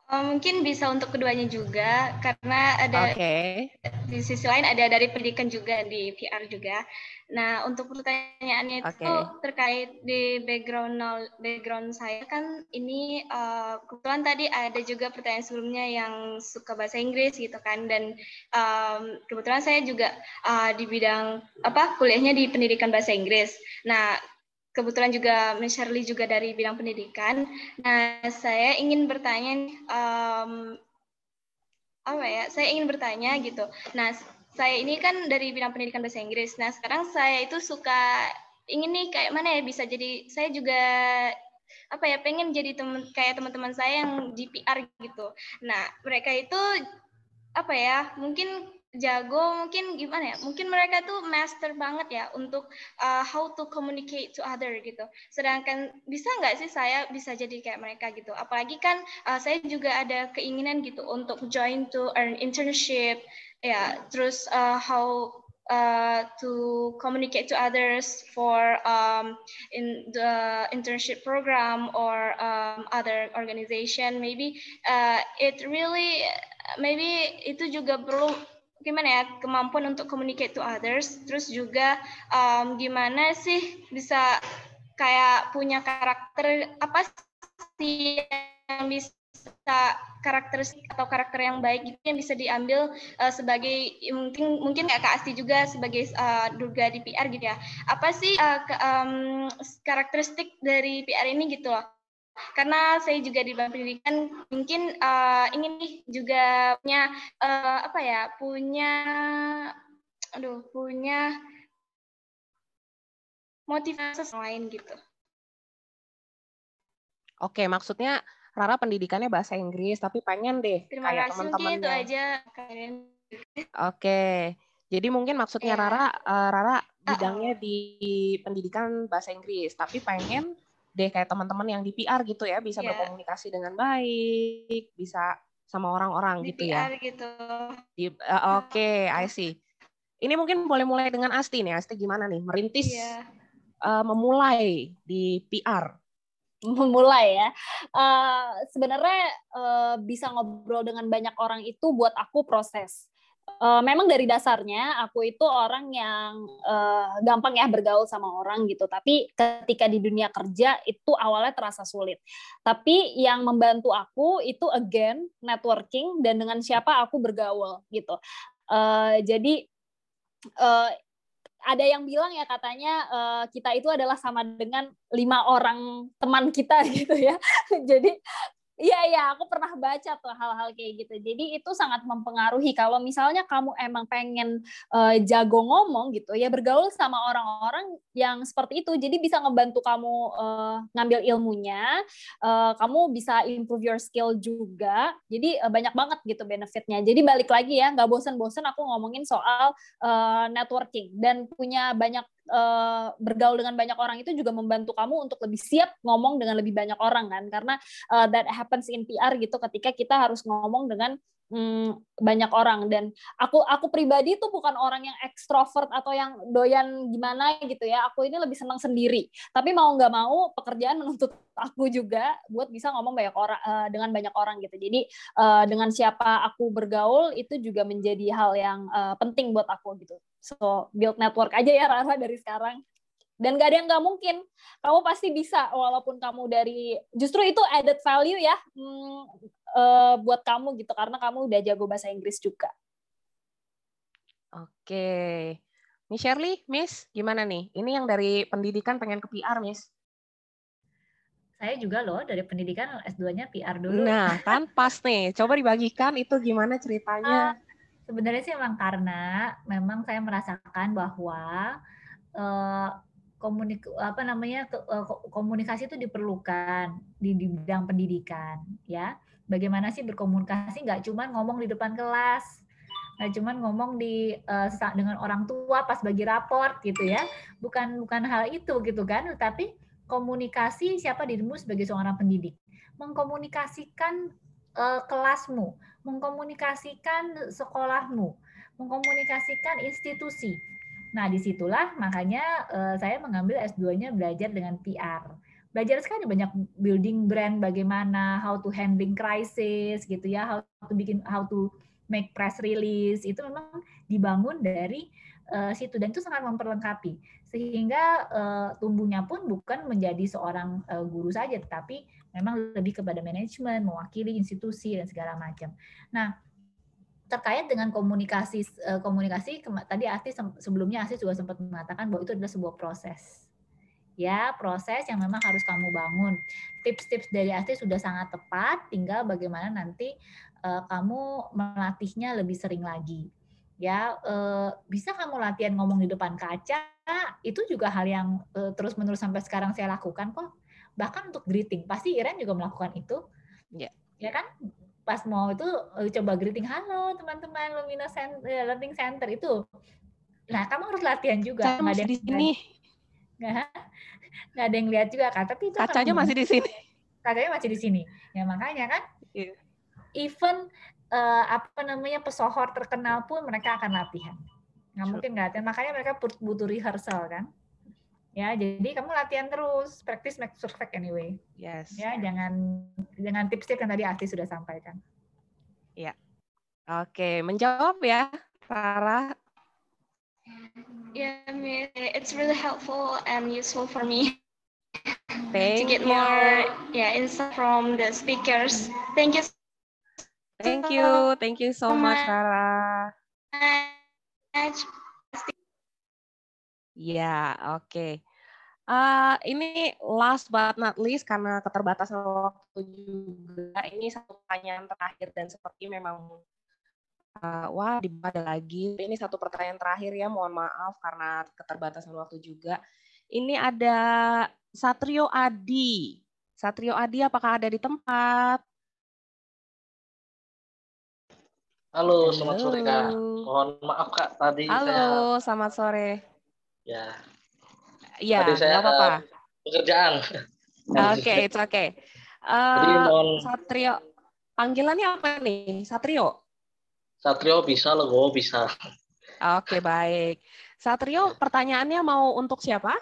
Oh, mungkin bisa untuk keduanya juga, karena ada okay. di sisi lain ada dari pendidikan juga di PR juga. Nah, untuk pertanyaannya okay. itu terkait di background background saya kan ini uh, kebetulan tadi ada juga pertanyaan sebelumnya yang suka bahasa Inggris gitu kan, dan um, kebetulan saya juga uh, di bidang apa kuliahnya di pendidikan bahasa Inggris. Nah, kebetulan juga Miss Shirley juga dari bidang pendidikan. Nah, saya ingin bertanya, um, apa ya? Saya ingin bertanya gitu. Nah, saya ini kan dari bidang pendidikan bahasa Inggris. Nah, sekarang saya itu suka ingin nih kayak mana ya bisa jadi saya juga apa ya pengen jadi temen kayak teman-teman saya yang di PR gitu. Nah, mereka itu apa ya mungkin jago mungkin gimana ya? Mungkin mereka tuh master banget ya untuk uh, how to communicate to other gitu. Sedangkan bisa nggak sih saya bisa jadi kayak mereka gitu? Apalagi kan uh, saya juga ada keinginan gitu untuk join to earn internship ya. Terus uh, how uh, to communicate to others for um, in the internship program or um, other organization. Maybe uh, it really maybe itu juga perlu gimana ya kemampuan untuk communicate to others terus juga um, gimana sih bisa kayak punya karakter apa sih yang bisa karakteristik atau karakter yang baik itu yang bisa diambil uh, sebagai mungkin mungkin kayak Kak Asti juga sebagai uh, durga di PR gitu ya. Apa sih uh, ke, um, karakteristik dari PR ini gitu loh? Karena saya juga di bidang pendidikan mungkin uh, ingin nih juga punya uh, apa ya punya aduh punya motivasi lain gitu. Oke, maksudnya Rara pendidikannya bahasa Inggris, tapi pengen deh Terima kayak teman-teman itu aja. Oke, jadi mungkin maksudnya yeah. Rara, uh, Rara bidangnya uh -oh. di pendidikan bahasa Inggris, tapi pengen deh kayak teman-teman yang di PR gitu ya, bisa yeah. berkomunikasi dengan baik, bisa sama orang-orang gitu PR ya. gitu. Di, uh, Oke, okay, I see. Ini mungkin boleh mulai dengan Asti nih. Asti gimana nih merintis, yeah. uh, memulai di PR? memulai ya. Uh, Sebenarnya uh, bisa ngobrol dengan banyak orang itu buat aku proses. Uh, memang dari dasarnya aku itu orang yang uh, gampang ya bergaul sama orang gitu. Tapi ketika di dunia kerja itu awalnya terasa sulit. Tapi yang membantu aku itu again networking dan dengan siapa aku bergaul gitu. Uh, jadi uh, ada yang bilang ya katanya uh, kita itu adalah sama dengan lima orang teman kita [LAUGHS] gitu ya. Jadi Iya iya, aku pernah baca tuh hal-hal kayak gitu. Jadi itu sangat mempengaruhi kalau misalnya kamu emang pengen uh, jago ngomong gitu ya bergaul sama orang-orang yang seperti itu. Jadi bisa ngebantu kamu uh, ngambil ilmunya, uh, kamu bisa improve your skill juga. Jadi uh, banyak banget gitu benefitnya. Jadi balik lagi ya, nggak bosan-bosan aku ngomongin soal uh, networking dan punya banyak uh, bergaul dengan banyak orang itu juga membantu kamu untuk lebih siap ngomong dengan lebih banyak orang kan. Karena uh, that happens in PR gitu ketika kita harus ngomong dengan hmm, banyak orang. Dan aku aku pribadi tuh bukan orang yang ekstrovert atau yang doyan gimana gitu ya. Aku ini lebih senang sendiri. Tapi mau nggak mau pekerjaan menuntut aku juga buat bisa ngomong banyak orang uh, dengan banyak orang gitu. Jadi uh, dengan siapa aku bergaul itu juga menjadi hal yang uh, penting buat aku gitu. So build network aja ya Rara dari sekarang dan gak ada yang nggak mungkin kamu pasti bisa walaupun kamu dari justru itu added value ya hmm, uh, buat kamu gitu karena kamu udah jago bahasa Inggris juga oke Miss Shirley Miss gimana nih ini yang dari pendidikan pengen ke PR Miss saya juga loh dari pendidikan S2-nya PR dulu. Nah, kan pas nih. Coba dibagikan itu gimana ceritanya. Uh, sebenarnya sih memang karena memang saya merasakan bahwa uh, komunik apa namanya eh, komunikasi itu diperlukan di, bidang pendidikan ya. Bagaimana sih berkomunikasi? Nggak cuma ngomong di depan kelas nggak cuma ngomong di uh, dengan orang tua pas bagi raport gitu ya. Bukan bukan hal itu gitu kan tapi komunikasi siapa dirimu sebagai seorang pendidik. Mengkomunikasikan uh, kelasmu mengkomunikasikan sekolahmu mengkomunikasikan institusi Nah, di situlah makanya uh, saya mengambil S2-nya belajar dengan PR. Belajar sekali banyak building brand bagaimana, how to handling crisis gitu ya, how to bikin how to make press release itu memang dibangun dari uh, situ dan itu sangat memperlengkapi sehingga uh, tumbuhnya pun bukan menjadi seorang uh, guru saja tetapi memang lebih kepada manajemen, mewakili institusi dan segala macam. Nah, terkait dengan komunikasi eh, komunikasi tadi Asti sebelumnya Asti juga sempat mengatakan bahwa itu adalah sebuah proses. Ya proses yang memang harus kamu bangun. Tips-tips dari Asti sudah sangat tepat tinggal bagaimana nanti uh, kamu melatihnya lebih sering lagi. Ya uh, bisa kamu latihan ngomong di depan kaca itu juga hal yang uh, terus menerus sampai sekarang saya lakukan kok. Bahkan untuk greeting pasti Iren juga melakukan itu. Ya. Ya kan pas mau itu eh, coba greeting halo teman-teman Lumina Center, eh, Learning Center itu. Nah, kamu harus latihan juga. Nggak ada di sini. Nggak, nggak ada yang lihat juga kan. Tapi itu kacanya masih di sini. [LAUGHS] Kacanya masih di sini. Ya makanya kan. Yeah. Even uh, apa namanya pesohor terkenal pun mereka akan latihan. nggak mungkin nggak latihan makanya mereka butuh rehearsal kan ya jadi kamu latihan terus practice makes perfect anyway. Yes. Ya jangan jangan tips-tips yang tadi Asti sudah sampaikan. Ya. Oke menjawab ya Farah. Yeah it's really helpful and useful for me Thank to get you. more yeah insight from the speakers. Thank you Thank you, thank you so much, Farah. Ya, oke. Okay. Uh, ini last but not least karena keterbatasan waktu juga. Ini satu pertanyaan terakhir dan seperti memang uh, wah ada lagi. Ini satu pertanyaan terakhir ya. Mohon maaf karena keterbatasan waktu juga. Ini ada Satrio Adi. Satrio Adi apakah ada di tempat? Halo, selamat Halo. sore Kak. Mohon maaf Kak, tadi Halo, saya... selamat sore. Ya. Iya, tadi saya apa-apa. Uh, pekerjaan. Oke, okay, it's okay. Uh, mohon... Satrio, panggilannya apa nih? Satrio? Satrio bisa loh, bisa. Oke, okay, baik. Satrio, pertanyaannya mau untuk siapa?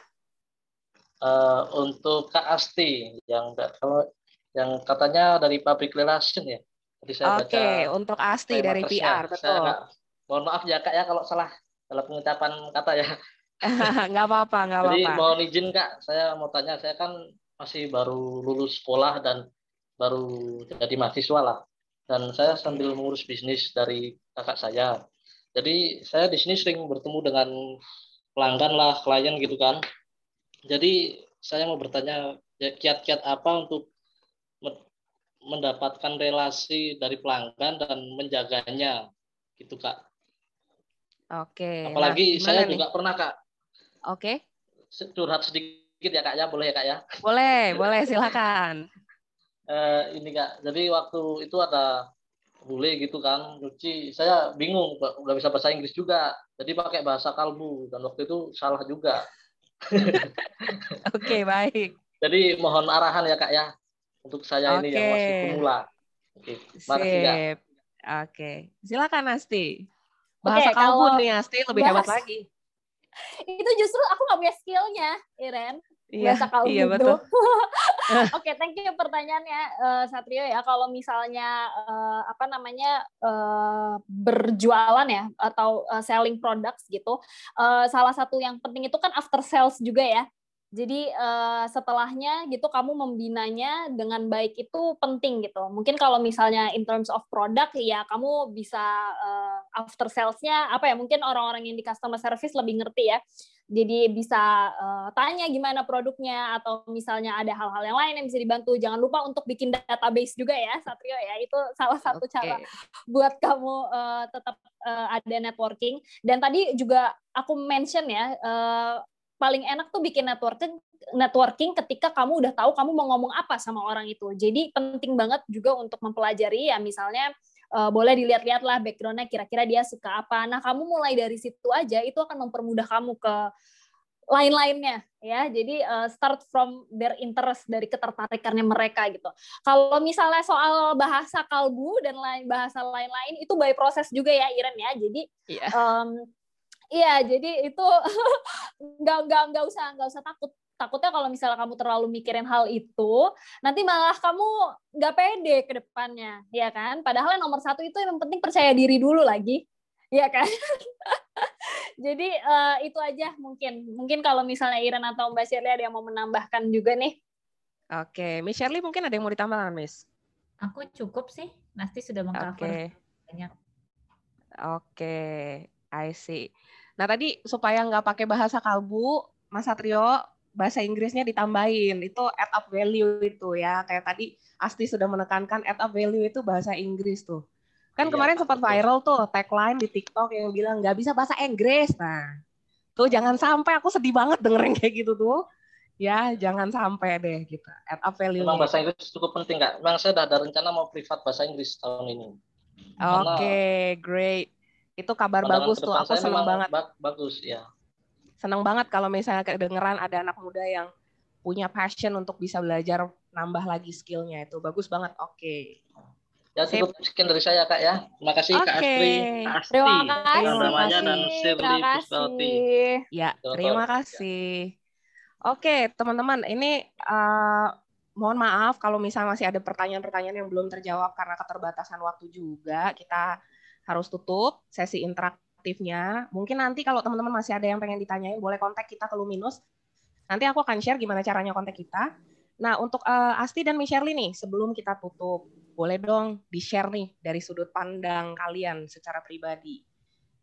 Uh, untuk Kak Asti, yang kalau yang katanya dari public relation ya. Oke, okay, untuk Asti dari PR, betul. Saya, mohon maaf ya Kak ya kalau salah dalam pengucapan kata ya. [LAUGHS] nggak apa-apa, nggak apa-apa. Jadi mohon izin Kak, saya mau tanya, saya kan masih baru lulus sekolah dan baru jadi mahasiswa lah. Dan saya sambil mengurus bisnis dari kakak saya. Jadi saya di sini sering bertemu dengan pelanggan lah, klien gitu kan. Jadi saya mau bertanya kiat-kiat apa untuk mendapatkan relasi dari pelanggan dan menjaganya gitu kak. Oke. Apalagi nah, saya nih? juga pernah kak. Oke. Curhat sedikit ya kak ya, boleh ya kak ya? Boleh, boleh silakan. uh, [LAUGHS] ini kak, jadi waktu itu ada bule gitu kan, nyuci, saya bingung, nggak bisa bahasa Inggris juga, jadi pakai bahasa kalbu dan waktu itu salah juga. [LAUGHS] Oke baik. Jadi mohon arahan ya kak ya untuk saya okay. ini yang masih pemula. Oke, okay. ya. Oke, silakan Asti. Bahasa okay, kalbu kalau nih Asti lebih hebat lagi. Itu justru aku nggak punya skillnya, Iren. Iya, bahasa kalbu iya betul. [LAUGHS] Oke, okay, thank you pertanyaannya uh, Satrio ya. Kalau misalnya uh, apa namanya uh, berjualan ya atau uh, selling products gitu, uh, salah satu yang penting itu kan after sales juga ya. Jadi uh, setelahnya gitu kamu membinanya dengan baik itu penting gitu. Mungkin kalau misalnya in terms of product ya kamu bisa uh, after salesnya apa ya mungkin orang-orang yang di customer service lebih ngerti ya. Jadi bisa uh, tanya gimana produknya atau misalnya ada hal-hal yang lain yang bisa dibantu. Jangan lupa untuk bikin database juga ya Satrio ya. Itu salah satu okay. cara buat kamu uh, tetap uh, ada networking. Dan tadi juga aku mention ya uh, paling enak tuh bikin networking networking ketika kamu udah tahu kamu mau ngomong apa sama orang itu. Jadi penting banget juga untuk mempelajari ya misalnya uh, boleh dilihat-lihat lah backgroundnya kira-kira dia suka apa. Nah kamu mulai dari situ aja itu akan mempermudah kamu ke lain-lainnya ya. Jadi uh, start from their interest dari ketertarikannya mereka gitu. Kalau misalnya soal bahasa kalbu dan lain bahasa lain-lain itu by proses juga ya Iren ya. Jadi yeah. Iya. um, Iya, jadi itu [LAUGHS] nggak nggak nggak usah nggak usah takut. Takutnya kalau misalnya kamu terlalu mikirin hal itu, nanti malah kamu nggak pede ke depannya, ya kan? Padahal yang nomor satu itu yang penting percaya diri dulu lagi, ya kan? [LAUGHS] jadi uh, itu aja mungkin. Mungkin kalau misalnya Iren atau Mbak Shirley ada yang mau menambahkan juga nih. Oke, Miss Shirley mungkin ada yang mau ditambahkan, Miss? Aku cukup sih, Nasti sudah mengcover okay. banyak. Oke, I see. Nah tadi supaya nggak pakai bahasa kalbu, Mas Satrio bahasa Inggrisnya ditambahin. Itu add up value itu ya. Kayak tadi Asti sudah menekankan add up value itu bahasa Inggris tuh. Kan iya, kemarin sempat viral tuh tagline di TikTok yang bilang nggak bisa bahasa Inggris. Nah tuh jangan sampai aku sedih banget dengerin kayak gitu tuh. Ya jangan sampai deh gitu add up value memang bahasa Inggris cukup penting nggak memang saya udah ada rencana mau privat bahasa Inggris tahun ini. Oke okay, great itu kabar bagus tuh. Aku seneng banget. Bagus ya. Seneng banget kalau misalnya kedengeran ada anak muda yang punya passion untuk bisa belajar nambah lagi skillnya itu bagus banget. Oke. Okay. Ya cukup sekian dari saya kak ya. Terima kasih okay. kak Astri, kak Astri, terima kasih. namanya dan Shirley Pusbauti. Ya, terima kasih. Oke teman-teman, ini uh, mohon maaf kalau misalnya masih ada pertanyaan-pertanyaan yang belum terjawab karena keterbatasan waktu juga. Kita harus tutup sesi interaktifnya. Mungkin nanti kalau teman-teman masih ada yang pengen ditanyain, boleh kontak kita ke Luminus. Nanti aku akan share gimana caranya kontak kita. Nah, untuk uh, Asti dan Shirley nih, sebelum kita tutup, boleh dong di-share nih dari sudut pandang kalian secara pribadi.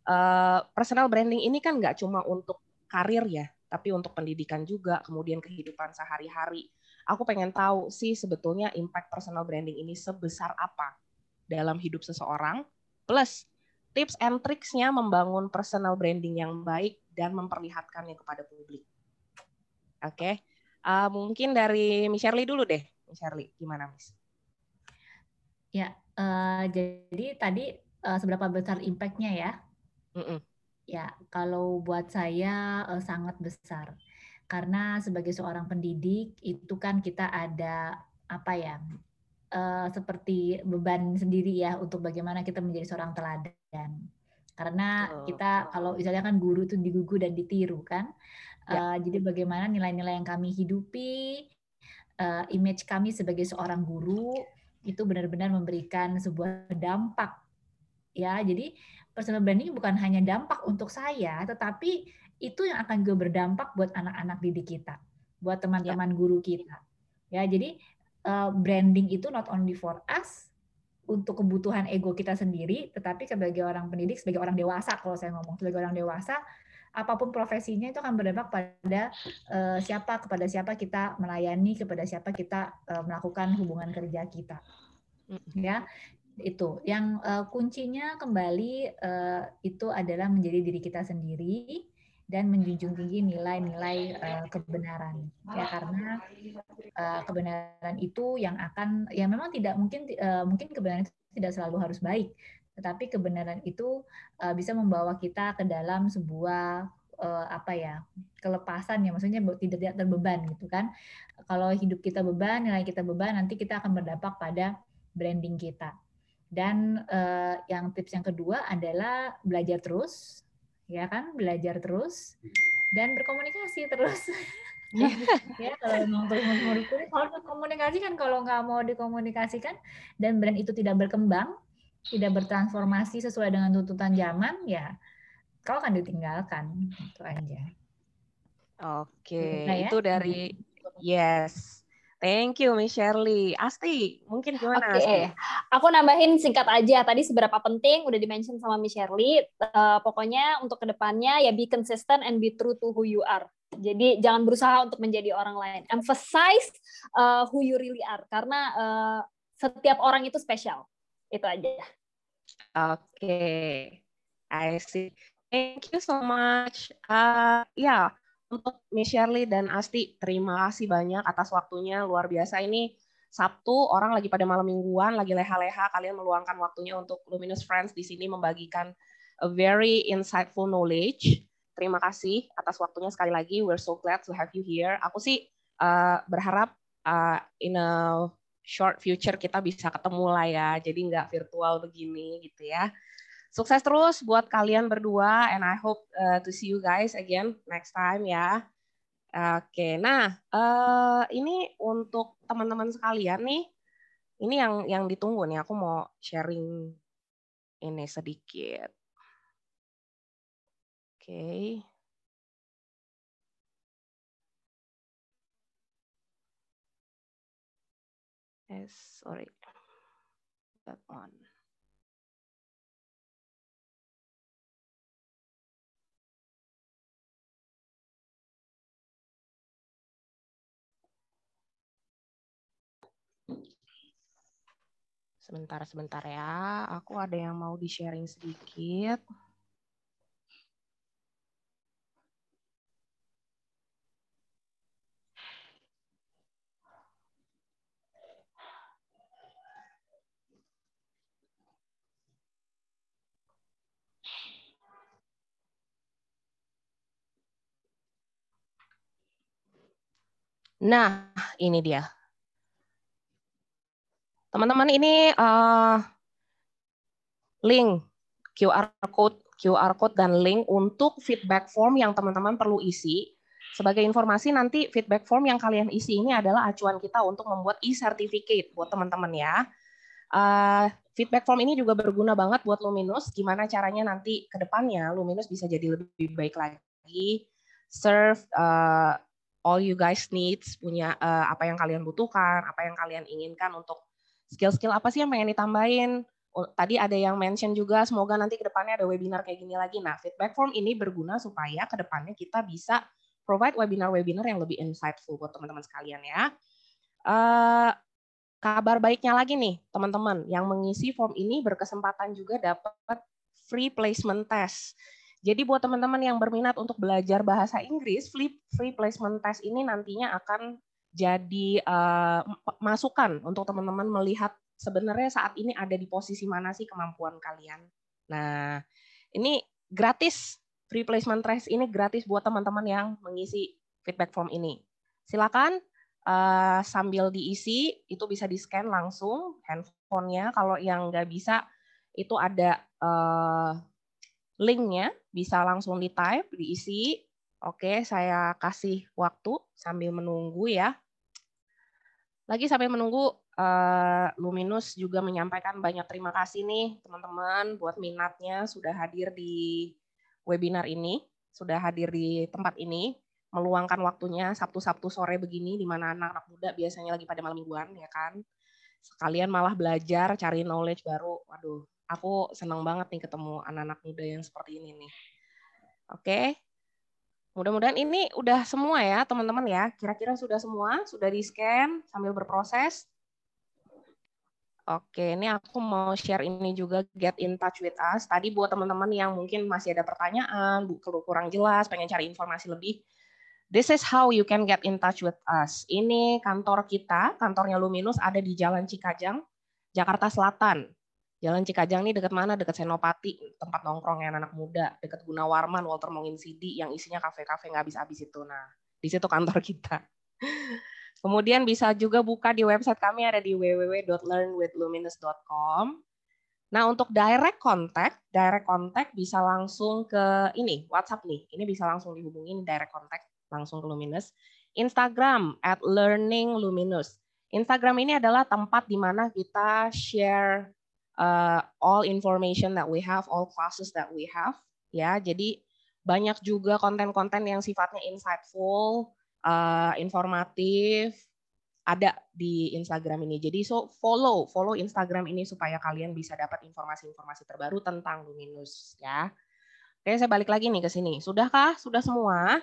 Uh, personal branding ini kan nggak cuma untuk karir ya, tapi untuk pendidikan juga, kemudian kehidupan sehari-hari. Aku pengen tahu sih sebetulnya impact personal branding ini sebesar apa dalam hidup seseorang, plus tips and tricksnya membangun personal branding yang baik dan memperlihatkannya kepada publik. Oke, okay. uh, mungkin dari Miss Shirley dulu deh. Miss Shirley, gimana Miss? Ya, uh, jadi tadi uh, seberapa besar impact-nya ya? Mm -mm. Ya, kalau buat saya uh, sangat besar. Karena sebagai seorang pendidik itu kan kita ada apa ya? Uh, seperti beban sendiri ya untuk bagaimana kita menjadi seorang teladan. Karena kita kalau misalnya kan guru itu digugu dan ditiru kan. Uh, Jadi bagaimana nilai-nilai yang kami hidupi, uh, image kami sebagai seorang guru itu benar-benar memberikan sebuah dampak ya jadi personal branding bukan hanya dampak untuk saya tetapi itu yang akan juga berdampak buat anak-anak didik kita buat teman-teman ya. guru kita ya jadi uh, branding itu not only for us untuk kebutuhan ego kita sendiri tetapi sebagai orang pendidik sebagai orang dewasa kalau saya ngomong sebagai orang dewasa apa pun profesinya itu akan berdampak pada uh, siapa kepada siapa kita melayani kepada siapa kita uh, melakukan hubungan kerja kita. Ya itu. Yang uh, kuncinya kembali uh, itu adalah menjadi diri kita sendiri dan menjunjung tinggi nilai-nilai uh, kebenaran. Ya karena uh, kebenaran itu yang akan ya memang tidak mungkin uh, mungkin kebenaran itu tidak selalu harus baik tetapi kebenaran itu uh, bisa membawa kita ke dalam sebuah uh, apa ya kelepasan ya maksudnya tidak tidak terbeban gitu kan. Kalau hidup kita beban nilai kita beban nanti kita akan berdampak pada branding kita. Dan uh, yang tips yang kedua adalah belajar terus ya kan belajar terus dan berkomunikasi terus [LAUGHS] ya kalau memang terus kalau berkomunikasi kan kalau nggak mau dikomunikasikan dan brand itu tidak berkembang tidak bertransformasi sesuai dengan tuntutan zaman, ya kau akan ditinggalkan. Itu aja. Oke, nah, ya? itu dari yes. Thank you, Miss Shirley. Asti, mungkin gimana? Oke, okay. aku nambahin singkat aja. Tadi seberapa penting udah dimention sama Miss Shirley. Uh, pokoknya untuk ke depannya ya be consistent and be true to who you are. Jadi jangan berusaha untuk menjadi orang lain. Emphasize uh, who you really are karena uh, setiap orang itu spesial. Itu aja. Oke, okay. I see. Thank you so much. Uh, ya, yeah. Untuk Miss Shirley dan Asti, terima kasih banyak atas waktunya. Luar biasa ini Sabtu, orang lagi pada malam mingguan, lagi leha-leha, kalian meluangkan waktunya untuk Luminous Friends di sini membagikan a very insightful knowledge. Terima kasih atas waktunya sekali lagi. We're so glad to have you here. Aku sih uh, berharap uh, in a short future kita bisa ketemu lah ya. Jadi nggak virtual begini gitu ya. Sukses terus buat kalian berdua and I hope uh, to see you guys again next time ya. Oke, nah uh, ini untuk teman-teman sekalian nih, ini yang yang ditunggu nih. Aku mau sharing ini sedikit. Oke. Okay. is sorry that one Sebentar, sebentar ya. Aku ada yang mau di-sharing sedikit. Nah, ini dia. Teman-teman ini uh, link QR code QR code dan link untuk feedback form yang teman-teman perlu isi. Sebagai informasi nanti feedback form yang kalian isi ini adalah acuan kita untuk membuat e-certificate buat teman-teman ya. Uh, feedback form ini juga berguna banget buat Luminus. Gimana caranya nanti ke depannya Luminus bisa jadi lebih baik lagi, serve uh, all you guys needs, punya uh, apa yang kalian butuhkan, apa yang kalian inginkan untuk skill-skill apa sih yang pengen ditambahin Oh, tadi ada yang mention juga semoga nanti ke depannya ada webinar kayak gini lagi. Nah, feedback form ini berguna supaya ke depannya kita bisa provide webinar-webinar yang lebih insightful buat teman-teman sekalian ya. Uh, kabar baiknya lagi nih, teman-teman, yang mengisi form ini berkesempatan juga dapat free placement test. Jadi buat teman-teman yang berminat untuk belajar bahasa Inggris, free, free placement test ini nantinya akan jadi uh, masukan untuk teman-teman melihat sebenarnya saat ini ada di posisi mana sih kemampuan kalian. Nah, ini gratis free placement test ini gratis buat teman-teman yang mengisi feedback form ini. Silakan uh, sambil diisi itu bisa di scan langsung handphonenya. Kalau yang nggak bisa itu ada uh, linknya bisa langsung di type diisi. Oke, saya kasih waktu sambil menunggu ya. Lagi sampai menunggu uh, Luminus juga menyampaikan banyak terima kasih nih teman-teman buat minatnya sudah hadir di webinar ini, sudah hadir di tempat ini, meluangkan waktunya Sabtu-Sabtu sore begini di mana anak-anak muda biasanya lagi pada malam mingguan ya kan. Sekalian malah belajar, cari knowledge baru. Waduh, aku senang banget nih ketemu anak-anak muda yang seperti ini nih. Oke. Mudah-mudahan ini udah semua ya, teman-teman ya. Kira-kira sudah semua, sudah di-scan sambil berproses. Oke, ini aku mau share ini juga get in touch with us. Tadi buat teman-teman yang mungkin masih ada pertanyaan, kurang jelas, pengen cari informasi lebih, this is how you can get in touch with us. Ini kantor kita, kantornya Luminus ada di Jalan Cikajang, Jakarta Selatan. Jalan Cikajang ini dekat mana? Dekat Senopati, tempat nongkrongnya anak muda, dekat Gunawarman, Walter Mongin CD, yang isinya kafe-kafe nggak habis-habis itu. Nah, di situ kantor kita. [LAUGHS] Kemudian bisa juga buka di website kami ada di www.learnwithluminous.com. Nah, untuk direct contact, direct contact bisa langsung ke ini, WhatsApp nih. Ini bisa langsung dihubungin direct contact langsung ke Luminous. Instagram at Learning Luminous. Instagram ini adalah tempat di mana kita share uh, all information that we have, all classes that we have. Ya, jadi banyak juga konten-konten yang sifatnya insightful, uh, informatif ada di Instagram ini. Jadi so follow follow Instagram ini supaya kalian bisa dapat informasi-informasi terbaru tentang Luminus ya. Oke, saya balik lagi nih ke sini. Sudahkah? Sudah semua?